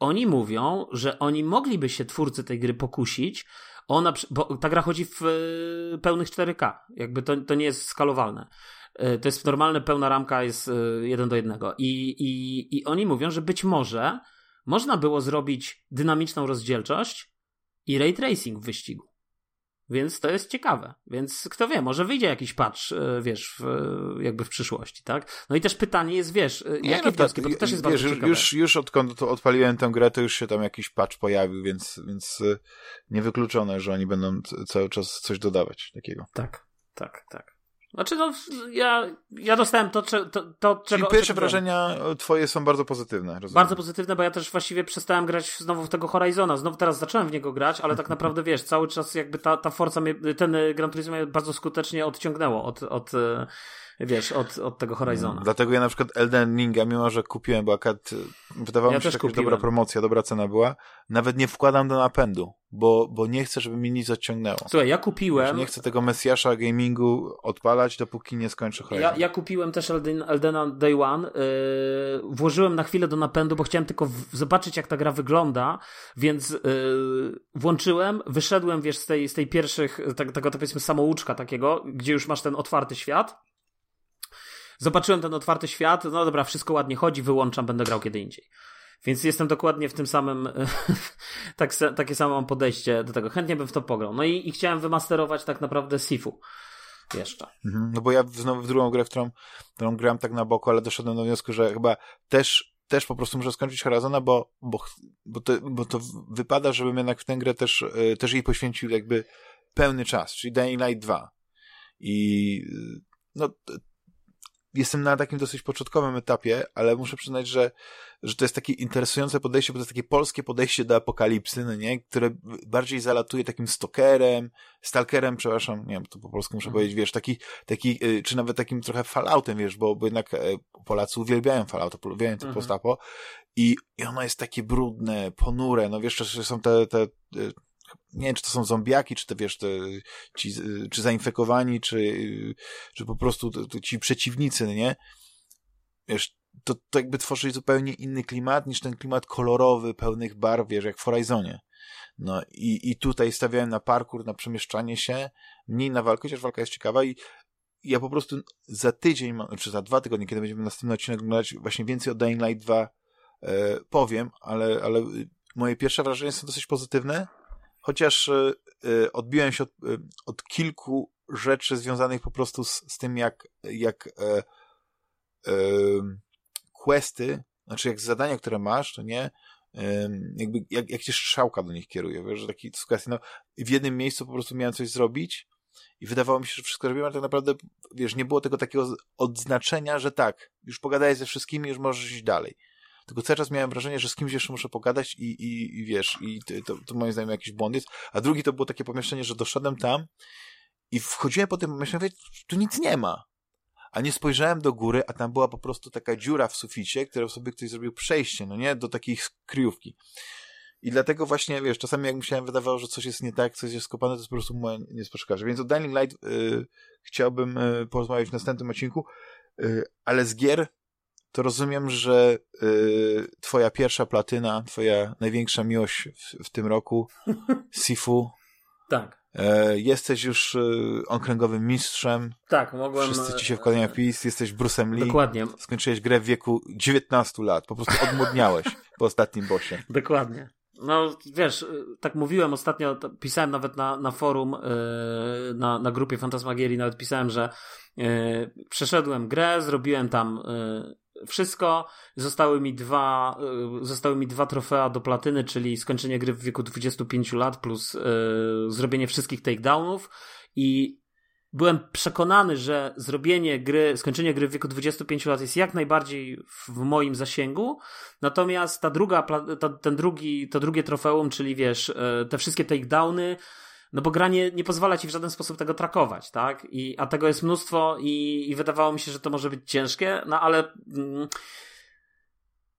oni mówią, że oni mogliby się twórcy tej gry pokusić, ona, bo ta gra chodzi w y, pełnych 4K, jakby to, to nie jest skalowalne. Y, to jest normalne, pełna ramka jest y, jeden do jednego. I, i, I oni mówią, że być może można było zrobić dynamiczną rozdzielczość i ray tracing w wyścigu. Więc to jest ciekawe. Więc kto wie, może wyjdzie jakiś patch, e, wiesz, w, jakby w przyszłości, tak? No i też pytanie jest, wiesz, e, jakie no, wnioski, bo to też jest wiesz, bardzo ciekawe. Już, już odkąd to odpaliłem tę grę, to już się tam jakiś patch pojawił, więc, więc e, niewykluczone, że oni będą cały czas coś dodawać takiego. Tak, tak, tak. Znaczy, no, ja, ja dostałem to, to, to czego... Czyli pierwsze wrażenia twoje są bardzo pozytywne, rozumiem. Bardzo pozytywne, bo ja też właściwie przestałem grać znowu w tego Horizona. Znowu teraz zacząłem w niego grać, ale tak naprawdę, wiesz, cały czas jakby ta, ta Forza, mnie, ten Gran Turismo mnie bardzo skutecznie odciągnęło od, od e, wiesz, od, od tego Horizona. No, dlatego ja na przykład Elden Ringa, mimo że kupiłem, bo akad wydawało ja mi się, że dobra promocja, dobra cena była, nawet nie wkładam do napędu, bo, bo nie chcę, żeby mi nic odciągnęło. Słuchaj, ja kupiłem... nie chcę tego Mesjasza gamingu odpalać, dopóki nie skończę Horizon. Ja, ja kupiłem też Elden, Eldena Day One, yy, włożyłem na chwilę do napędu, bo chciałem tylko w, zobaczyć, jak ta gra wygląda, więc yy, włączyłem, wyszedłem, wiesz, z tej, z tej pierwszych, tak, tego, to powiedzmy, samouczka takiego, gdzie już masz ten otwarty świat, zobaczyłem ten otwarty świat, no dobra, wszystko ładnie chodzi, wyłączam, będę grał kiedy indziej. Więc jestem dokładnie w tym samym, tak, takie samo mam podejście do tego. Chętnie bym w to pograł. No i, i chciałem wymasterować tak naprawdę Sifu jeszcze. Mhm, no bo ja znowu w drugą grę, w którą, którą grałem tak na boku, ale doszedłem do wniosku, że chyba też, też po prostu muszę skończyć Horizona, bo, bo, bo, to, bo to wypada, żebym jednak w tę grę też, e, też jej poświęcił jakby pełny czas, czyli Dying Light 2. I no, jestem na takim dosyć początkowym etapie, ale muszę przyznać, że, że to jest takie interesujące podejście, bo to jest takie polskie podejście do apokalipsy, no nie? które bardziej zalatuje takim stokerem, stalkerem, przepraszam, nie wiem, to po polsku muszę mhm. powiedzieć, wiesz, taki, taki, y, czy nawet takim trochę falloutem, wiesz, bo, bo jednak e, Polacy uwielbiają fallout, uwielbiają to mhm. postapo i, i ono jest takie brudne, ponure, no wiesz, że są te, te y, nie wiem, czy to są zombiaki, czy to wiesz, te, ci, czy zainfekowani, czy, czy po prostu to, to ci przeciwnicy, nie? Wiesz, to, to jakby tworzy zupełnie inny klimat niż ten klimat kolorowy, pełnych barw, wiesz, jak w Horizonie. No i, i tutaj stawiałem na parkour, na przemieszczanie się, mniej na walkę, chociaż walka jest ciekawa i ja po prostu za tydzień, czy za dwa tygodnie, kiedy będziemy następny odcinek oglądać, właśnie więcej o Dying Light 2 e, powiem, ale, ale moje pierwsze wrażenia są dosyć pozytywne chociaż y, y, odbiłem się od, y, od, kilku rzeczy związanych po prostu z, z tym, jak, jak e, e, questy, znaczy jak zadania, które masz, to nie, e, jakby jak, jak cię strzałka do nich kieruje, wiesz, że taki sytuacji, no w jednym miejscu po prostu miałem coś zrobić i wydawało mi się, że wszystko robiłem, ale tak naprawdę, wiesz, nie było tego takiego odznaczenia, że tak, już pogadałeś ze wszystkimi, już możesz iść dalej. Tylko cały czas miałem wrażenie, że z kimś jeszcze muszę pogadać i, i, i wiesz, i to, to moim zdaniem jakiś błąd jest. A drugi to było takie pomieszczenie, że doszedłem tam i wchodziłem po tym pomieszczeniu, tu nic nie ma. A nie spojrzałem do góry, a tam była po prostu taka dziura w suficie, którą sobie ktoś zrobił przejście, no nie, do takiej kryjówki. I dlatego właśnie, wiesz, czasami jak myślałem, wydawało, że coś jest nie tak, coś jest skopane, to jest po prostu moja niespoczkarze. Więc o Dying Light y, chciałbym y, porozmawiać w następnym odcinku, y, ale z gier to rozumiem, że y, twoja pierwsza platyna, twoja największa miłość w, w tym roku, Sifu. tak. E, jesteś już y, okręgowym mistrzem. Tak, mogłem. Wszyscy ci się wkładają w pis, jesteś Bruce'em Lee. Dokładnie. Skończyłeś grę w wieku 19 lat. Po prostu odmłodniałeś po ostatnim bosie. Dokładnie. No, wiesz, tak mówiłem ostatnio, pisałem nawet na, na forum, yy, na, na grupie Fantasmagierii, nawet pisałem, że yy, przeszedłem grę, zrobiłem tam yy, wszystko, zostały mi dwa, zostały mi dwa trofea do platyny, czyli skończenie gry w wieku 25 lat plus zrobienie wszystkich takedownów. I byłem przekonany, że zrobienie gry, skończenie gry w wieku 25 lat jest jak najbardziej w moim zasięgu, natomiast ta druga, ta, ten drugi, to drugie trofeum, czyli wiesz, e, te wszystkie takedowny, no bo gra nie, nie pozwala ci w żaden sposób tego trakować, tak? I, a tego jest mnóstwo i, i wydawało mi się, że to może być ciężkie, no ale... Mm,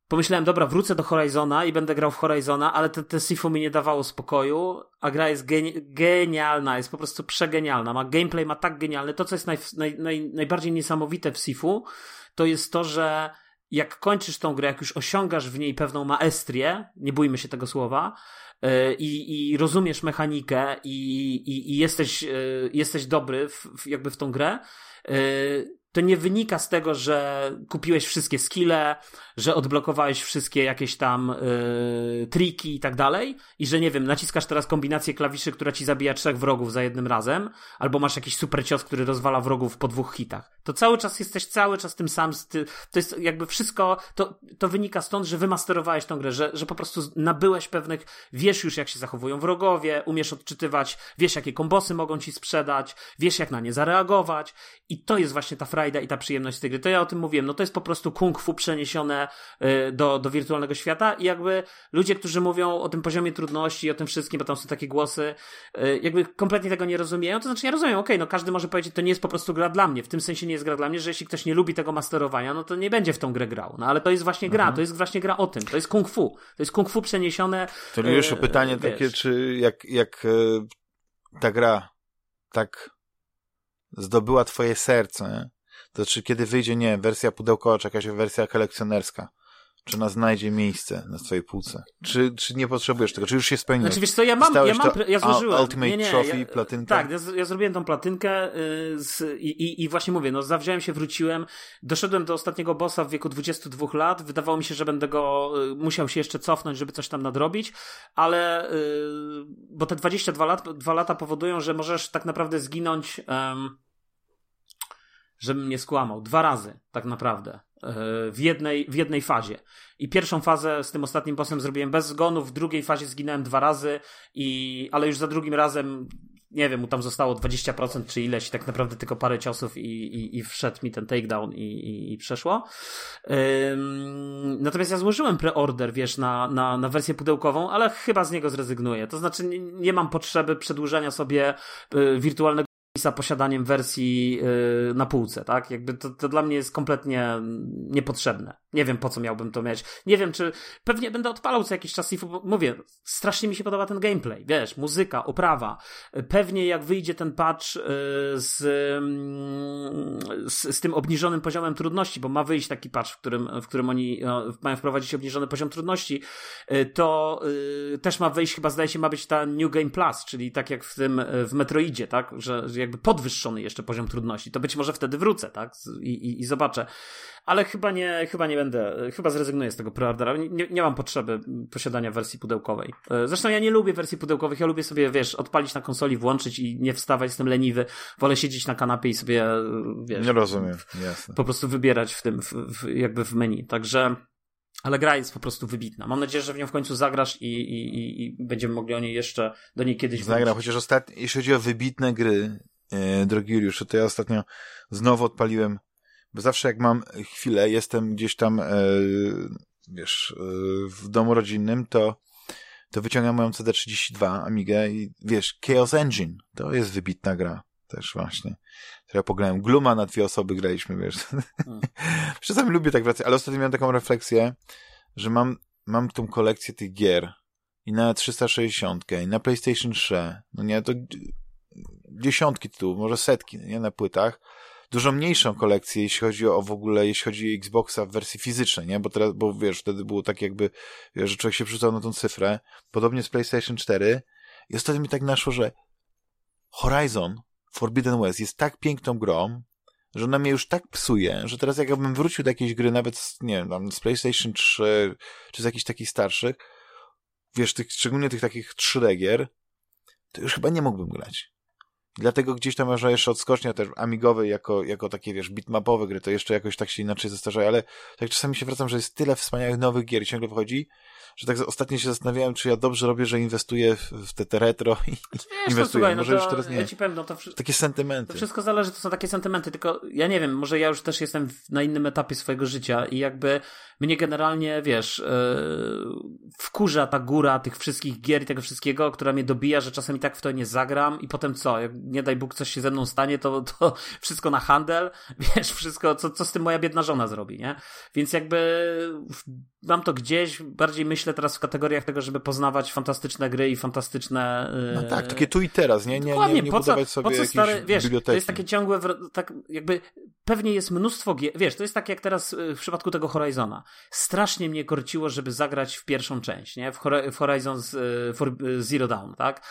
pomyślałem, dobra, wrócę do Horizona i będę grał w Horizona, ale te, te Sifu mi nie dawało spokoju, a gra jest geni genialna, jest po prostu przegenialna. Ma gameplay, ma tak genialny. To, co jest naj, naj, naj, najbardziej niesamowite w Sifu, to jest to, że jak kończysz tą grę, jak już osiągasz w niej pewną maestrię, nie bójmy się tego słowa, i, i rozumiesz mechanikę i, i, i jesteś, yy, jesteś dobry w, jakby w tą grę, yy, to nie wynika z tego, że kupiłeś wszystkie skille, że odblokowałeś wszystkie jakieś tam yy, triki i tak dalej i że nie wiem, naciskasz teraz kombinację klawiszy, która ci zabija trzech wrogów za jednym razem, albo masz jakiś super cios, który rozwala wrogów po dwóch hitach. To cały czas jesteś cały czas tym sam, to jest jakby wszystko, to, to wynika stąd, że wymasterowałeś tą grę, że, że po prostu nabyłeś pewnych, wiesz już jak się zachowują wrogowie, umiesz odczytywać, wiesz jakie kombosy mogą ci sprzedać, wiesz jak na nie zareagować i to jest właśnie ta frajda i ta przyjemność z tej gry. To ja o tym mówiłem, no to jest po prostu kung fu przeniesione Y, do, do wirtualnego świata i jakby ludzie, którzy mówią o tym poziomie trudności, o tym wszystkim, bo tam są takie głosy, y, jakby kompletnie tego nie rozumieją, to znaczy ja rozumiem, okej, okay, no każdy może powiedzieć, to nie jest po prostu gra dla mnie, w tym sensie nie jest gra dla mnie, że jeśli ktoś nie lubi tego masterowania, no to nie będzie w tą grę grał, no ale to jest właśnie gra, mhm. to jest właśnie gra o tym, to jest kung fu, to jest kung fu przeniesione. To już o pytanie wiesz. takie, czy jak, jak ta gra tak zdobyła twoje serce? To czy kiedy wyjdzie, nie wersja pudełkowa, czy jakaś wersja kolekcjonerska, czy ona znajdzie miejsce na swojej półce? Czy, czy nie potrzebujesz tego? Czy już się spełniło? Znaczy, wiesz co, ja mam, ja mam, ja złożyłem. Ultimate nie, nie, Trophy, ja, platynkę? Tak, ja, ja, zrobiłem tą platynkę yy, z, i, i, właśnie mówię, no zawziąłem się, wróciłem, doszedłem do ostatniego bossa w wieku 22 lat, wydawało mi się, że będę go, yy, musiał się jeszcze cofnąć, żeby coś tam nadrobić, ale, yy, bo te 22 lat, 2 lata powodują, że możesz tak naprawdę zginąć, żebym nie skłamał, dwa razy tak naprawdę w jednej, w jednej fazie. I pierwszą fazę z tym ostatnim bossem zrobiłem bez zgonów, w drugiej fazie zginąłem dwa razy, i, ale już za drugim razem nie wiem, mu tam zostało 20% czy ileś, tak naprawdę tylko parę ciosów i, i, i wszedł mi ten takedown i, i, i przeszło. Ym, natomiast ja złożyłem preorder, wiesz, na, na, na wersję pudełkową, ale chyba z niego zrezygnuję. To znaczy nie, nie mam potrzeby przedłużania sobie y, wirtualnego za posiadaniem wersji yy, na półce, tak? Jakby to, to dla mnie jest kompletnie niepotrzebne. Nie wiem, po co miałbym to mieć. Nie wiem, czy pewnie będę odpalał co jakiś czas i mówię, strasznie mi się podoba ten gameplay, wiesz, muzyka, oprawa. Pewnie jak wyjdzie ten patch yy, z, yy, z, z, tym obniżonym poziomem trudności, bo ma wyjść taki patch, w którym, w którym oni mają wprowadzić obniżony poziom trudności, yy, to y, też ma wyjść, chyba zdaje się, ma być ta New Game Plus, czyli tak jak w tym, w Metroidzie, tak? Że, że jakby podwyższony jeszcze poziom trudności, to być może wtedy wrócę, tak? I, i, i zobaczę. Ale chyba nie, chyba nie będę, chyba zrezygnuję z tego preordera. Nie, nie mam potrzeby posiadania wersji pudełkowej. E, zresztą ja nie lubię wersji pudełkowych, ja lubię sobie, wiesz, odpalić na konsoli, włączyć i nie wstawać, jestem leniwy. Wolę siedzieć na kanapie i sobie, wiesz... Nie rozumiem, jasne. Po prostu wybierać w tym, w, w, jakby w menu. Także... Ale gra jest po prostu wybitna. Mam nadzieję, że w nią w końcu zagrasz i, i, i będziemy mogli o niej jeszcze do niej kiedyś Zagram, chociaż ostatnio, jeśli chodzi o wybitne gry, e, drogi Juliuszu, to ja ostatnio znowu odpaliłem, bo zawsze jak mam chwilę, jestem gdzieś tam, e, wiesz, e, w domu rodzinnym, to, to wyciągam moją CD32 Amigę i wiesz, Chaos Engine, to jest wybitna gra też właśnie. Ja pograłem. Gluma na dwie osoby graliśmy, wiesz. Hmm. Czasami lubię tak wracać, ale ostatnio miałem taką refleksję, że mam, mam tą kolekcję tych gier i na 360 i na PlayStation 3, no nie, to dziesiątki tu, może setki, nie, na płytach. Dużo mniejszą kolekcję, jeśli chodzi o w ogóle, jeśli chodzi o Xboxa w wersji fizycznej, nie? Bo teraz, bo wiesz, wtedy było tak jakby, wiesz, że człowiek się przerzucał na tą cyfrę. Podobnie z PlayStation 4. I ostatnio mi tak naszło, że Horizon Forbidden West jest tak piękną grą, że ona mnie już tak psuje, że teraz jakbym wrócił do jakiejś gry, nawet z, nie wiem, tam z PlayStation 3, czy z jakichś takich starszych, wiesz, tych, szczególnie tych takich 3D gier, to już chyba nie mógłbym grać. Dlatego gdzieś tam może jeszcze odskocznia też amigowej jako, jako takie, wiesz, bitmapowe gry, to jeszcze jakoś tak się inaczej zestarzają, ale tak czasami się wracam, że jest tyle wspaniałych nowych gier i ciągle wychodzi, że tak ostatnio się zastanawiałem, czy ja dobrze robię, że inwestuję w te, te retro i Wiesz, inwestuję. Słuchaj, Może no już teraz nie. Ja powiem, no to takie sentymenty. To wszystko zależy, to są takie sentymenty, tylko ja nie wiem, może ja już też jestem na innym etapie swojego życia i jakby mnie generalnie, wiesz, yy, wkurza ta góra tych wszystkich gier i tego wszystkiego, która mnie dobija, że czasem i tak w to nie zagram i potem co, jak nie daj Bóg coś się ze mną stanie, to, to wszystko na handel, wiesz, wszystko, co, co z tym moja biedna żona zrobi, nie? Więc jakby mam to gdzieś, bardziej myślę teraz w kategoriach tego, żeby poznawać fantastyczne gry i fantastyczne... Yy... No tak, takie tu i teraz, nie? Nie, nie, nie po budować co, sobie po co stare, wiesz, biblioteki. To jest takie ciągłe, tak jakby pewnie jest mnóstwo gier, wiesz, to jest tak jak teraz y, w przypadku tego Horizona. Strasznie mnie korciło, żeby zagrać w pierwszą część, nie? W, Horizon y, Zero Dawn, tak?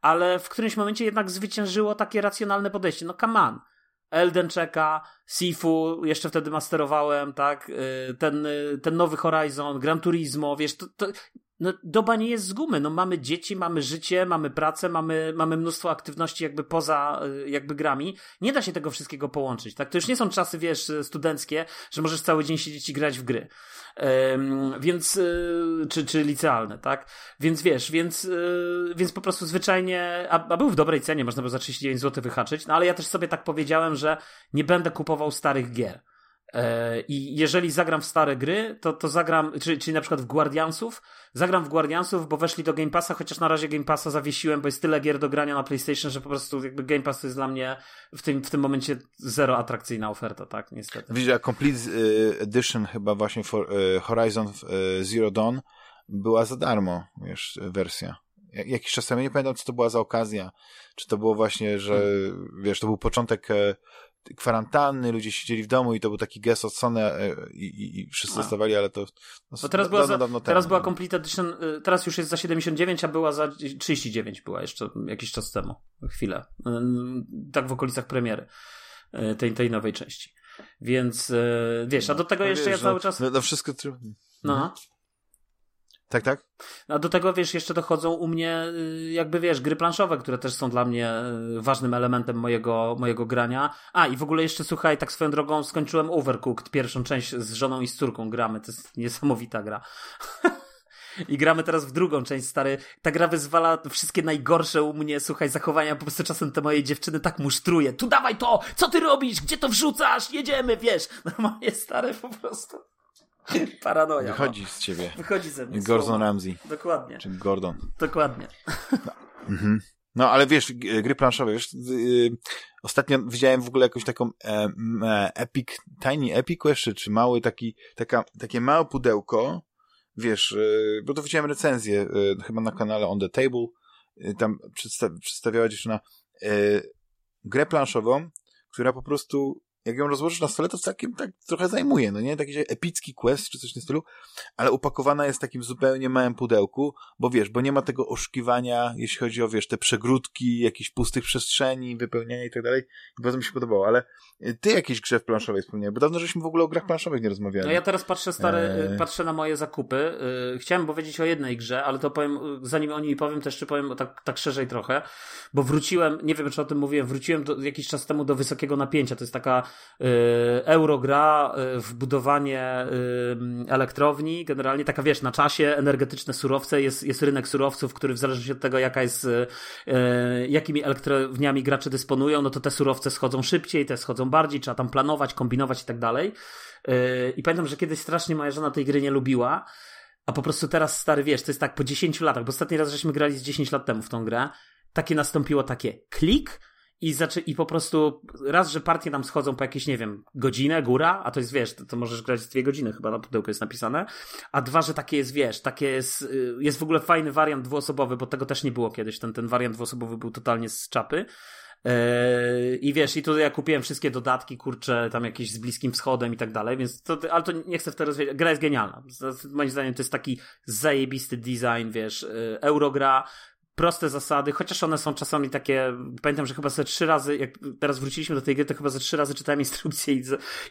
Ale w którymś momencie jednak zwyciężyło takie racjonalne podejście. No come on Elden czeka, Sifu, jeszcze wtedy masterowałem, tak, y, ten, y, ten nowy Horizon, Gran Turismo, wiesz, to, to no, doba nie jest z gumy, no mamy dzieci, mamy życie, mamy pracę, mamy, mamy mnóstwo aktywności jakby poza y, jakby grami. Nie da się tego wszystkiego połączyć, tak, to już nie są czasy, wiesz, studenckie, że możesz cały dzień siedzieć i grać w gry więc, y, czy, czy licealne, tak? Więc wiesz, więc, y, więc po prostu zwyczajnie, a, a był w dobrej cenie, można było za 39 zł wyhaczyć, no ale ja też sobie tak powiedziałem, że nie będę kupował starych gier. E, I jeżeli zagram w stare gry, to, to zagram, czyli, czyli na przykład w Guardiansów, zagram w Guardiansów, bo weszli do Game Passa, chociaż na razie Game Passa zawiesiłem, bo jest tyle gier do grania na PlayStation, że po prostu jakby Game Pass to jest dla mnie w tym, w tym momencie zero atrakcyjna oferta, tak, niestety. Widzisz, a Complete y, Edition chyba właśnie for, y, Horizon y, Zero Dawn była za darmo, wiesz, wersja. Jakiś czas temu, nie pamiętam, co to była za okazja. Czy to było właśnie, że, hmm. wiesz, to był początek e, kwarantanny, ludzie siedzieli w domu i to był taki gest od Sony e, i, i, i wszyscy dostawali, ale to no, no teraz była za, dawno Teraz temu, była no. Complete Edition, y, teraz już jest za 79, a była za 39 była jeszcze jakiś czas temu, chwilę, y, tak w okolicach premiery y, tej, tej nowej części. Więc wiesz, a do tego no, jeszcze wiesz, ja cały no, czas... No, no wszystko... No. Mhm. Tak, tak. A do tego, wiesz, jeszcze dochodzą u mnie, y, jakby wiesz, gry planszowe, które też są dla mnie y, ważnym elementem mojego, mojego grania. A, i w ogóle jeszcze, słuchaj, tak swoją drogą skończyłem Overcooked, pierwszą część z żoną i z córką gramy. To jest niesamowita gra. I gramy teraz w drugą część, stary. Ta gra wyzwala wszystkie najgorsze u mnie, słuchaj, zachowania. Po prostu czasem te moje dziewczyny tak musztruje. Tu dawaj to! Co ty robisz? Gdzie to wrzucasz? Jedziemy, wiesz. Normalnie, stary, po prostu. Paranoja. Wychodzi no. z ciebie. Wychodzi ze mnie. Gordon Ramsay. Dokładnie. Czy Gordon. Dokładnie. No. Mhm. No, ale wiesz, gry planszowe, wiesz, yy, ostatnio widziałem w ogóle jakąś taką e, e, Epic, Tiny Epic jeszcze, czy mały taki, taka, takie małe pudełko, wiesz, yy, bo to widziałem recenzję, yy, chyba na kanale On The Table, y, tam przedstaw przedstawiała dziewczyna y, grę planszową, która po prostu jak ją rozłożysz na stole, to całkiem tak trochę zajmuje, no nie? Taki epicki quest czy coś w tym stylu, ale upakowana jest w takim zupełnie małym pudełku, bo wiesz, bo nie ma tego oszukiwania, jeśli chodzi o, wiesz, te przegródki, jakichś pustych przestrzeni, wypełniania i tak dalej. I bardzo mi się podobało, ale y, ty jakieś grze w planszowej wspomniałeś, bo dawno żeśmy w ogóle o grach planszowych nie rozmawiali. No ja teraz patrzę stare, eee... patrzę na moje zakupy. Y, chciałem powiedzieć o jednej grze, ale to powiem, zanim o niej powiem, to jeszcze powiem tak, tak szerzej trochę, bo wróciłem, nie wiem czy o tym mówiłem, wróciłem do, jakiś czas temu do wysokiego napięcia. To jest taka euro gra w budowanie elektrowni, generalnie taka wiesz, na czasie energetyczne surowce, jest, jest rynek surowców, który w zależności od tego jaka jest, jakimi elektrowniami gracze dysponują, no to te surowce schodzą szybciej, te schodzą bardziej, trzeba tam planować, kombinować i tak dalej. I pamiętam, że kiedyś strasznie moja żona tej gry nie lubiła, a po prostu teraz stary, wiesz, to jest tak po 10 latach, bo ostatni raz żeśmy grali z 10 lat temu w tą grę, takie nastąpiło takie klik i, zaczę- i po prostu raz, że partie nam schodzą po jakieś, nie wiem, godzinę, góra, a to jest, wiesz, to, to możesz grać dwie godziny chyba na pudełku jest napisane, a dwa, że takie jest, wiesz, takie jest, y, jest w ogóle fajny wariant dwuosobowy, bo tego też nie było kiedyś, ten, ten wariant dwuosobowy był totalnie z czapy, Yy, I wiesz, i tutaj ja kupiłem wszystkie dodatki, kurcze, tam jakieś z Bliskim Wschodem i tak dalej, więc to, ale to nie chcę w to rozwijać. Gra jest genialna. Moim zdaniem to jest taki zajebisty design, wiesz, yy, Eurogra, proste zasady, chociaż one są czasami takie, pamiętam, że chyba ze trzy razy, jak teraz wróciliśmy do tej gry, to chyba ze trzy razy czytałem instrukcje i,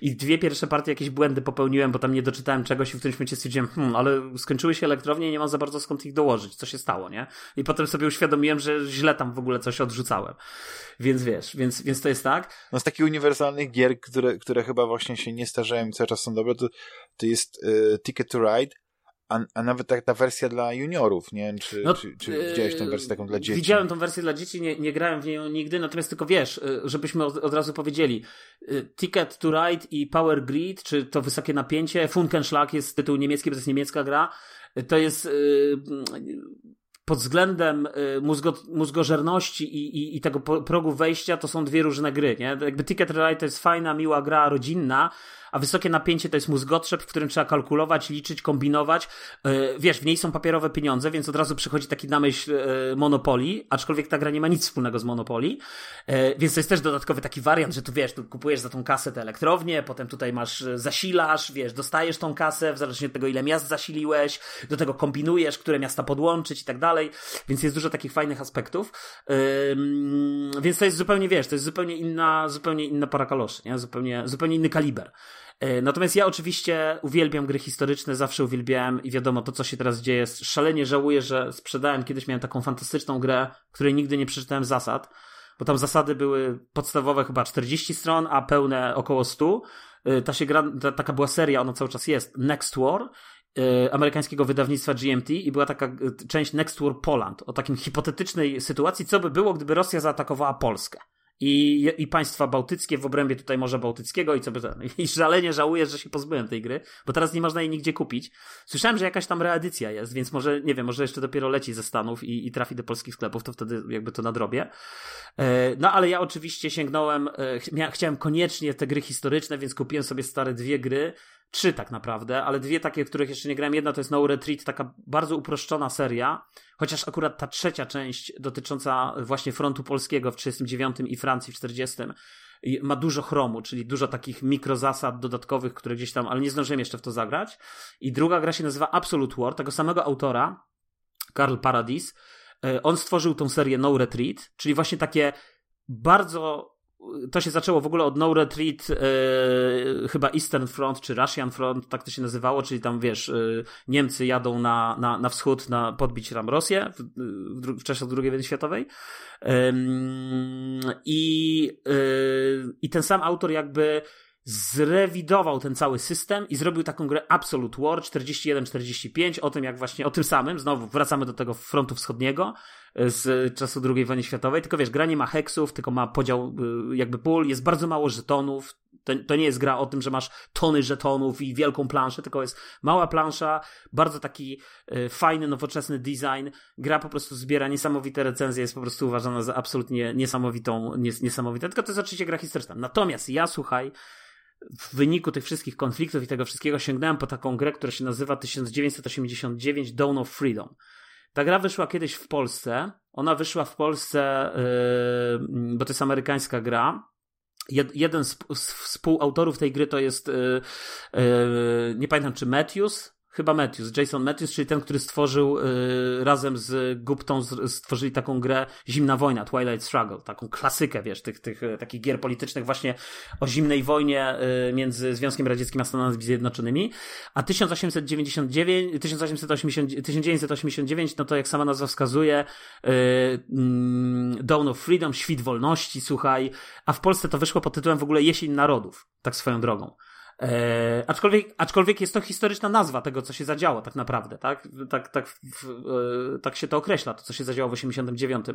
i dwie pierwsze partie jakieś błędy popełniłem, bo tam nie doczytałem czegoś i w którymś momencie stwierdziłem, hmm, ale skończyły się elektrownie i nie mam za bardzo skąd ich dołożyć, co się stało, nie? I potem sobie uświadomiłem, że źle tam w ogóle coś odrzucałem. Więc wiesz, więc, więc to jest tak. No z takich uniwersalnych gier, które, które chyba właśnie się nie starzeją i cały czas są dobre, to, to jest y, Ticket to Ride, a, a nawet ta, ta wersja dla juniorów, nie wiem, czy, no, czy, czy widziałeś tą wersję taką dla dzieci? Widziałem tą wersję dla dzieci, nie, nie grałem w nią nigdy, natomiast tylko wiesz, y, żebyśmy od, od razu powiedzieli, y, Ticket to Ride i Power Grid, czy to wysokie napięcie, Funkenschlag jest tytuł niemiecki, bo to jest niemiecka gra, to jest pod względem mózgo, mózgożerności i, i, i tego progu wejścia to są dwie różne gry, nie? Jakby Ticket Ride to jest fajna, miła gra rodzinna, a wysokie napięcie to jest mózgotrzeb, w którym trzeba kalkulować, liczyć, kombinować. E, wiesz, w niej są papierowe pieniądze, więc od razu przychodzi taki na myśl e, Monopoly, aczkolwiek ta gra nie ma nic wspólnego z Monopoly, e, więc to jest też dodatkowy taki wariant, że tu wiesz, tu kupujesz za tą kasę te elektrownie, potem tutaj masz zasilasz, wiesz, dostajesz tą kasę w zależności od tego, ile miast zasiliłeś, do tego kombinujesz, które miasta podłączyć i tak dalej, więc jest dużo takich fajnych aspektów. Więc to jest zupełnie, wiesz, to jest zupełnie inna, zupełnie inna para kaloszy, nie? Zupełnie, zupełnie inny kaliber. E, natomiast ja oczywiście uwielbiam gry historyczne, zawsze uwielbiałem i wiadomo, to co się teraz dzieje, szalenie żałuję, że sprzedałem, kiedyś miałem taką fantastyczną grę, której nigdy nie przeczytałem zasad, bo tam zasady były podstawowe chyba 40 stron, a pełne około 100. E, ta się gra, ta, taka była seria, ona cały czas jest, Next War, e, amerykańskiego wydawnictwa GMT i była taka część Next War Poland o takim hipotetycznej sytuacji, co by było, gdyby Rosja zaatakowała Polskę i, i państwa bałtyckie w obrębie tutaj Morza Bałtyckiego i co by to, i szalenie żałuję, że się pozbyłem tej gry, bo teraz nie można jej nigdzie kupić. Słyszałem, że jakaś tam reedycja jest, więc może, nie wiem, może jeszcze dopiero leci ze Stanów i, i trafi do polskich sklepów, to wtedy jakby to nadrobię. E, no ale ja oczywiście sięgnąłem, e, chciałem koniecznie te gry historyczne, więc kupiłem sobie stare dwie gry, trzy tak naprawdę, ale dwie takie, w których jeszcze nie grałem. Jedna to jest No Retreat, taka bardzo uproszczona seria, chociaż akurat ta trzecia część dotycząca właśnie frontu polskiego w 39 i Francji w 40 ma dużo chromu, czyli dużo takich mikrozasad dodatkowych, które gdzieś tam, ale nie zdążyłem jeszcze w to zagrać. I druga gra się nazywa Absolute War, tego samego autora, Karl Paradis. E, on stworzył tą serię No Retreat, czyli właśnie takie bardzo to się zaczęło w ogóle od No Retreat, e, chyba Eastern Front czy Russian Front, tak to się nazywało, czyli tam wiesz, e, Niemcy jadą na, na, na wschód na podbić tam Rosję w, w, w II wojny światowej. I, I ten sam autor jakby zrewidował ten cały system i zrobił taką grę Absolute War 41-45 o tym jak właśnie, o tym samym, znowu wracamy do tego frontu wschodniego z czasu II wojny światowej, tylko wiesz, gra nie ma heksów, tylko ma podział e, jakby pól, jest bardzo mało żetonów, to, to nie jest gra o tym, że masz tony żetonów i wielką planszę, tylko jest mała plansza, bardzo taki e, fajny, nowoczesny design, gra po prostu zbiera niesamowite recenzje, jest po prostu uważana za absolutnie niesamowitą, nies, tylko to jest oczywiście gra historyczna. Natomiast ja, słuchaj, w wyniku tych wszystkich konfliktów i tego wszystkiego sięgnąłem po taką grę, która się nazywa 1989 Dawn of Freedom. Ta gra wyszła kiedyś w Polsce. Ona wyszła w Polsce, yy, bo to jest amerykańska gra. jeden z, z współautorów tej gry to jest, yy, yy, nie pamiętam czy Matthews, Chyba Matthews, Jason Matthews, czyli ten, który stworzył y, razem z Guptą, stworzyli taką grę Zimna Wojna, Twilight Struggle, taką klasykę, wiesz, tych, tych y, takich gier politycznych właśnie o zimnej wojnie y, między Związkiem Radzieckim a Stanami Zjednoczonymi. A 1899, 1880, 1989, no to jak sama nazwa wskazuje, y, mm, Dawn of Freedom, Świt Wolności, słuchaj, a w Polsce to wyszło pod tytułem w ogóle Jesień Narodów, tak swoją drogą. E, aczkolwiek, aczkolwiek jest to historyczna nazwa tego, co się zadziało tak naprawdę, tak? Tak, tak, w, e, tak się to określa, to co się zadziało w 89.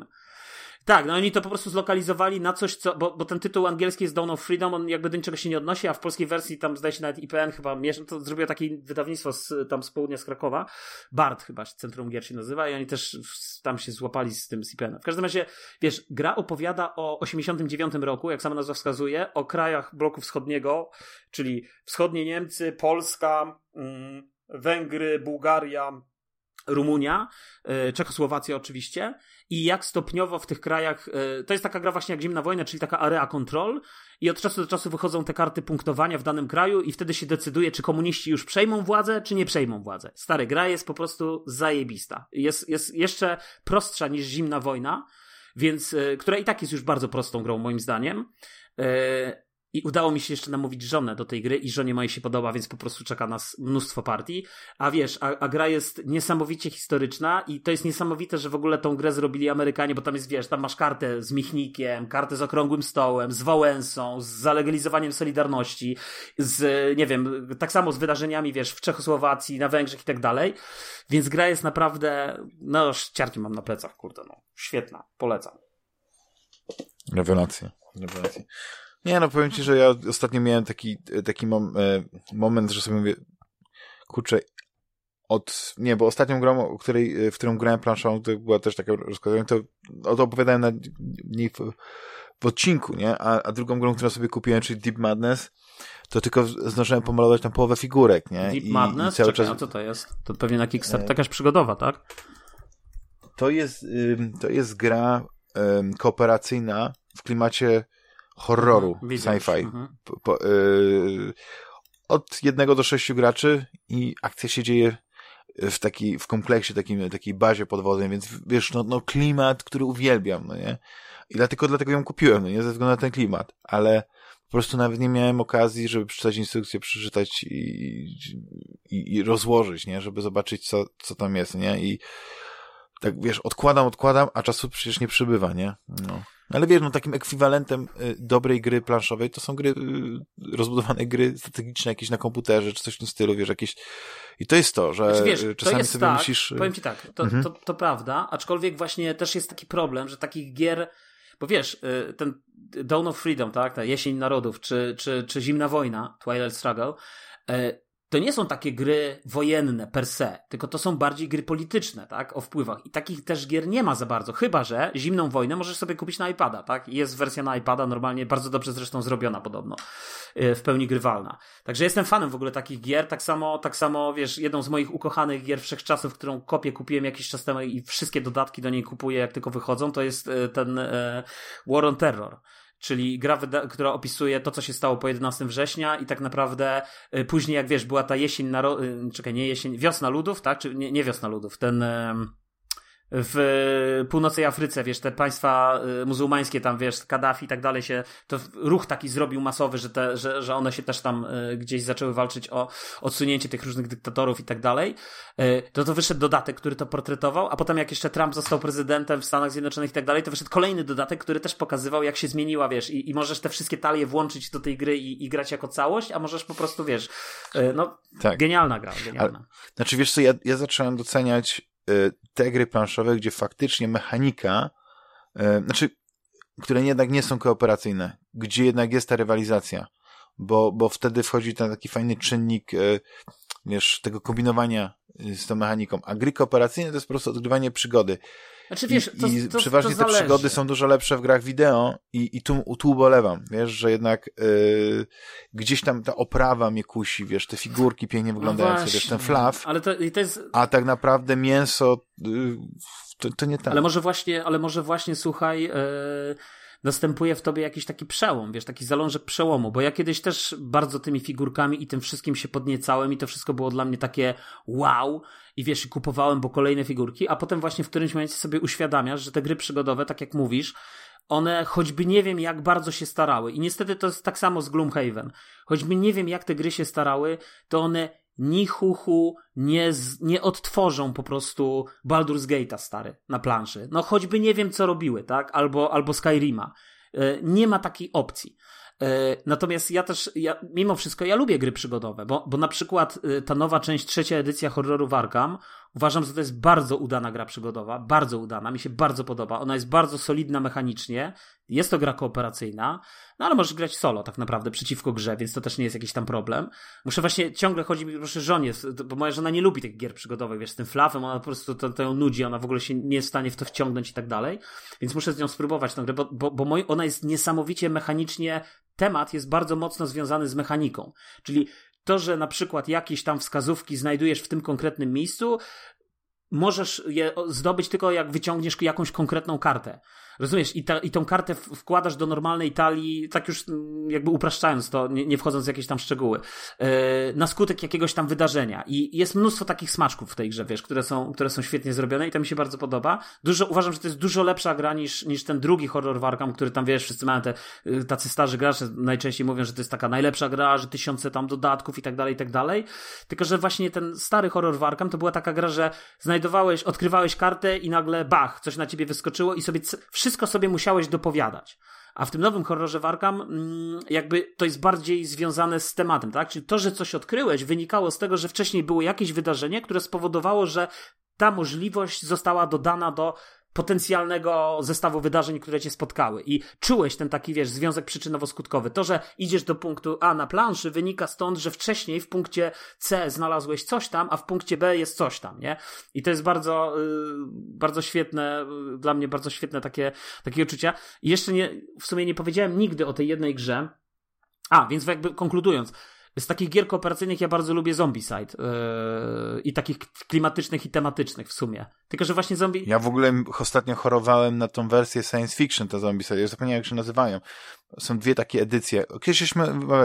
Tak, no oni to po prostu zlokalizowali na coś, co, bo, bo ten tytuł angielski jest Dawn of Freedom, on jakby do niczego się nie odnosi, a w polskiej wersji tam zdaje się nawet IPN chyba, to zrobiło takie wydawnictwo z, tam z południa z Krakowa, BART chyba, Centrum Gier się nazywa i oni też tam się złapali z tym z IPN. W każdym razie, wiesz, gra opowiada o 89 roku, jak sama nazwa wskazuje, o krajach bloku wschodniego, czyli wschodnie Niemcy, Polska, mm, Węgry, Bułgaria, Rumunia, e, Czechosłowacja oczywiście i jak stopniowo w tych krajach, e, to jest taka gra właśnie jak Zimna Wojna, czyli taka area control i od czasu do czasu wychodzą te karty punktowania w danym kraju i wtedy się decyduje, czy komuniści już przejmą władzę, czy nie przejmą władzę. Stary, gra jest po prostu zajebista. Jest, jest jeszcze prostsza niż Zimna Wojna, więc, e, która i tak jest już bardzo prostą grą moim zdaniem. I udało mi się jeszcze namówić żonę do tej gry i żonie mojej się podoba, więc po prostu czeka nas mnóstwo partii. A wiesz, a, a, gra jest niesamowicie historyczna i to jest niesamowite, że w ogóle tą grę zrobili Amerykanie, bo tam jest, wiesz, tam masz kartę z Michnikiem, kartę z okrągłym stołem, z Wałęsą, z zalegalizowaniem Solidarności, z, nie wiem, tak samo z wydarzeniami, wiesz, w Czechosłowacji, na Węgrzech i tak dalej. Więc gra jest naprawdę, no, ciarki mam na plecach, kurde, no. Świetna, polecam. Rewelacja. Rewelacja. Nie, no powiem ci, że ja ostatnio miałem taki, taki mom, e, moment, że sobie mówię, kurczę, od, nie, bo ostatnią grą, której, e, w którą grałem planszą, to była też taka rozkładana, to, o to opowiadałem na niej w, w, odcinku, nie? A, a drugą grą, którą sobie kupiłem, czyli Deep Madness, to tylko zdążyłem pomalować tam połowę figurek, nie? Deep I, Madness? I cały Czekaj, czas... a co to jest? To pewnie na Kickstarter, e... jakaś przygodowa, tak? To jest, to jest gra kooperacyjna w klimacie horroru mhm, sci-fi. Mhm. Y od jednego do sześciu graczy i akcja się dzieje w taki, w kompleksie, takim, takiej bazie podwodnej, więc wiesz, no, no klimat, który uwielbiam, no nie? I dlatego, dlatego ją kupiłem, no nie? Ze względu na ten klimat, ale po prostu nawet nie miałem okazji, żeby przeczytać instrukcję, przeczytać i, i, i rozłożyć, nie? Żeby zobaczyć, co, co tam jest, nie? I tak, wiesz, odkładam, odkładam, a czasu przecież nie przybywa, nie? No. Ale wiesz, no takim ekwiwalentem y, dobrej gry planszowej to są gry, y, rozbudowane gry strategiczne jakieś na komputerze, czy coś w tym stylu, wiesz, jakieś... I to jest to, że znaczy, wiesz, czasami to sobie tak, musisz... Powiem ci tak, to, mhm. to, to prawda, aczkolwiek właśnie też jest taki problem, że takich gier... Bo wiesz, y, ten Dawn of Freedom, tak, ta Jesień Narodów, czy, czy, czy Zimna Wojna, Twilight Struggle, to nie są takie gry wojenne per se, tylko to są bardziej gry polityczne, tak, o wpływach. I takich też gier nie ma za bardzo, chyba że Zimną Wojnę możesz sobie kupić na iPada, tak? Jest wersja na iPada, normalnie bardzo dobrze zresztą zrobiona podobno, y, w pełni grywalna. Także jestem fanem w ogóle takich gier, tak samo, tak samo, wiesz, jedną z moich ukochanych gier wszechczasów, którą kopię kupiłem jakiś czas temu i wszystkie dodatki do niej kupuję, jak tylko wychodzą, to jest y, ten y, War on Terror czyli gra, która opisuje to, co się stało po 11 września i tak naprawdę y, później, jak wiesz, była ta jesień, naro... Y, czekaj, nie jesień, wiosna ludów, tak? Czy nie, nie wiosna ludów, ten w północnej Afryce, wiesz, te państwa y, muzułmańskie tam, wiesz, Kaddafi i tak dalej się, to ruch taki zrobił masowy, że, te, że, że one się też tam y, gdzieś zaczęły walczyć o odsunięcie tych różnych dyktatorów i tak dalej, y, to to wyszedł dodatek, który to portretował, a potem jak jeszcze Trump został prezydentem w Stanach Zjednoczonych i tak dalej, to wyszedł kolejny dodatek, który też pokazywał, jak się zmieniła, wiesz, i, i możesz te wszystkie talie włączyć do tej gry i, i grać jako całość, a możesz po prostu, wiesz, no, tak. genialna gra, genialna. Ale, znaczy, wiesz co, ja, ja zacząłem doceniać te gry planszowe, gdzie faktycznie mechanika, y, znaczy, które jednak nie są kooperacyjne, gdzie jednak jest ta rywalizacja, bo, bo wtedy wchodzi ten taki fajny czynnik, y, wiesz, tego kombinowania z tą mechaniką, a gry kooperacyjne to jest po prostu odgrywanie przygody. Znaczy, wiesz, to, I, to, przeważnie to te przygody są dużo lepsze w grach wideo i, i tu, tu ubolewam, wiesz, że jednak yy, gdzieś tam ta oprawa mnie kusi, wiesz, te figurki pięknie wyglądające, no wiesz, ten flaw, ale to, to jest... a tak naprawdę mięso yy, to, to nie tak. Ale może właśnie, ale może właśnie, słuchaj, yy następuje w tobie jakiś taki przełom, wiesz, taki zalążek przełomu, bo ja kiedyś też bardzo tymi figurkami i tym wszystkim się podniecałem i to wszystko było dla mnie takie wow i wiesz, kupowałem, bo kolejne figurki, a potem właśnie w którymś momencie sobie uświadamiasz, że te gry przygodowe, tak jak mówisz, one choćby nie wiem jak bardzo się starały. I niestety to jest tak samo z Gloomhaven, choćby nie wiem jak te gry się starały, to one ni chuchu nie, z, nie odtworzą po prostu Baldur's Gate'a stary na planszy. No choćby nie wiem co robiły, tak? Albo, albo Skyrima. E, nie ma takiej opcji. E, natomiast ja też, ja, mimo wszystko, ja lubię gry przygodowe, bo, bo na przykład e, ta nowa część, trzecia edycja horroru Wargam, uważam, że to jest bardzo udana gra przygodowa, bardzo udana, mi się bardzo podoba. Ona jest bardzo solidna mechanicznie, jest to gra kooperacyjna, no ale możesz grać solo tak naprawdę przeciwko grze, więc to też nie jest jakiś tam problem. Muszę właśnie, ciągle chodzi mi, proszę, żonie, bo moja żona nie lubi tych gier przygodowych, wiesz, z tym flafem, ona po prostu to, to ją nudzi, ona w ogóle się nie jest w stanie w to wciągnąć i tak dalej, więc muszę z nią spróbować tę grę, bo, bo, bo moi, ona jest niesamowicie mechanicznie, temat jest bardzo mocno związany z mechaniką, czyli to, że na przykład jakieś tam wskazówki znajdujesz w tym konkretnym miejscu, możesz je zdobyć tylko jak wyciągniesz jakąś konkretną kartę. Rozumiesz? I, ta, I tą kartę wkładasz do normalnej talii, tak już mm, jakby upraszczając to, nie, nie wchodząc w jakieś tam szczegóły, yy, na skutek jakiegoś tam wydarzenia. I jest mnóstwo takich smaczków w tej grze, wiesz, które są, które są świetnie zrobione i to mi się bardzo podoba. Dużo, uważam, że to jest dużo lepsza gra niż, niż ten drugi horror Warkam, który tam, wiesz, wszyscy mają te, yy, tacy starzy gracze najczęściej mówią, że to jest taka najlepsza gra, że tysiące tam dodatków i tak dalej, i tak dalej. Tylko, że właśnie ten stary horror Warkam to była taka gra, że znajdowałeś, odkrywałeś kartę i nagle bach, coś na ciebie wyskoczyło i sobie wszystko wszystko sobie musiałeś dopowiadać. A w tym nowym horrorze Warkam, mm, jakby to jest bardziej związane z tematem, tak? Czyli to, że coś odkryłeś, wynikało z tego, że wcześniej było jakieś wydarzenie, które spowodowało, że ta możliwość została dodana do potencjalnego zestawu wydarzeń, które cię spotkały. I czułeś ten taki, wiesz, związek przyczynowo-skutkowy. To, że idziesz do punktu A na planszy, wynika stąd, że wcześniej w punkcie C znalazłeś coś tam, a w punkcie B jest coś tam, nie? I to jest bardzo, yy, bardzo świetne, yy, dla mnie bardzo świetne takie, takie uczucia. I jeszcze nie, w sumie nie powiedziałem nigdy o tej jednej grze. A, więc jakby konkludując, z takich gier kooperacyjnych ja bardzo lubię Zombicide yy, i takich klimatycznych i tematycznych w sumie. Tylko, że właśnie zombie... Ja w ogóle ostatnio chorowałem na tą wersję science fiction, to Zombicide. Ja zapomniałem, jak się nazywają. Są dwie takie edycje. Kiedyś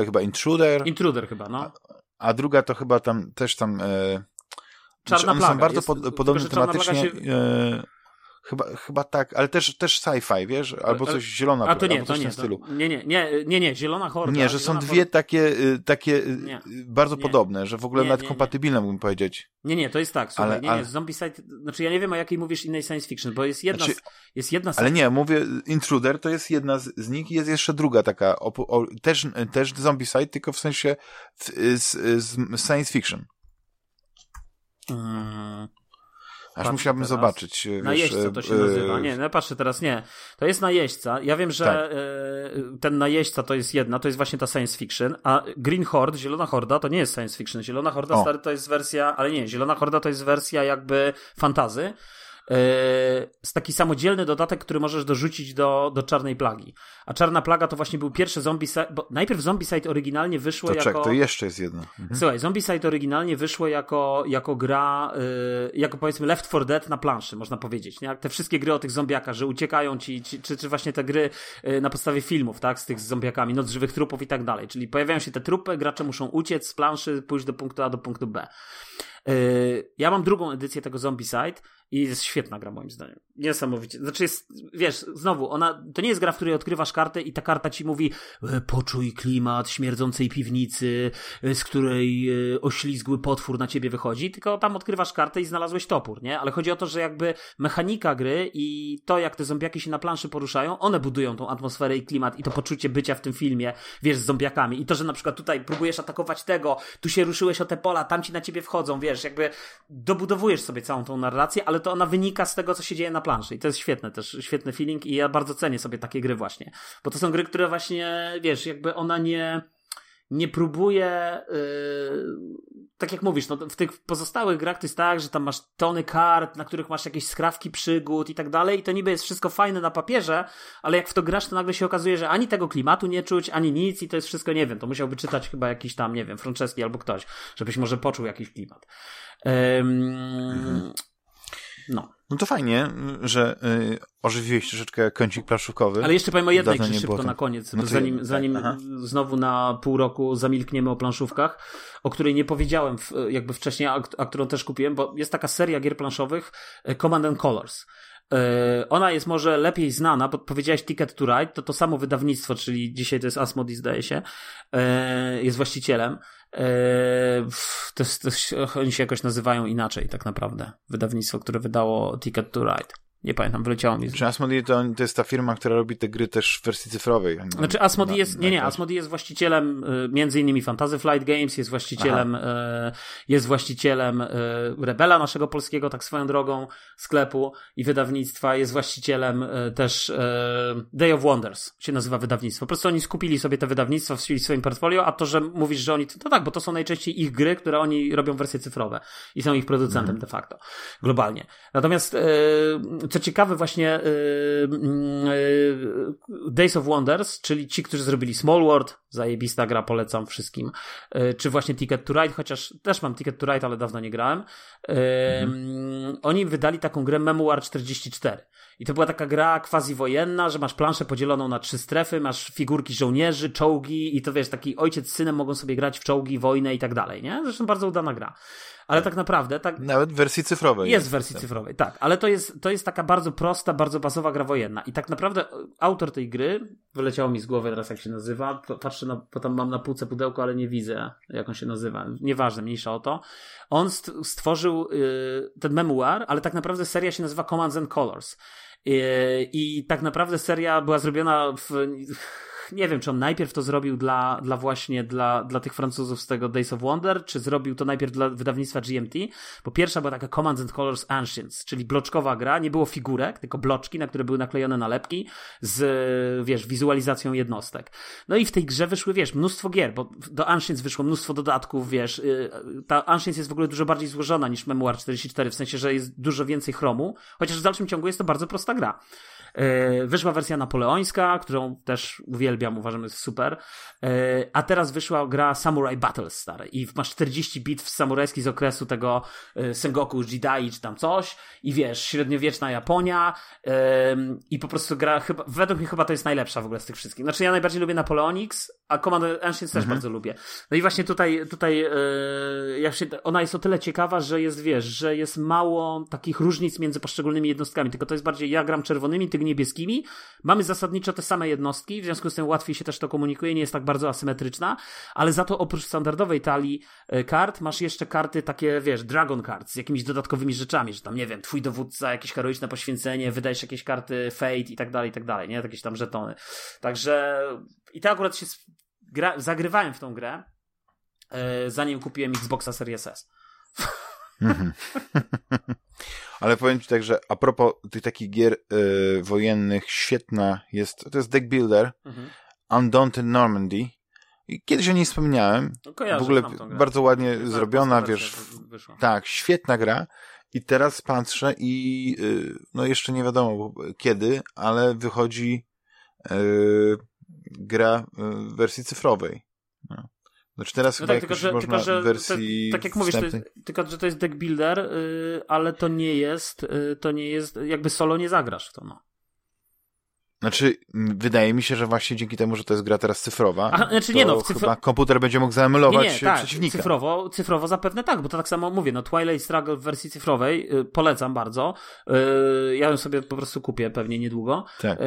chyba Intruder. Intruder chyba, no. A, a druga to chyba tam, też tam... E, Czarna one plaga. są bardzo jest, pod, podobne tematycznie. Się... E, Chyba, chyba tak, ale też, też sci-fi, wiesz? Albo coś zielona, A to nie, albo coś to nie, w tym stylu. Nie, nie, nie, nie, nie, zielona horda. Nie, że są dwie takie, y, takie y, nie, bardzo podobne, że w ogóle nawet kompatybilne mógłbym powiedzieć. Nie, nie, to jest tak, słuchaj, ale, nie, nie, Zombicide, znaczy ja nie wiem o jakiej mówisz innej science fiction, bo jest jedna, znaczy, jest jedna Ale nie, mówię, Intruder to jest jedna z, z nich i jest jeszcze druga taka, o, o, też, też Zombicide, tylko w sensie w, z, z science fiction. Hmm. Aż musiałbym teraz. zobaczyć. E, najeźdźca to się nazywa. Nie, no patrzę teraz, nie. To jest najeźdźca. Ja wiem, że tak. E, ten najeźdźca to jest jedna, to jest właśnie ta science fiction, a Green Horde, Zielona Horda, to nie jest science fiction. Zielona Horda, stary, to jest wersja, ale nie, Zielona Horda to jest wersja jakby fantazy. Jest taki samodzielny dodatek, który możesz dorzucić do, do Czarnej Plagi. A Czarna Plaga to właśnie był pierwszy Zombicide, bo najpierw Zombicide oryginalnie wyszło to jako... Czek, to jeszcze jest jedno. Mhm. Słuchaj, Zombicide oryginalnie wyszło jako, jako gra, yy, jako powiedzmy Left 4 Dead na planszy, można powiedzieć. Nie? Te wszystkie gry o tych zombiakach, że uciekają ci, ci czy, czy właśnie te gry yy, na podstawie filmów, tak, z tych zombiakami, noc żywych trupów i tak dalej. Czyli pojawiają się te trupy, gracze muszą uciec z planszy, pójść do punktu A do punktu B. Yy, ja mam drugą edycję tego Zombicide i jest świetna gra moim zdaniem. Niesamowicie. Znaczy jest, wiesz, znowu, ona, to nie jest gra, w której odkrywasz kartę i ta karta ci mówi e, poczuj klimat śmierdzącej piwnicy, e, z której e, oślizgły potwór na ciebie wychodzi, tylko tam odkrywasz kartę i znalazłeś topór, nie? Ale chodzi o to, że jakby mechanika gry i to, jak te zombiaki się na planszy poruszają, one budują tą atmosferę i klimat i to poczucie bycia w tym filmie, wiesz, z zombiakami. I to, że na przykład tutaj próbujesz atakować tego, tu się ruszyłeś o te pola, tam ci na ciebie wchodzą, wiesz, jakby dobudowujesz sobie całą tą narrację, ale to ona wynika z tego, co się dzieje na planszy. I to jest świetne też, świetny feeling i ja bardzo cenię sobie takie gry właśnie. Bo to są gry, które właśnie, wiesz, jakby ona nie, nie próbuje, yy, tak jak mówisz, no, w tych pozostałych grach to jest tak, że tam masz tony kart, na których masz jakieś skrawki przygód i tak dalej i to niby jest wszystko fajne na papierze, ale jak w to grasz, to nagle się okazuje, że ani tego klimatu nie czuć, ani nic i to jest wszystko, nie wiem, to musiałby czytać chyba jakiś tam, nie wiem, Franceski albo ktoś, żebyś może poczuł jakiś klimat. Ym, mhm. No. No to fajnie, że y, ożywiłeś troszeczkę kącik planszówkowy. Ale jeszcze powiem o jednej grze szybko na koniec, no zanim, zanim znowu na pół roku zamilkniemy o planszówkach, o której nie powiedziałem w, jakby wcześniej, a, a którą też kupiłem, bo jest taka seria gier planszowych e, Command and Colors. E, ona jest może lepiej znana, bo powiedziałeś Ticket to Ride, to to samo wydawnictwo, czyli dzisiaj to jest Asmodee, zdaje się, e, jest właścicielem. To, to, oni się jakoś nazywają inaczej, tak naprawdę. Wydawnictwo, które wydało Ticket to Ride. Nie pamiętam, wyleciało mi. Czy Asmodee to, to jest ta firma, która robi te gry też w wersji cyfrowej? Znaczy Asmodee jest, nie, nie, Asmodee jest właścicielem y, między innymi Fantasy Flight Games, jest właścicielem. Y, jest właścicielem y, Rebela naszego polskiego, tak swoją drogą, sklepu i wydawnictwa, jest właścicielem też Day of Wonders, się nazywa wydawnictwo. Po prostu oni skupili sobie te wydawnictwa w swoim portfolio, a to, że mówisz, że oni, to tak, bo to są najczęściej ich gry, które oni robią wersje cyfrowe i są ich producentem mm. de facto, globalnie. Natomiast co ciekawe, właśnie yy, yy, Days of Wonders, czyli ci, którzy zrobili Small World, zajebista gra, polecam wszystkim, yy, czy właśnie Ticket to Ride, chociaż też mam Ticket to Ride, ale dawno nie grałem. Mhm. Oni wydali taką grę Memoir 44. I to była taka gra quasi-wojenna, że masz planszę podzieloną na trzy strefy, masz figurki żołnierzy, czołgi i to wiesz, taki ojciec z synem mogą sobie grać w czołgi, wojnę i tak dalej, nie? Zresztą bardzo udana gra. Ale tak naprawdę tak. Nawet w wersji cyfrowej. Jest w wersji cyfrowej, tak. Ale to jest, to jest taka bardzo prosta, bardzo bazowa gra wojenna. I tak naprawdę autor tej gry, wyleciało mi z głowy teraz jak się nazywa, patrzę na, bo tam mam na półce pudełko, ale nie widzę jak on się nazywa. Nieważne, mniejsza o to. On stworzył y, ten memuar, ale tak naprawdę seria się nazywa Commands and Colors. Y, I tak naprawdę seria była zrobiona w nie wiem, czy on najpierw to zrobił dla, dla właśnie dla, dla tych Francuzów z tego Days of Wonder, czy zrobił to najpierw dla wydawnictwa GMT, bo pierwsza była taka Commands and Colors Ancients, czyli bloczkowa gra, nie było figurek, tylko bloczki, na które były naklejone nalepki z, wiesz, wizualizacją jednostek. No i w tej grze wyszły, wiesz, mnóstwo gier, bo do Ancients wyszło mnóstwo dodatków, wiesz, y, ta Ancients jest w ogóle dużo bardziej złożona niż Memoir 44, w sensie, że jest dużo więcej chromu, chociaż w dalszym ciągu jest to bardzo prosta gra. E, wyszła wersja napoleońska, którą też uwielbiam, uważam, jest super. E, a teraz wyszła gra Samurai Battles stary i masz 40 bitw samurajskich z okresu tego e, Sengoku Jidai czy tam coś i wiesz, średniowieczna Japonia i po prostu gra chyba, według mnie chyba to jest najlepsza w ogóle z tych wszystkich. Znaczy ja najbardziej lubię Napoleonix, a Command Ancients też mhm. bardzo lubię. No i właśnie tutaj, tutaj jak się, ona jest o tyle ciekawa, że jest, wiesz, że jest mało takich różnic między poszczególnymi jednostkami, tylko to jest bardziej ja gram czerwonymi, ty niebieskimi. Mamy zasadniczo te same jednostki, w związku z tym łatwiej się też to komunikuje, nie jest tak bardzo asymetryczna, ale za to oprócz standardowej talii e, kart masz jeszcze karty takie, wiesz, Dragon Cards z jakimiś dodatkowymi rzeczami, że tam, nie wiem, twój dowódca, jakieś heroiczne poświęcenie, wydajesz jakieś karty Fate i tak dalej, i tak dalej, nie? Jakieś tam żetony. Także i tak akurat się gra... zagrywałem w tą grę, e, zanim kupiłem Xboxa Series S. Mhm. Ale powiem ci tak, że a propos tych takich gier y, wojennych, świetna jest, to jest Deck Builder, mhm. Undaunted Normandy. I kiedyś o niej wspomniałem. No w ogóle bardzo ładnie zrobiona, wiesz. Tak, świetna gra. I teraz patrzę i y, no jeszcze nie wiadomo kiedy, ale wychodzi y, gra w wersji cyfrowej. Znaczy teraz no chyba tak, tylko, że, można tylko, że wersji tak jak mówisz, to jest, tylko że to jest deck builder, yy, ale to nie jest, yy, to nie jest, jakby solo nie zagrasz w to, no. Znaczy, wydaje mi się, że właśnie dzięki temu, że to jest gra teraz cyfrowa, Aha, znaczy, nie no, cyfro... chyba komputer będzie mógł zaemulować nie, nie, tak, przeciwnika. Cyfrowo, cyfrowo zapewne tak, bo to tak samo mówię, no Twilight Struggle w wersji cyfrowej yy, polecam bardzo. Yy, ja ją sobie po prostu kupię pewnie niedługo. Tak. Yy,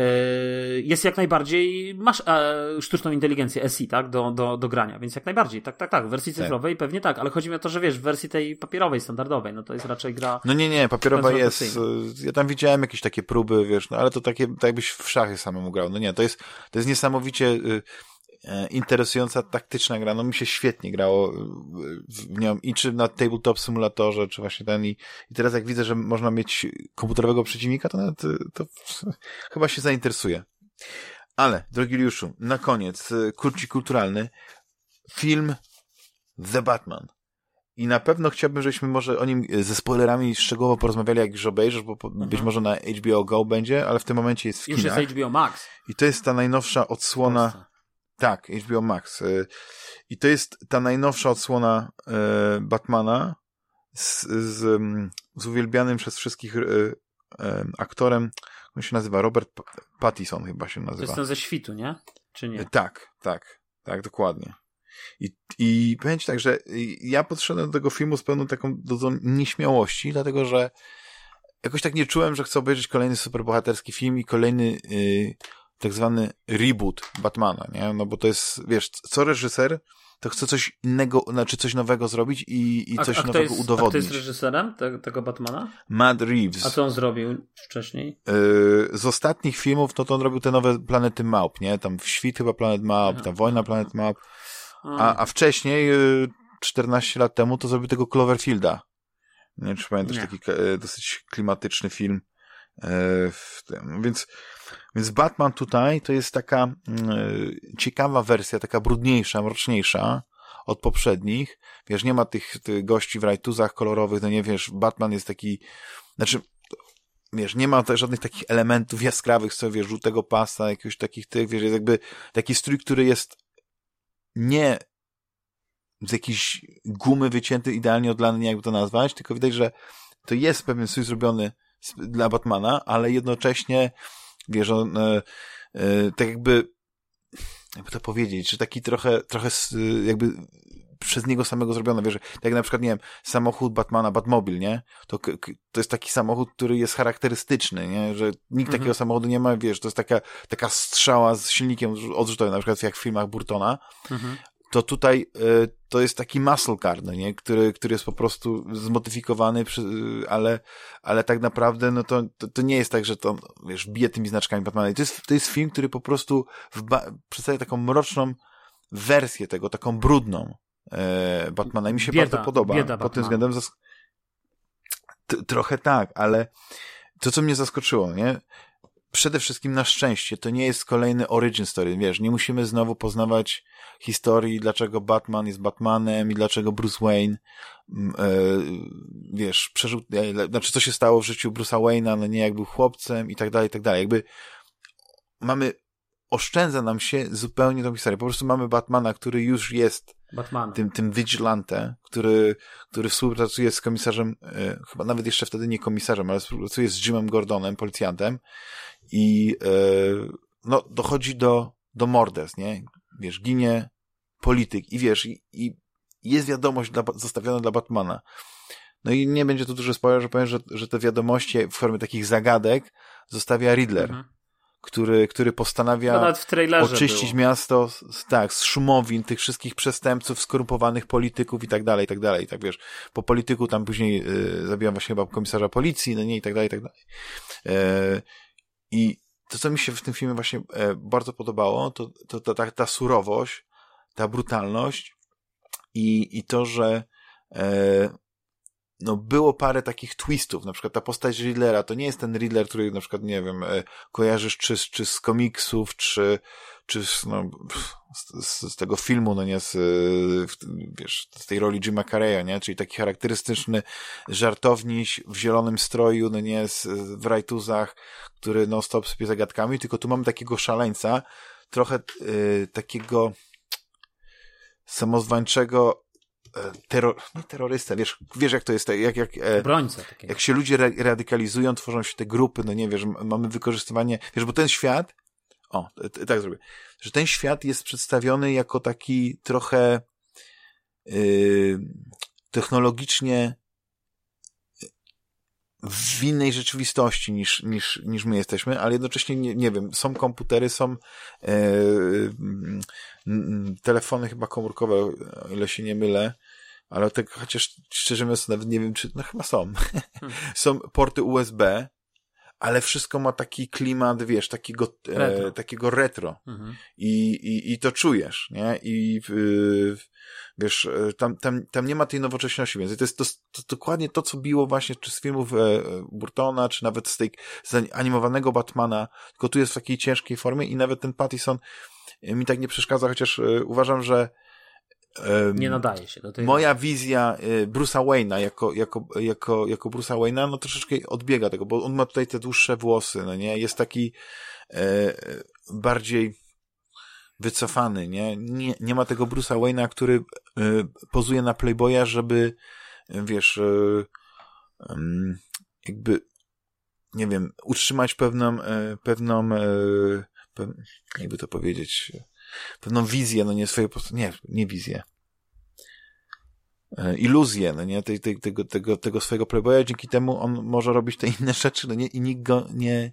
jest jak najbardziej, masz e, sztuczną inteligencję SI, tak, do, do, do grania, więc jak najbardziej, tak, tak, tak, w wersji tak. cyfrowej tak. pewnie tak, ale chodzi mi o to, że wiesz, w wersji tej papierowej, standardowej, no to jest raczej gra... No nie, nie, papierowa jest, y, ja tam widziałem jakieś takie próby, wiesz, no ale to takie, tak jakbyś w szachy samemu grał, no nie, to jest, to jest niesamowicie y, e, interesująca taktyczna gra. No mi się świetnie grało w nią i czy na tabletop symulatorze, czy właśnie ten i, i teraz jak widzę, że można mieć komputerowego przeciwnika, to nawet y, to chyba się zainteresuje. Ale, drogi Liuszu, na koniec, y, kurci kulturalny, film The Batman. I na pewno chciałbym, żebyśmy może o nim ze spoilerami szczegółowo porozmawiali, jak już obejrzysz, bo mhm. być może na HBO Go będzie, ale w tym momencie jest w Już jest HBO Max. I to jest ta najnowsza odsłona... Tak, HBO Max. Y, I to jest ta najnowsza odsłona y, Batmana z, z, z uwielbianym przez wszystkich y, aktorem, on się nazywa Robert Pattison chyba się nazywa. To jest ten ze świtu, nie? Czy nie? Tak, tak, tak, dokładnie. I, i powiem ci tak, że ja podszedłem do tego filmu z pełną taką dozą nieśmiałości, dlatego że jakoś tak nie czułem, że chcę obejrzeć kolejny superbohaterski film i kolejny yy, tak zwany reboot Batmana, nie? No bo to jest, wiesz, co reżyser to chce coś innego, znaczy coś nowego zrobić i, i coś a, a nowego jest, udowodnić. A kto jest reżyserem te, tego Batmana? Matt Reeves. A co on zrobił wcześniej? Yy, z ostatnich filmów, no to on robił te nowe Planety Małp, nie? Tam w Świt chyba Planet Małp, tam Wojna Planet Małp. A, a wcześniej, yy, 14 lat temu, to zrobił tego Cloverfielda. Nie wiem, czy pamiętasz, nie. taki e, dosyć klimatyczny film. E, więc, więc Batman tutaj to jest taka mm, e, ciekawa wersja, taka brudniejsza, mroczniejsza od poprzednich. Wiesz, nie ma tych, tych gości w rajtuzach kolorowych, no nie wiesz, Batman jest taki, znaczy, wiesz, nie ma też żadnych takich elementów jaskrawych, co wiesz, żółtego pasa, jakiegoś takich tych, wiesz, jest jakby taki strój, który jest nie z jakiejś gumy wycięty, idealnie odlany, nie jakby to nazwać, tylko widać, że to jest pewien strój zrobiony dla Batmana, ale jednocześnie, wiesz, on e, e, tak jakby, jakby to powiedzieć, że taki trochę, trochę jakby przez niego samego zrobione, wiesz, tak jak na przykład, nie wiem, samochód Batmana, Batmobil, nie? To, to jest taki samochód, który jest charakterystyczny, nie? Że nikt mhm. takiego samochodu nie ma, wiesz, to jest taka, taka strzała z silnikiem odrzutowym, na przykład jak w filmach Burtona, mhm to tutaj y, to jest taki muscle car, no nie? Który, który jest po prostu zmodyfikowany, przy, y, ale, ale tak naprawdę no to, to, to, nie jest tak, że to, wiesz, bije tymi znaczkami Batmana. I to jest, to jest film, który po prostu przedstawia taką mroczną wersję tego, taką brudną e, Batmana. I mi się bieda, bardzo podoba. Bieda Pod tym względem zas... trochę tak, ale to, co mnie zaskoczyło, nie? przede wszystkim na szczęście to nie jest kolejny origin story, wiesz, nie musimy znowu poznawać historii, dlaczego Batman jest Batmanem i dlaczego Bruce Wayne mm, e, wiesz, przeżył, e, znaczy co się stało w życiu Bruce'a Wayne'a, no nie jak był chłopcem i tak dalej, i tak dalej. Jakby mamy, oszczędza nam się zupełnie tą historię. Po prostu mamy Batmana, który już jest Batman. tym, tym vigilante, który, który współpracuje z komisarzem, e, chyba nawet jeszcze wtedy nie komisarzem, ale współpracuje z Jimem Gordonem, policjantem i e, no, dochodzi do, do mordes, nie? Wiesz, ginie polityk i wiesz, i, i jest wiadomość dla, zostawiona dla Batmana. No i nie będzie tu duży spoiler, że powiem, że, że te wiadomości w formie takich zagadek zostawia Riddler. Mhm. Który, który postanawia oczyścić było. miasto z, tak, z szumowin, tych wszystkich przestępców, skorumpowanych polityków i tak dalej, i tak dalej. Tak wiesz, po polityku tam później y, zabijam właśnie chyba komisarza policji, no nie, i tak dalej, i tak dalej. E, i to, co mi się w tym filmie właśnie e, bardzo podobało, to, to, to ta, ta surowość, ta brutalność i, i to, że e, no było parę takich twistów, na przykład ta postać Riddlera, to nie jest ten Riddler, który na przykład, nie wiem, e, kojarzysz czy, czy z komiksów, czy, czy z, no, z, z, tego filmu, no nie, z, wiesz, z tej roli Jima Carreya, nie, czyli taki charakterystyczny żartowniś w zielonym stroju, no nie, z, w rajtuzach, który non-stop sypie zagadkami, tylko tu mamy takiego szaleńca, trochę y, takiego samozwańczego e, terror, nie terrorysta, wiesz, wiesz jak to jest, jak, jak, e, Brońca jak się ludzie ra radykalizują, tworzą się te grupy, no nie wiesz, mamy wykorzystywanie, wiesz, bo ten świat, o, tak zrobię, że ten świat jest przedstawiony jako taki trochę yy, technologicznie w innej rzeczywistości niż, niż, niż my jesteśmy, ale jednocześnie nie, nie wiem, są komputery, są e, telefony chyba komórkowe, o ile się nie mylę, ale tak chociaż szczerze mówiąc nawet nie wiem, czy, no chyba są. Są porty USB, ale wszystko ma taki klimat, wiesz, takiego retro. E, takiego retro. Mhm. I, i, I to czujesz, nie? I y, wiesz, e, tam, tam, tam nie ma tej nowocześności, więc to jest to, to, dokładnie to, co biło właśnie czy z filmów e, Burtona, czy nawet z tej z animowanego Batmana, tylko tu jest w takiej ciężkiej formie i nawet ten Pattison e, mi tak nie przeszkadza, chociaż e, uważam, że nie nadaje się do tej. Moja wizja y, Bruce'a Wayne'a jako, jako, jako, jako Bruce'a Wayne'a, no troszeczkę odbiega tego, bo on ma tutaj te dłuższe włosy, no nie? Jest taki e, bardziej wycofany, nie? nie? Nie ma tego Bruce'a Wayne'a, który e, pozuje na Playboya, żeby wiesz, e, jakby, nie wiem, utrzymać pewną, e, pewną, e, jakby to powiedzieć, pewną wizję, no nie swoje, nie, nie wizję, e, iluzję, no nie, tej, tej, tego, tego, tego swojego playboya, dzięki temu on może robić te inne rzeczy, no nie, i nikt go nie,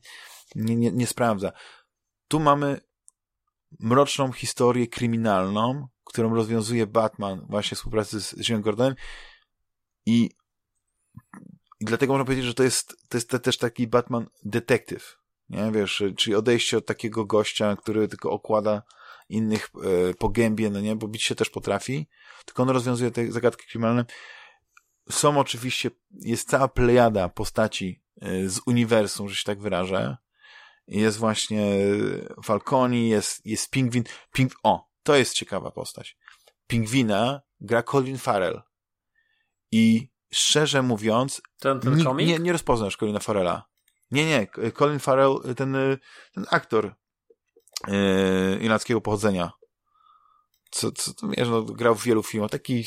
nie, nie, nie sprawdza. Tu mamy mroczną historię kryminalną, którą rozwiązuje Batman właśnie w współpracy z Jimem Gordonem. I, i dlatego można powiedzieć, że to jest, to jest też taki Batman detektyw, nie, wiesz, czyli odejście od takiego gościa, który tylko okłada innych e, po gębie, no nie, bo bić się też potrafi, tylko on rozwiązuje te zagadki kryminalne. Są oczywiście, jest cała plejada postaci e, z uniwersum, że się tak wyrażę. Jest właśnie Falconi, jest, jest Pingwin. Ping... O, to jest ciekawa postać. Pingwina gra Colin Farrell. I szczerze mówiąc, ten, ten nie, nie, nie rozpoznasz Colina Farrella. Nie, nie, Colin Farrell, ten, ten aktor yy, irlandzkiego pochodzenia. Co, co wiesz, no, grał w wielu filmach. Taki...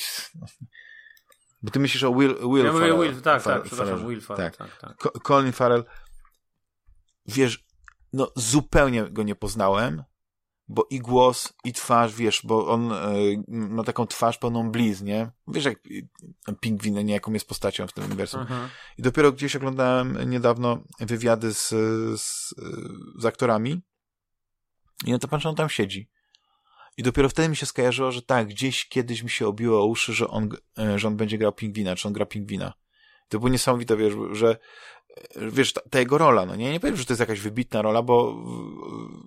Bo ty myślisz o Will, Will ja Farrell. Will, tak, tak, przepraszam, Will Farrell. Tak. tak, tak. Colin Farrell, wiesz, no zupełnie go nie poznałem, bo i głos, i twarz, wiesz, bo on e, ma taką twarz pełną bliz, nie? Wiesz, jak pingwin niejaką jest postacią w tym uniwersum. Mhm. I dopiero gdzieś oglądałem niedawno wywiady z, z, z aktorami i na to patrzę, on tam siedzi. I dopiero wtedy mi się skojarzyło, że tak, gdzieś kiedyś mi się obiło o uszy, że on, e, że on będzie grał pingwina, czy on gra pingwina. To było niesamowite, wiesz, że wiesz, ta, ta, jego rola, no nie, nie powiem, że to jest jakaś wybitna rola, bo,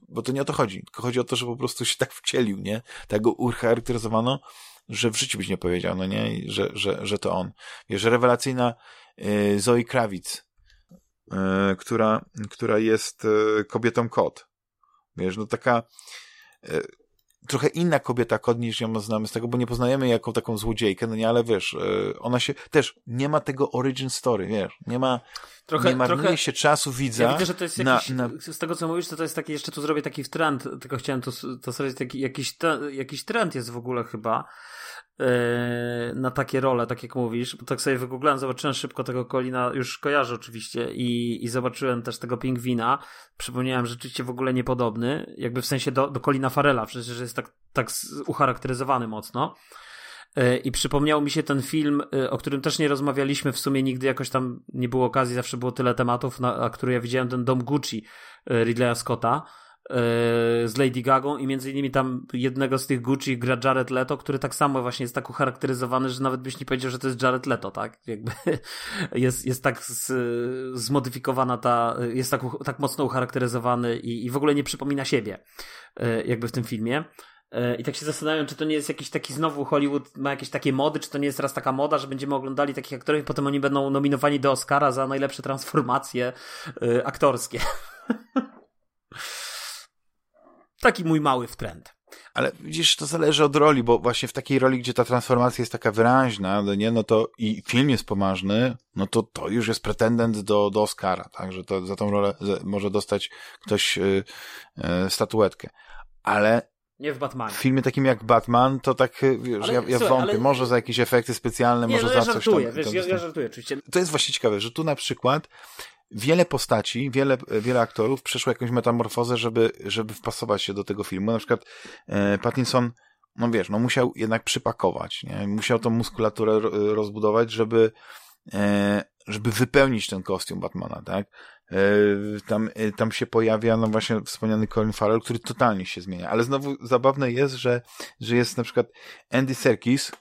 bo to nie o to chodzi, tylko chodzi o to, że po prostu się tak wcielił, nie, tak go ucharakteryzowano, że w życiu byś nie powiedział, no nie, że, że, że to on. Wiesz, rewelacyjna y, Zoe Krawic, która, która jest kobietą kot. Wiesz, no taka trochę inna kobieta kod niż ją znamy z tego, bo nie poznajemy jako taką złodziejkę, no nie, ale wiesz, e, ona się też nie ma tego origin story, wiesz, nie ma, trochę, nie marnuje trochę, się czasu widza. Ja widzę, że to jest jakiś, na, na... z tego co mówisz, to to jest taki, jeszcze tu zrobię taki trend, tylko chciałem to, to sobie taki, jakiś, jakiś trend jest w ogóle chyba, na takie role, tak jak mówisz. Tak sobie wygooglałem, zobaczyłem szybko tego Kolina, już kojarzę oczywiście i, i zobaczyłem też tego pingwina. Przypomniałem, że rzeczywiście w ogóle niepodobny, jakby w sensie do, do Colina Farela, przecież jest tak, tak ucharakteryzowany mocno. Yy, I przypomniał mi się ten film, yy, o którym też nie rozmawialiśmy w sumie nigdy, jakoś tam nie było okazji, zawsze było tyle tematów, na, a który ja widziałem, ten Dom Gucci Ridleya Scotta E, z Lady Gagą i między innymi tam jednego z tych Gucci gra Jared Leto, który tak samo właśnie jest tak ucharakteryzowany, że nawet byś nie powiedział, że to jest Jared Leto, tak? Jakby jest, jest tak z, zmodyfikowana ta, jest tak, tak mocno ucharakteryzowany i, i w ogóle nie przypomina siebie e, jakby w tym filmie. E, I tak się zastanawiam, czy to nie jest jakiś taki znowu Hollywood ma jakieś takie mody, czy to nie jest raz taka moda, że będziemy oglądali takich aktorów i potem oni będą nominowani do Oscara za najlepsze transformacje aktorskie. Taki mój mały wtręt. Ale widzisz, to zależy od roli, bo właśnie w takiej roli, gdzie ta transformacja jest taka wyraźna, no nie, no to i film jest poważny, no to to już jest pretendent do, do Oscara, tak, że to za tą rolę może dostać ktoś yy, yy, statuetkę. Ale nie w Batmanie. W filmie takim jak Batman, to tak, y, wiesz, ale, ja, ja słuchaj, wątpię, ale... może za jakieś efekty specjalne, nie, może no ja za coś tam. Wiesz, tam, ja, ja żartuję, oczywiście. To jest właśnie ciekawe, że tu na przykład wiele postaci, wiele, wiele aktorów przeszło jakąś metamorfozę, żeby, żeby wpasować się do tego filmu. Na przykład e, Pattinson, no wiesz, no musiał jednak przypakować, nie? musiał tą muskulaturę rozbudować, żeby, e, żeby wypełnić ten kostium Batmana, tak? E, tam, e, tam się pojawia, no właśnie wspomniany Colin Farrell, który totalnie się zmienia. Ale znowu zabawne jest, że, że jest na przykład Andy Serkis,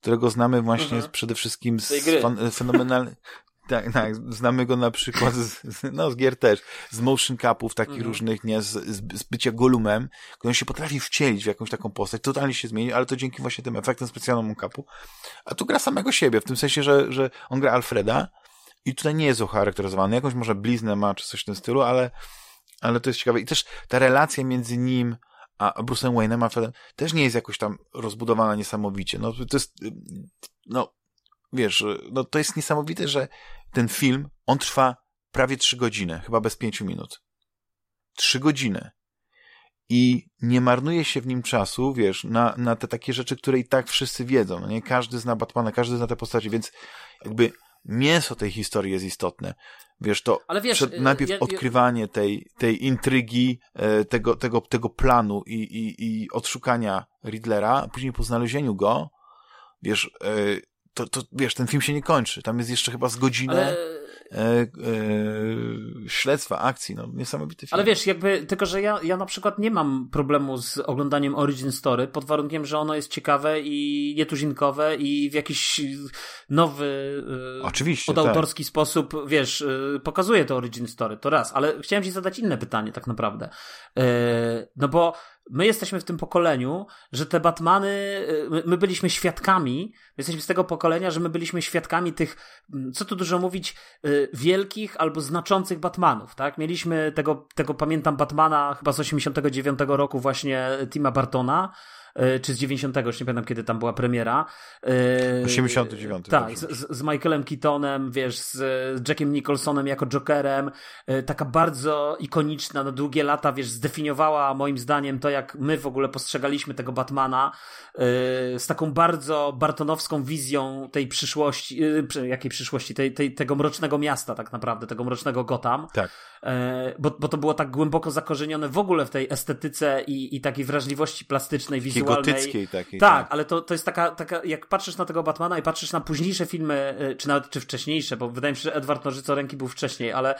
którego znamy właśnie mhm. przede wszystkim z fenomenalny, tak, tak. Znamy go na przykład z, no, z gier też, z motion capów takich mhm. różnych, nie, z, z, z bycia Golumem, on się potrafi wcielić w jakąś taką postać, totalnie się zmieni, ale to dzięki właśnie tym efektom specjalnym capu. A tu gra samego siebie, w tym sensie, że, że on gra Alfreda i tutaj nie jest ucharakteryzowany. Jakąś może bliznę ma, czy coś w tym stylu, ale, ale to jest ciekawe. I też ta relacja między nim a Bruce'em Wayne'em, Alfredem, też nie jest jakoś tam rozbudowana niesamowicie. No, to jest, no, wiesz, no to jest niesamowite, że ten film, on trwa prawie trzy godziny, chyba bez pięciu minut. Trzy godziny. I nie marnuje się w nim czasu, wiesz, na, na te takie rzeczy, które i tak wszyscy wiedzą. No nie każdy zna Batmana, każdy zna te postacie, więc jakby mięso tej historii jest istotne. Wiesz, to wiesz, przed, y, najpierw ja- ja- odkrywanie tej, tej intrygi, e, tego, tego, tego planu i, i, i odszukania Riddlera, później po znalezieniu go, wiesz, e, to, to, wiesz, ten film się nie kończy. Tam jest jeszcze chyba z godzinę Ale, e, e, śledztwa, akcji, no, niesamowity film. ale wiesz, jakby, tylko że ja, ja na przykład nie mam problemu z oglądaniem Origin Story pod warunkiem, że ono jest ciekawe i nietuzinkowe i w jakiś nowy, y, Oczywiście, od tak. sposób, wiesz, y, pokazuje to Origin Story, to raz, ale chciałem ci zadać inne pytanie tak naprawdę. Y, No bo my jesteśmy w tym pokoleniu, że te Batmany, y, my- my byliśmy świadkami, my jesteśmy z tego pokolenia, że my byliśmy świadkami tych, mm, co tu dużo mówić, y, wielkich albo znaczących Batmanów, tak? Mieliśmy tego, tego pamiętam Batmana chyba z 89 roku właśnie Tima Bartona, czy z 90, już nie pamiętam kiedy tam była premiera. Y, 89, Tak, dobrze. z, z Michaelem Keatonem, wiesz, z, Jackiem Nicholsonem jako Jokerem, y, taka bardzo ikoniczna, na długie lata, wiesz, zdefiniowała moim zdaniem to, jak my w ogóle postrzegaliśmy tego Batmana, z taką bardzo bartonowską wizją tej przyszłości, przy- jakiej przyszłości, tej, tej, tego mrocznego miasta tak naprawdę, tego mrocznego Gotham. Tak. E, bo, bo to było tak głęboko zakorzenione w ogóle w tej estetyce i, i takiej wrażliwości plastycznej, wizualnej. gotyckiej takiej. Tak, ale to, to jest taka, taka, jak patrzysz na tego Batmana i patrzysz na późniejsze filmy, y, czy nawet czy wcześniejsze, bo wydaje mi się, że Edward Nożycoręki był wcześniej, ale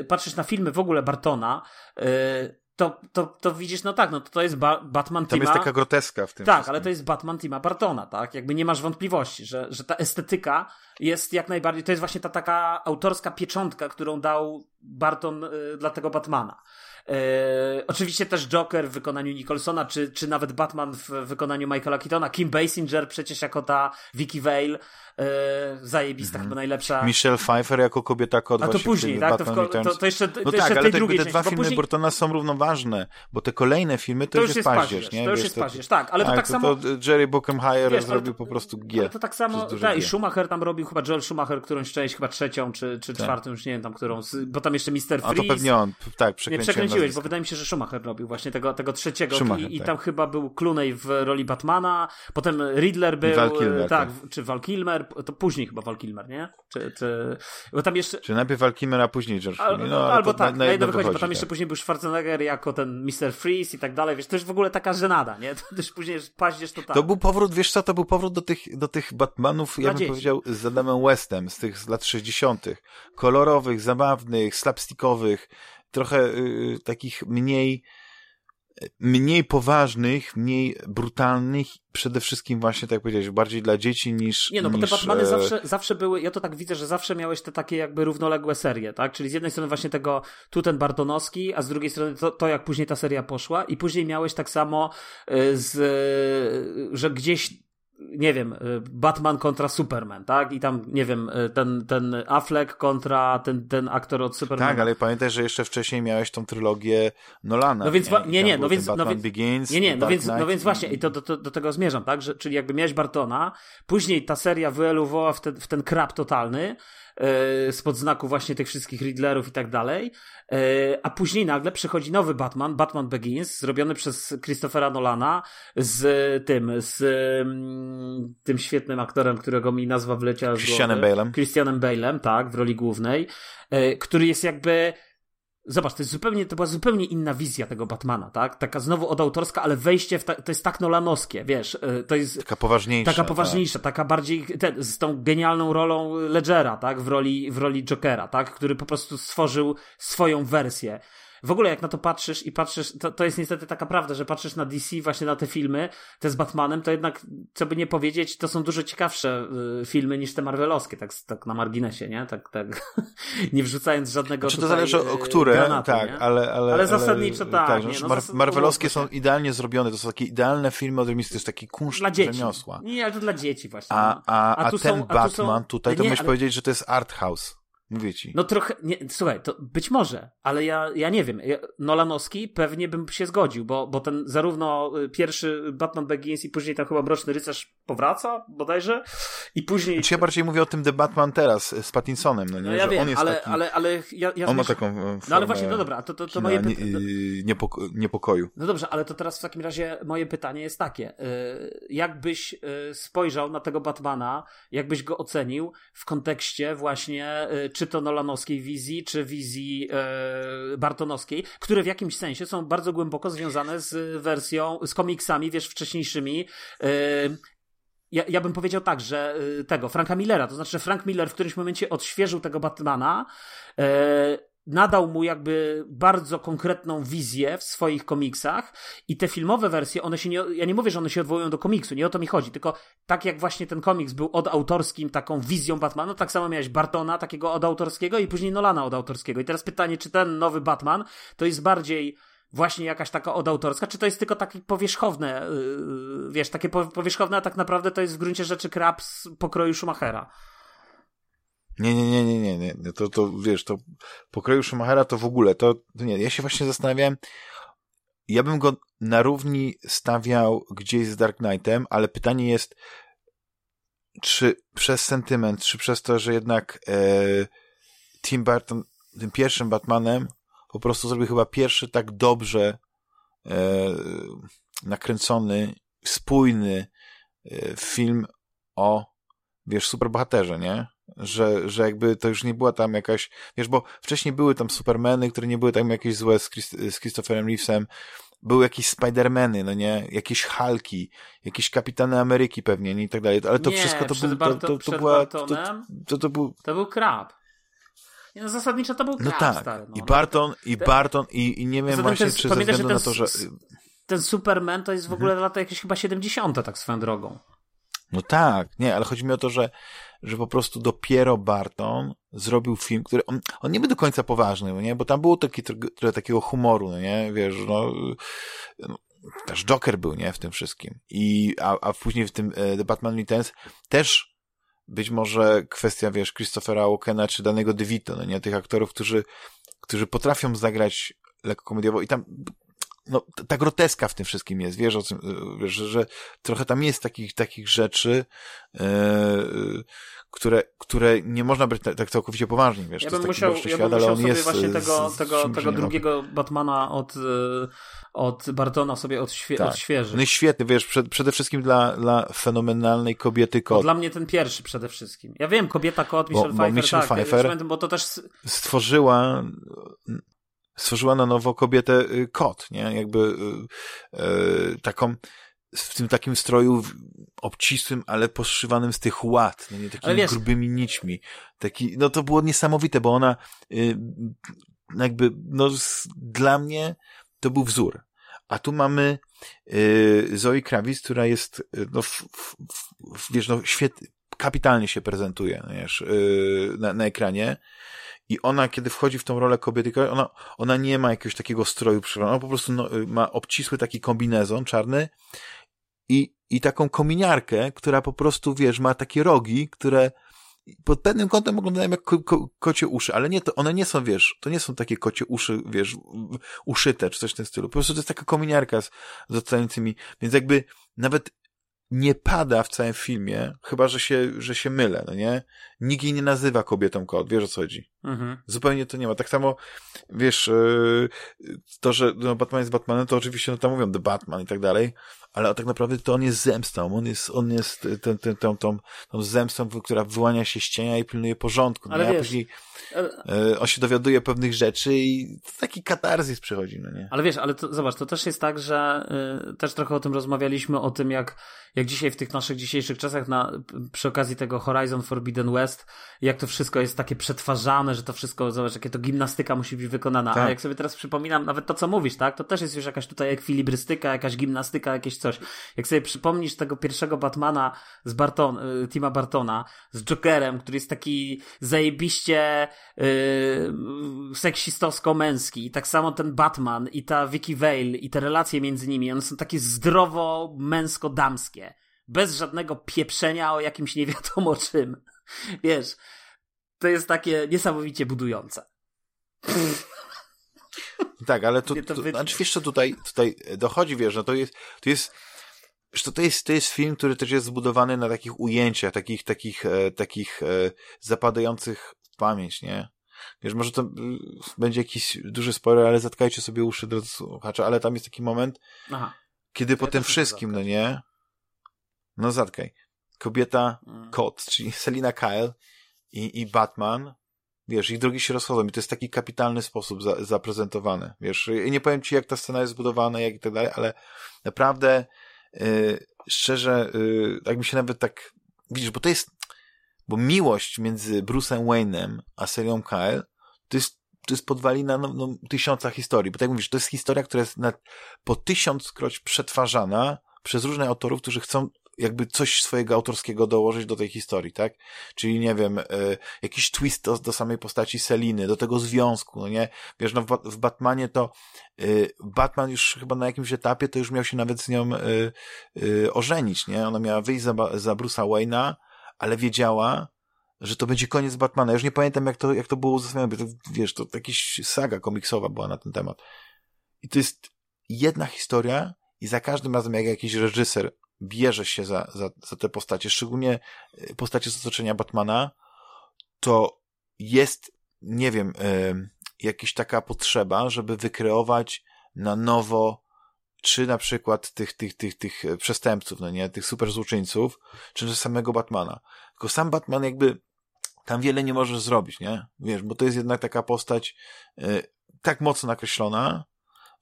y, patrzysz na filmy w ogóle Bartona, y, to, to, to widzisz, no tak, no to, to jest ba Batman Tam Tima. jest taka groteska w tym Tak, wszystkim. ale to jest Batman Tima Bartona, tak? Jakby nie masz wątpliwości, że, że ta estetyka jest jak najbardziej, to jest właśnie ta taka autorska pieczątka, którą dał Barton y, dla tego Batmana. E, oczywiście też Joker w wykonaniu Nicholsona, czy, czy nawet Batman w wykonaniu Michaela Keatona, Kim Basinger przecież jako ta Vicky Vale, e, zajebista, chyba najlepsza. Michelle Pfeiffer jako kobieta kod A to później, tak? To, w, to, to jeszcze, to No jeszcze tak, ale tej drugiej te części, dwa bo filmy później... Burtona są równoważne, bo te kolejne filmy to, To już jest paździerz, nie? to już jest paździerz, tak, ale to tak, tak to, samo... to Jerry ale zrobił to- po prostu G. Ale to tak samo, tak, i. Schumacher tam robił, chyba Joel Schumacher, którąś część, chyba trzecią, czy, czy czwartą, już nie wiem tam którą, bo tam jeszcze Mr. A to Freeze. pewnie on, tak, Nie przekręciłeś, bo wydaje mi się, że Schumacher robił właśnie tego, tego trzeciego Schumacher, i, i tak. tam chyba był Clooney w roli Batmana, potem Riddler był, e, tak, czy Val Kilmer, to później chyba Val Kilmer, nie? Czy, czy, bo tam jeszcze, Czy najpierw Val Kilmer, a później George Clooney. No, ale albo tak, na, jedno jedno wychodzi, bo tam jeszcze tak. później był Schwarzenegger jako ten Mr. Freeze i tak dalej, wiesz, to już w ogóle taka żenada, nie? To też później jest paździerz to tak. To był powrót, wiesz co, to był powrót do tych, do tych Batmanów, ja bym dzieci. powiedział, z Adamem Westem, z tych z lat 60. Kolorowych, zabawnych, slapstickowych, trochę y, takich mniej mniej poważnych, mniej brutalnych, przede wszystkim właśnie, tak jak powiedziałeś, bardziej dla dzieci niż Nie, no bo te niż, Batmany e, zawsze, zawsze były, ja to tak widzę, że zawsze miałeś te takie jakby równoległe serie, tak? Czyli z jednej strony właśnie tego, tu ten Bartonowski, a z drugiej strony to, to jak później ta seria poszła i później miałeś tak samo y, z, że gdzieś nie wiem, y, Batman kontra Superman, tak? I tam, nie wiem, y, ten, ten Affleck kontra ten, ten aktor od Supermana. Tak, ale pamiętaj, że jeszcze wcześniej miałeś tą trylogię Nolana. No więc nie, nie, no więc- no więc- Begins, Nie, nie, no więc, no więc właśnie, i to do, do, do tego zmierzam, tak? Że, czyli jakby miałeś Bartona, później ta seria wyelowała w ten, w ten krab totalny, spod znaku właśnie tych wszystkich Riddlerów i tak dalej, yy, a później nagle przychodzi nowy Batman, Batman Begins, zrobiony przez Christophera Nolana, z tym, z mm, tym świetnym aktorem, którego mi nazwa wleciała z Christianem. Bale'em. Christianem Bale'em, tak, w roli głównej, yy, który jest jakby Zobacz, to jest zupełnie, to była zupełnie inna wizja tego Batmana, tak? Taka znowu odautorska, ale wejście w ta, to jest tak nolanowskie, wiesz, y, to jest Taka poważniejsza. taka poważniejsza, taka bardziej ten, z tą genialną rolą Ledgera, tak? W roli, w roli Jokera, tak? Który po prostu stworzył swoją wersję. W ogóle jak na to patrzysz i patrzysz, to, to jest niestety taka prawda, że patrzysz na DC, właśnie na te filmy, te z Batmanem, to jednak, co by nie powiedzieć, to są dużo ciekawsze y, filmy niż te marvelowskie, tak, tak na marginesie, nie? Tak, tak, nie wrzucając żadnego Czy to tutaj, zależy o y, które, granatu, tak, nie? ale, ale, Ale zasadniczo tak, że nie, no Mar Marvelowskie są idealnie zrobione, to są takie idealne filmy, od których to jest taki kunszt Dla dzieci. rzemiosła. Nie, ale to dla dzieci właśnie. A, a, a, tu ten są- a Batman są- tutaj, to nie, musisz ale- powiedzieć, że to jest art house. Mówię ci. No trochę, nie, słuchaj, to być może, ale ja, ja nie wiem. Ja, Nolanowski pewnie bym się zgodził, bo, bo ten zarówno y, pierwszy Batman Begins i później tam chyba Mroczny Rycerz powraca bodajże i później... Znaczy ja bardziej mówię o tym The Batman teraz z Pattinsonem, no nie? No ja że wiem, on jest ale, taki, ale, ale ja, ja on ma taką e, No ale formę właśnie, no dobra, to, to, to moje nie, pytanie... y, niepoko niepokoju. No dobrze, ale to teraz w takim razie moje pytanie jest takie. y, Jakbyś y, spojrzał na tego Batmana, jakbyś go ocenił w kontekście właśnie y, czy to Nolanowskiej wizji, czy wizji y, Bartonowskiej, które w jakimś sensie są bardzo głęboko związane z wersją, z komiksami, wiesz, wcześniejszymi. y, ja, ja bym powiedział tak, że y, tego, Franka Millera, to znaczy, Frank Miller w którymś momencie odświeżył tego Batmana, e, nadał mu jakby bardzo konkretną wizję w swoich komiksach i te filmowe wersje, one się nie, ja nie mówię, że one się odwołują do komiksu, nie o to mi chodzi, tylko tak jak właśnie ten komiks był od autorskim taką wizją Batmana, tak samo miałeś Bartona takiego od autorskiego i później Nolana od autorskiego. I teraz pytanie, czy ten nowy Batman to jest bardziej właśnie jakaś taka odautorska, czy to jest tylko takie powierzchowne, yy, wiesz, takie po- powierzchowne, a tak naprawdę to jest w gruncie rzeczy krab z pokroju Schumachera. Nie, nie, nie, nie, nie, nie. nie. To, to wiesz, to pokroju Schumachera to w ogóle, to, to nie. Ja się właśnie zastanawiałem, ja bym go na równi stawiał gdzieś z Dark Knightem, ale pytanie jest, czy przez sentyment, czy przez to, że jednak e, Tim Burton tym pierwszym Batmanem po prostu zrobił chyba pierwszy tak dobrze e, nakręcony, spójny e, film o, wiesz, superbohaterze, nie? Że, że jakby to już nie była tam jakaś, wiesz, bo wcześniej były tam Supermany, które nie były tam jakieś złe z, Christ z Christopherem Reevesem, były jakieś Spidermany, no nie? Jakieś Hulki, jakieś Kapitany Ameryki pewnie, nie? I tak dalej. Ale to Nie, wszystko to był, to, to, to była, to, to, to był, To był krab. No zasadniczo to był no krab, tak. stary. No. I Barton, i Barton, i, i nie wiem Zatem właśnie, ten- czy ze względu że na to, ten że... Ten Superman to jest w ogóle Mhm. lata jakieś chyba 70. tak swoją drogą. No tak, nie, ale chodzi mi o to, że, że po prostu dopiero Barton zrobił film, który, on, on nie był do końca poważny, no nie, bo tam było taki, tro- trochę takiego humoru, no nie, wiesz, no, no też Joker był, nie, w tym wszystkim. I, a, a później w tym e, The Batman Returns też być może kwestia, wiesz, Christophera Walkena czy danego DeVito, no nie, tych aktorów, którzy, którzy potrafią zagrać lekko komediowo i tam no, ta groteska w tym wszystkim jest, wiesz, y, wiesz, że, że trochę tam jest takich, takich rzeczy, e, które, które nie można brać tak, tak całkowicie poważnie, wiesz, Ja to bym jest taki musiał, ja świat, bym ale musiał on sobie jest właśnie z- tego, z tego, czymś tego drugiego Batmana od, od Bartona sobie odświe- Tak. odświeżyć. No jest świetny, wiesz, przed, przede wszystkim dla, dla fenomenalnej kobiety No, kot. dla mnie ten pierwszy przede wszystkim. Ja wiem, kobieta kot, Bo- Michelle bo Pfeiffer, Michelle tak, Pfeiffer- pamiętam, bo to też stworzyła stworzyła na nowo kobietę y, kot, nie? Jakby y, y, taką w tym takim stroju obcisłym, ale poszywanym z tych łat, no nie takimi wiesz- grubymi nićmi. Taki, no to było niesamowite, bo ona jakby, no z, dla mnie to był wzór. A tu mamy y, Zoe Kravitz, która jest, no, wiesz, no, świetnie, kapitalnie się prezentuje, no, wiesz, na, na ekranie. I ona, kiedy wchodzi w tą rolę kobiety, ona, ona nie ma jakiegoś takiego stroju przyrodzenia, ona po prostu no, y, ma obcisły taki kombinezon czarny i, i taką kominiarkę, która po prostu, wiesz, ma takie rogi, które pod pewnym kątem wyglądają jak ko, ko, kocie uszy, ale nie, to one nie są, wiesz, to nie są takie kocie uszy, wiesz, uszyte, czy coś w tym stylu. Po prostu to jest taka kominiarka z, z odstającymi, więc jakby nawet nie pada w całym filmie, chyba, że się, że się mylę, no nie? Nikt jej nie nazywa kobietą kot, wiesz o co chodzi. mhm. Zupełnie to nie ma. Tak samo, wiesz, yy, to, że no, Batman jest Batmanem, to oczywiście no tam mówią The Batman i tak dalej, ale tak naprawdę to on jest zemstą. On jest, on jest ten, ten, tą, tą, tą zemstą, która wyłania się z cienia i pilnuje porządku. No, Ale nie? a wiesz, później E, yy, on się dowiaduje pewnych rzeczy i taki katarzis przychodzi, no nie? Ale wiesz, ale to, zobacz, to też jest tak, że y, też trochę o tym rozmawialiśmy, o tym jak, jak dzisiaj w tych naszych dzisiejszych czasach na, przy okazji tego Horizon Forbidden West, jak to wszystko jest takie przetwarzane, że to wszystko, zobacz, jakie to gimnastyka musi być wykonana. Tak. A jak sobie teraz przypominam, nawet to, co mówisz, tak, to też jest już jakaś tutaj ekwilibrystyka, jakaś gimnastyka, jakieś coś. Jak sobie przypomnisz tego pierwszego Batmana z Barton, y, Tima Bartona, z Jokerem, który jest taki zajebiście yy, seksistowsko-męski. I tak samo ten Batman i ta Vicky Vale i te relacje między nimi, one są takie zdrowo męsko-damskie. Bez żadnego pieprzenia o jakimś nie wiadomo czym. Wiesz, to jest takie niesamowicie budujące. Tak, ale to, to, to znaczy wiesz co tutaj, tutaj dochodzi, wiesz, no to jest, to jest, to, to jest, to jest film, który też jest zbudowany na takich ujęciach, takich, takich, e, takich e, zapadających w pamięć, nie? Wiesz, może to będzie jakiś duży spoiler, ale zatkajcie sobie uszy, drodzy słuchacze, ale tam jest taki moment, Aha. kiedy ja po tym wszystkim, no nie? No zatkaj. Kobieta, mm. kot, czyli Selina Kyle i, i Batman, wiesz, ich drogi się rozchodzą i to jest taki kapitalny sposób za, zaprezentowany, wiesz, i nie powiem ci, jak ta scena jest zbudowana, jak i tak dalej, ale naprawdę yy, szczerze, yy, jak mi się nawet tak, widzisz, bo to jest, bo miłość między Bruce'em Wayne'em a Selią Kyle to jest to jest podwalina no, no, tysiąca historii, bo tak jak mówisz, to jest historia, która jest na, po tysiąckroć przetwarzana przez różnych autorów, którzy chcą jakby coś swojego autorskiego dołożyć do tej historii, tak? Czyli, nie wiem, y, jakiś twist do, do samej postaci Seliny, do tego związku, no nie? Wiesz, no w, w Batmanie to y, Batman już chyba na jakimś etapie to już miał się nawet z nią y, ożenić, nie? Ona miała wyjść za, za Bruce'a Wayne'a, ale wiedziała, że to będzie koniec Batmana. Ja już nie pamiętam, jak to, jak to było uzasadnione. To, wiesz, to jakaś saga komiksowa była na ten temat. I to jest jedna historia i za każdym razem, jak jakiś reżyser bierze się za, za, za te postacie, szczególnie e, postacie z otoczenia Batmana, to jest, nie wiem, y, jakaś taka potrzeba, żeby wykreować na nowo czy na przykład tych, tych, tych, tych przestępców, no nie, tych super złoczyńców, czy samego Batmana. Tylko sam Batman jakby tam wiele nie możesz zrobić, nie? Wiesz, bo to jest jednak taka postać y, tak mocno nakreślona,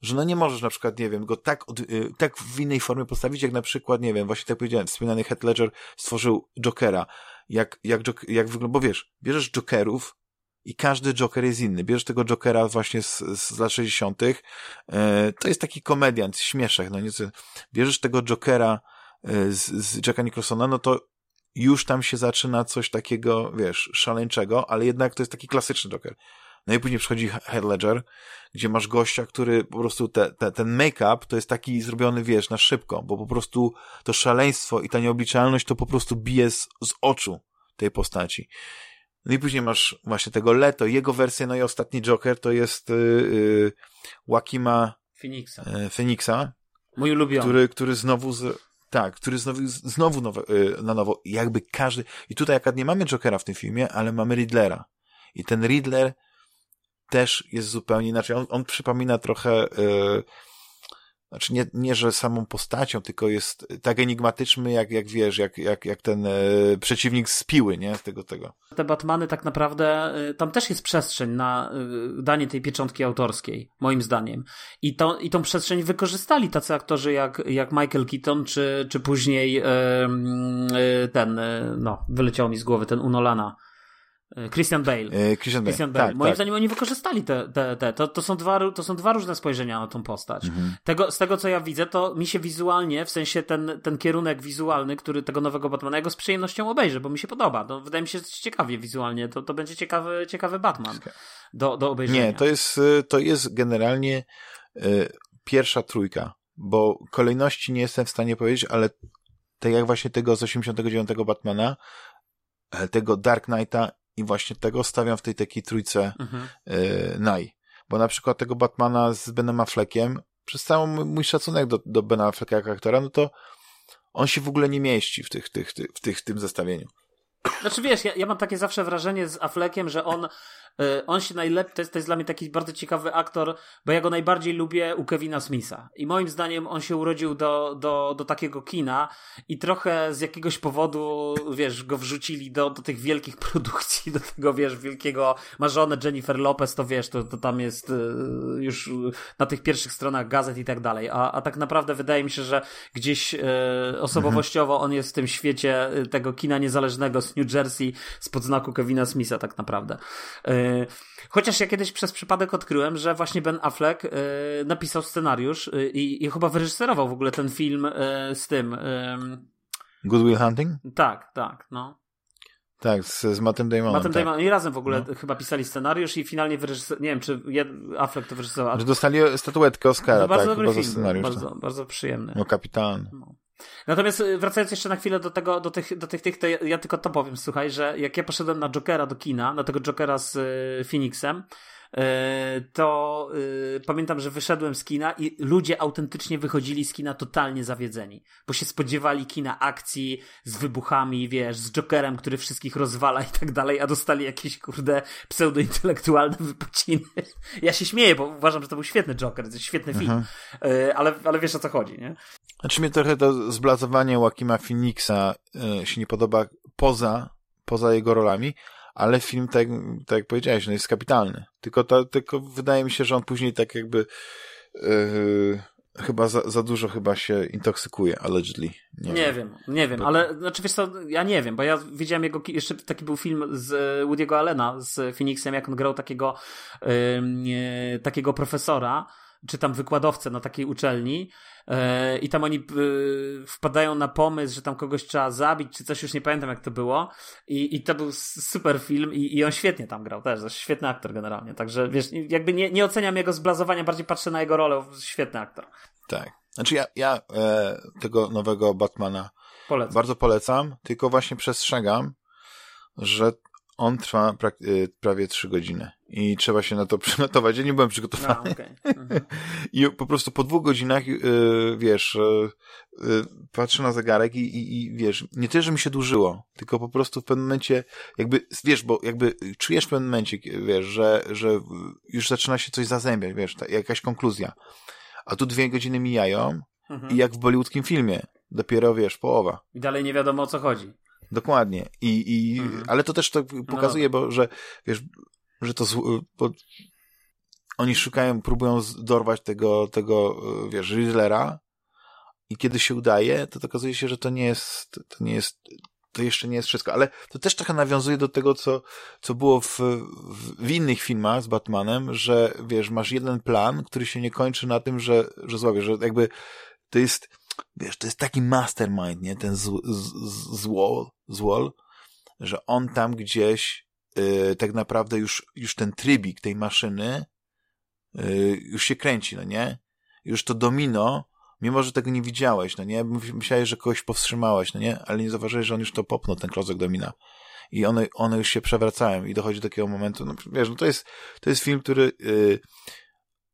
że no nie możesz na przykład, nie wiem, go tak, od, y, tak w innej formie postawić, jak na przykład, nie wiem, właśnie tak powiedziałem, wspominany Heath Ledger stworzył Jokera. Jak, jak, jak wygląda, bo wiesz, bierzesz Jokerów i każdy Joker jest inny. Bierzesz tego Jokera właśnie z, z lat 60., e, to jest taki komediant, śmieszek, no nieco. Bierzesz tego Jokera e, z, z Jacka Nicholsona, no to już tam się zaczyna coś takiego, wiesz, szaleńczego, ale jednak to jest taki klasyczny Joker. No i później przychodzi Head Ledger, gdzie masz gościa, który po prostu te, te, ten make-up to jest taki zrobiony, wiesz, na szybko, bo po prostu to szaleństwo i ta nieobliczalność to po prostu bije z, z oczu tej postaci. No i później masz właśnie tego Leto, jego wersję, no i ostatni Joker to jest yy, Wakima Phoenixa. Yy, Phoenixa Mój ulubiony. Który, który znowu z, tak, który znowu, znowu nowe, yy, na nowo, jakby każdy, i tutaj akurat nie mamy Jokera w tym filmie, ale mamy Riddlera. I ten Riddler też jest zupełnie inaczej. On, on przypomina trochę, yy, znaczy nie, nie, że samą postacią, tylko jest tak enigmatyczny, jak, jak wiesz, jak, jak, jak ten e, przeciwnik z piły, nie? Tego, tego. Te Batmany tak naprawdę, y, tam też jest przestrzeń na y, danie tej pieczątki autorskiej, moim zdaniem. I, to, i tą przestrzeń wykorzystali tacy aktorzy jak, jak Michael Keaton, czy, czy później y, ten, no, wyleciał mi z głowy, ten Unolana. E, Christian Bale. E, Christian, Christian Bale. Bale. Tak, Moim tak. zdaniem oni wykorzystali te, te, te. To, to, są dwa, to są dwa różne spojrzenia na tą postać. Mhm. Tego, z tego, co ja widzę, to mi się wizualnie, w sensie ten, ten kierunek wizualny, który tego nowego Batmana, ja go z przyjemnością obejrzę, bo mi się podoba. To wydaje mi się ciekawie wizualnie. To, to będzie ciekawy, ciekawy Batman do, do obejrzenia. Nie, to jest, y, to jest generalnie y, pierwsza trójka, bo kolejności nie jestem w stanie powiedzieć, ale tak jak właśnie tego z 89 Batmana, e, tego Dark Knighta i właśnie tego stawiam w tej takiej trójce mhm. y, naj. Bo na przykład tego Batmana z Benem Affleckiem, przez cały mój szacunek do, do Bena Afflecka jako aktora, no to on się w ogóle nie mieści w, tych, tych, tych, w, tych, w tym zestawieniu. Znaczy wiesz, ja, ja mam takie zawsze wrażenie z Affleckiem, że on E, on się najlepiej, to jest, to jest dla mnie taki bardzo ciekawy aktor, bo ja go najbardziej lubię u Kevina Smitha. I moim zdaniem on się urodził do, do, do takiego kina i trochę z jakiegoś powodu, wiesz, go wrzucili do, do tych wielkich produkcji, do tego, wiesz, wielkiego, ma żonę Jennifer Lopez, to wiesz, to, to tam jest e, już na tych pierwszych stronach gazet i tak dalej. A, a tak naprawdę wydaje mi się, że gdzieś e, osobowościowo on jest w tym świecie tego kina niezależnego z New Jersey spod znaku Kevina Smitha tak naprawdę. Chociaż ja kiedyś przez przypadek odkryłem, że właśnie Ben Affleck e, napisał scenariusz e, i, i chyba wyreżyserował w ogóle ten film e, z tym. Good Will Hunting? Tak, tak, no. Tak, z, z Mattem Damonem. Mattem tak. Damonem i razem w ogóle no. chyba pisali scenariusz i finalnie wyreżyserowali, nie wiem, czy Affleck to wyreżyserował. Że dostali statuetkę Oscara, no, bardzo tak, dobry film, scenariusz. Bardzo, tak. bardzo przyjemny. No, kapitan. No. Natomiast y, wracając jeszcze na chwilę do tego, do tych, do tych, tych to ja, ja tylko to powiem, słuchaj, że jak ja poszedłem na Jokera do kina, na tego Jokera z y, Phoenixem, to y, pamiętam, że wyszedłem z kina i ludzie autentycznie wychodzili z kina totalnie zawiedzeni, bo się spodziewali kina akcji z wybuchami, wiesz, z Jokerem, który wszystkich rozwala i tak dalej, a dostali jakieś, kurde, pseudointelektualne wypociny. Ja się śmieję, bo uważam, że to był świetny Joker, to jest świetny film, mhm. E, ale, ale wiesz o co chodzi, nie? Znaczy mnie trochę to zblazowanie Joaquima Phoenixa się nie podoba poza, poza jego rolami, ale film, tak, tak jak powiedziałeś, no jest kapitalny. Tylko, to, tylko wydaje mi się, że on później tak jakby yy, chyba za, za dużo chyba się intoksykuje, allegedly. Nie, nie wiem. wiem, nie wiem, ale znaczy wiesz co, ja nie wiem, bo ja widziałem jego, jeszcze taki był film z Woody'ego Allena z Phoenixem, jak on grał takiego yy, takiego profesora, czy tam wykładowcę na takiej uczelni e, i tam oni e, wpadają na pomysł, że tam kogoś trzeba zabić, czy coś, już nie pamiętam jak to było i, i to był super film i, i on świetnie tam grał też, to jest świetny aktor generalnie, także wiesz, jakby nie, nie oceniam jego zblazowania, bardziej patrzę na jego rolę, świetny aktor. Tak, znaczy ja, ja e, tego nowego Batmana polecam. bardzo polecam, tylko właśnie przestrzegam, że on trwa y, prawie trzy godziny i trzeba się na to przygotować. Ja nie byłem przygotowany. No, okay. mhm. I po prostu po dwóch godzinach, yy, wiesz, yy, patrzę na zegarek i, i, i, wiesz, nie tyle, że mi się dłużyło, tylko po prostu w pewnym momencie, jakby, wiesz, bo jakby czujesz w pewnym momencie, wiesz, że, że już zaczyna się coś zazębiać, wiesz, ta, jakaś konkluzja. A tu dwie godziny mijają mhm. i jak w bollywoodzkim filmie, dopiero, wiesz, połowa. I dalej nie wiadomo o co chodzi. Dokładnie. I, i, mhm. Ale to też to pokazuje, no. bo że wiesz, że to bo oni szukają, próbują dorwać tego, tego wiesz, Riddlera i kiedy się udaje, to okazuje się, że to nie jest, to nie jest, to jeszcze nie jest wszystko, ale to też trochę nawiązuje do tego, co, co było w, w, innych filmach z Batmanem, że wiesz, masz jeden plan, który się nie kończy na tym, że, że zławiesz, że jakby to jest, wiesz, to jest taki mastermind, nie, ten z, z, z, zło, złol, że on tam gdzieś yy, tak naprawdę już, już ten trybik tej maszyny yy, już się kręci, no nie? Już to domino, mimo że tego nie widziałeś, no nie? Myślałeś, że kogoś powstrzymałeś, no nie? Ale nie zauważyłeś, że on już to popnął, ten klocek domina. I one, one już się przewracają i dochodzi do takiego momentu, no wiesz, no to jest, to jest film, który, yy,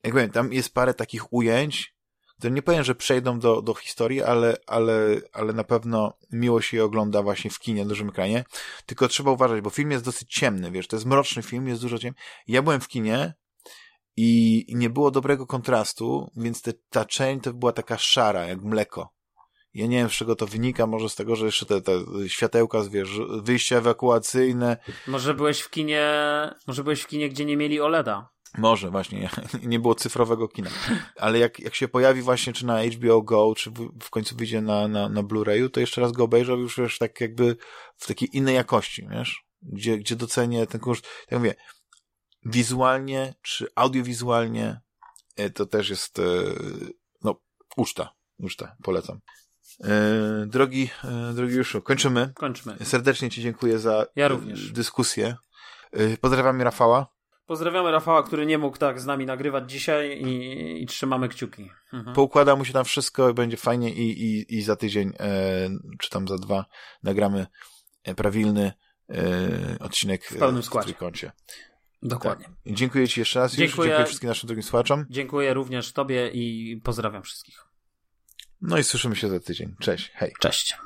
jak powiem, tam jest parę takich ujęć, to nie powiem, że przejdą do, do historii, ale, ale, ale na pewno miło się je ogląda właśnie w kinie, na dużym ekranie. Tylko trzeba uważać, bo film jest dosyć ciemny, wiesz, to jest mroczny film, jest dużo ciemny. Ja byłem w kinie i nie było dobrego kontrastu, więc te, ta część to była taka szara, jak mleko. Ja nie wiem, z czego to wynika, może z tego, że jeszcze te, te światełka, wiesz, wyjścia ewakuacyjne. Może byłeś w kinie, może byłeś w kinie, gdzie nie mieli OLEDa. Może, właśnie. Nie było cyfrowego kina. Ale jak, jak się pojawi właśnie czy na HBO Go, czy w, końcu wyjdzie na, na, na Blu-rayu, to jeszcze raz go obejrzę już wiesz, tak jakby w takiej innej jakości, wiesz? Gdzie, gdzie docenię ten koszt. Tak mówię, wizualnie czy audiowizualnie e, to też jest e, no, uczta. Uczta, polecam. E, drogi, drogi Juszu, kończymy. Kończymy. Serdecznie Ci dziękuję za ja również. dyskusję. Pozdrawiam Rafała. Pozdrawiamy Rafała, który nie mógł tak z nami nagrywać dzisiaj i, i trzymamy kciuki. Mhm. Poukłada mu się tam wszystko, będzie fajnie i, i, i za tydzień, e, czy tam za dwa, nagramy e, prawilny e, odcinek w pełnym składzie. w trójkącie. Dokładnie. Tak. Dziękuję Ci jeszcze raz. Dziękuję, dziękuję wszystkim naszym drugim słuchaczom. Dziękuję również Tobie i pozdrawiam wszystkich. No i słyszymy się za tydzień. Cześć. Hej. Cześć.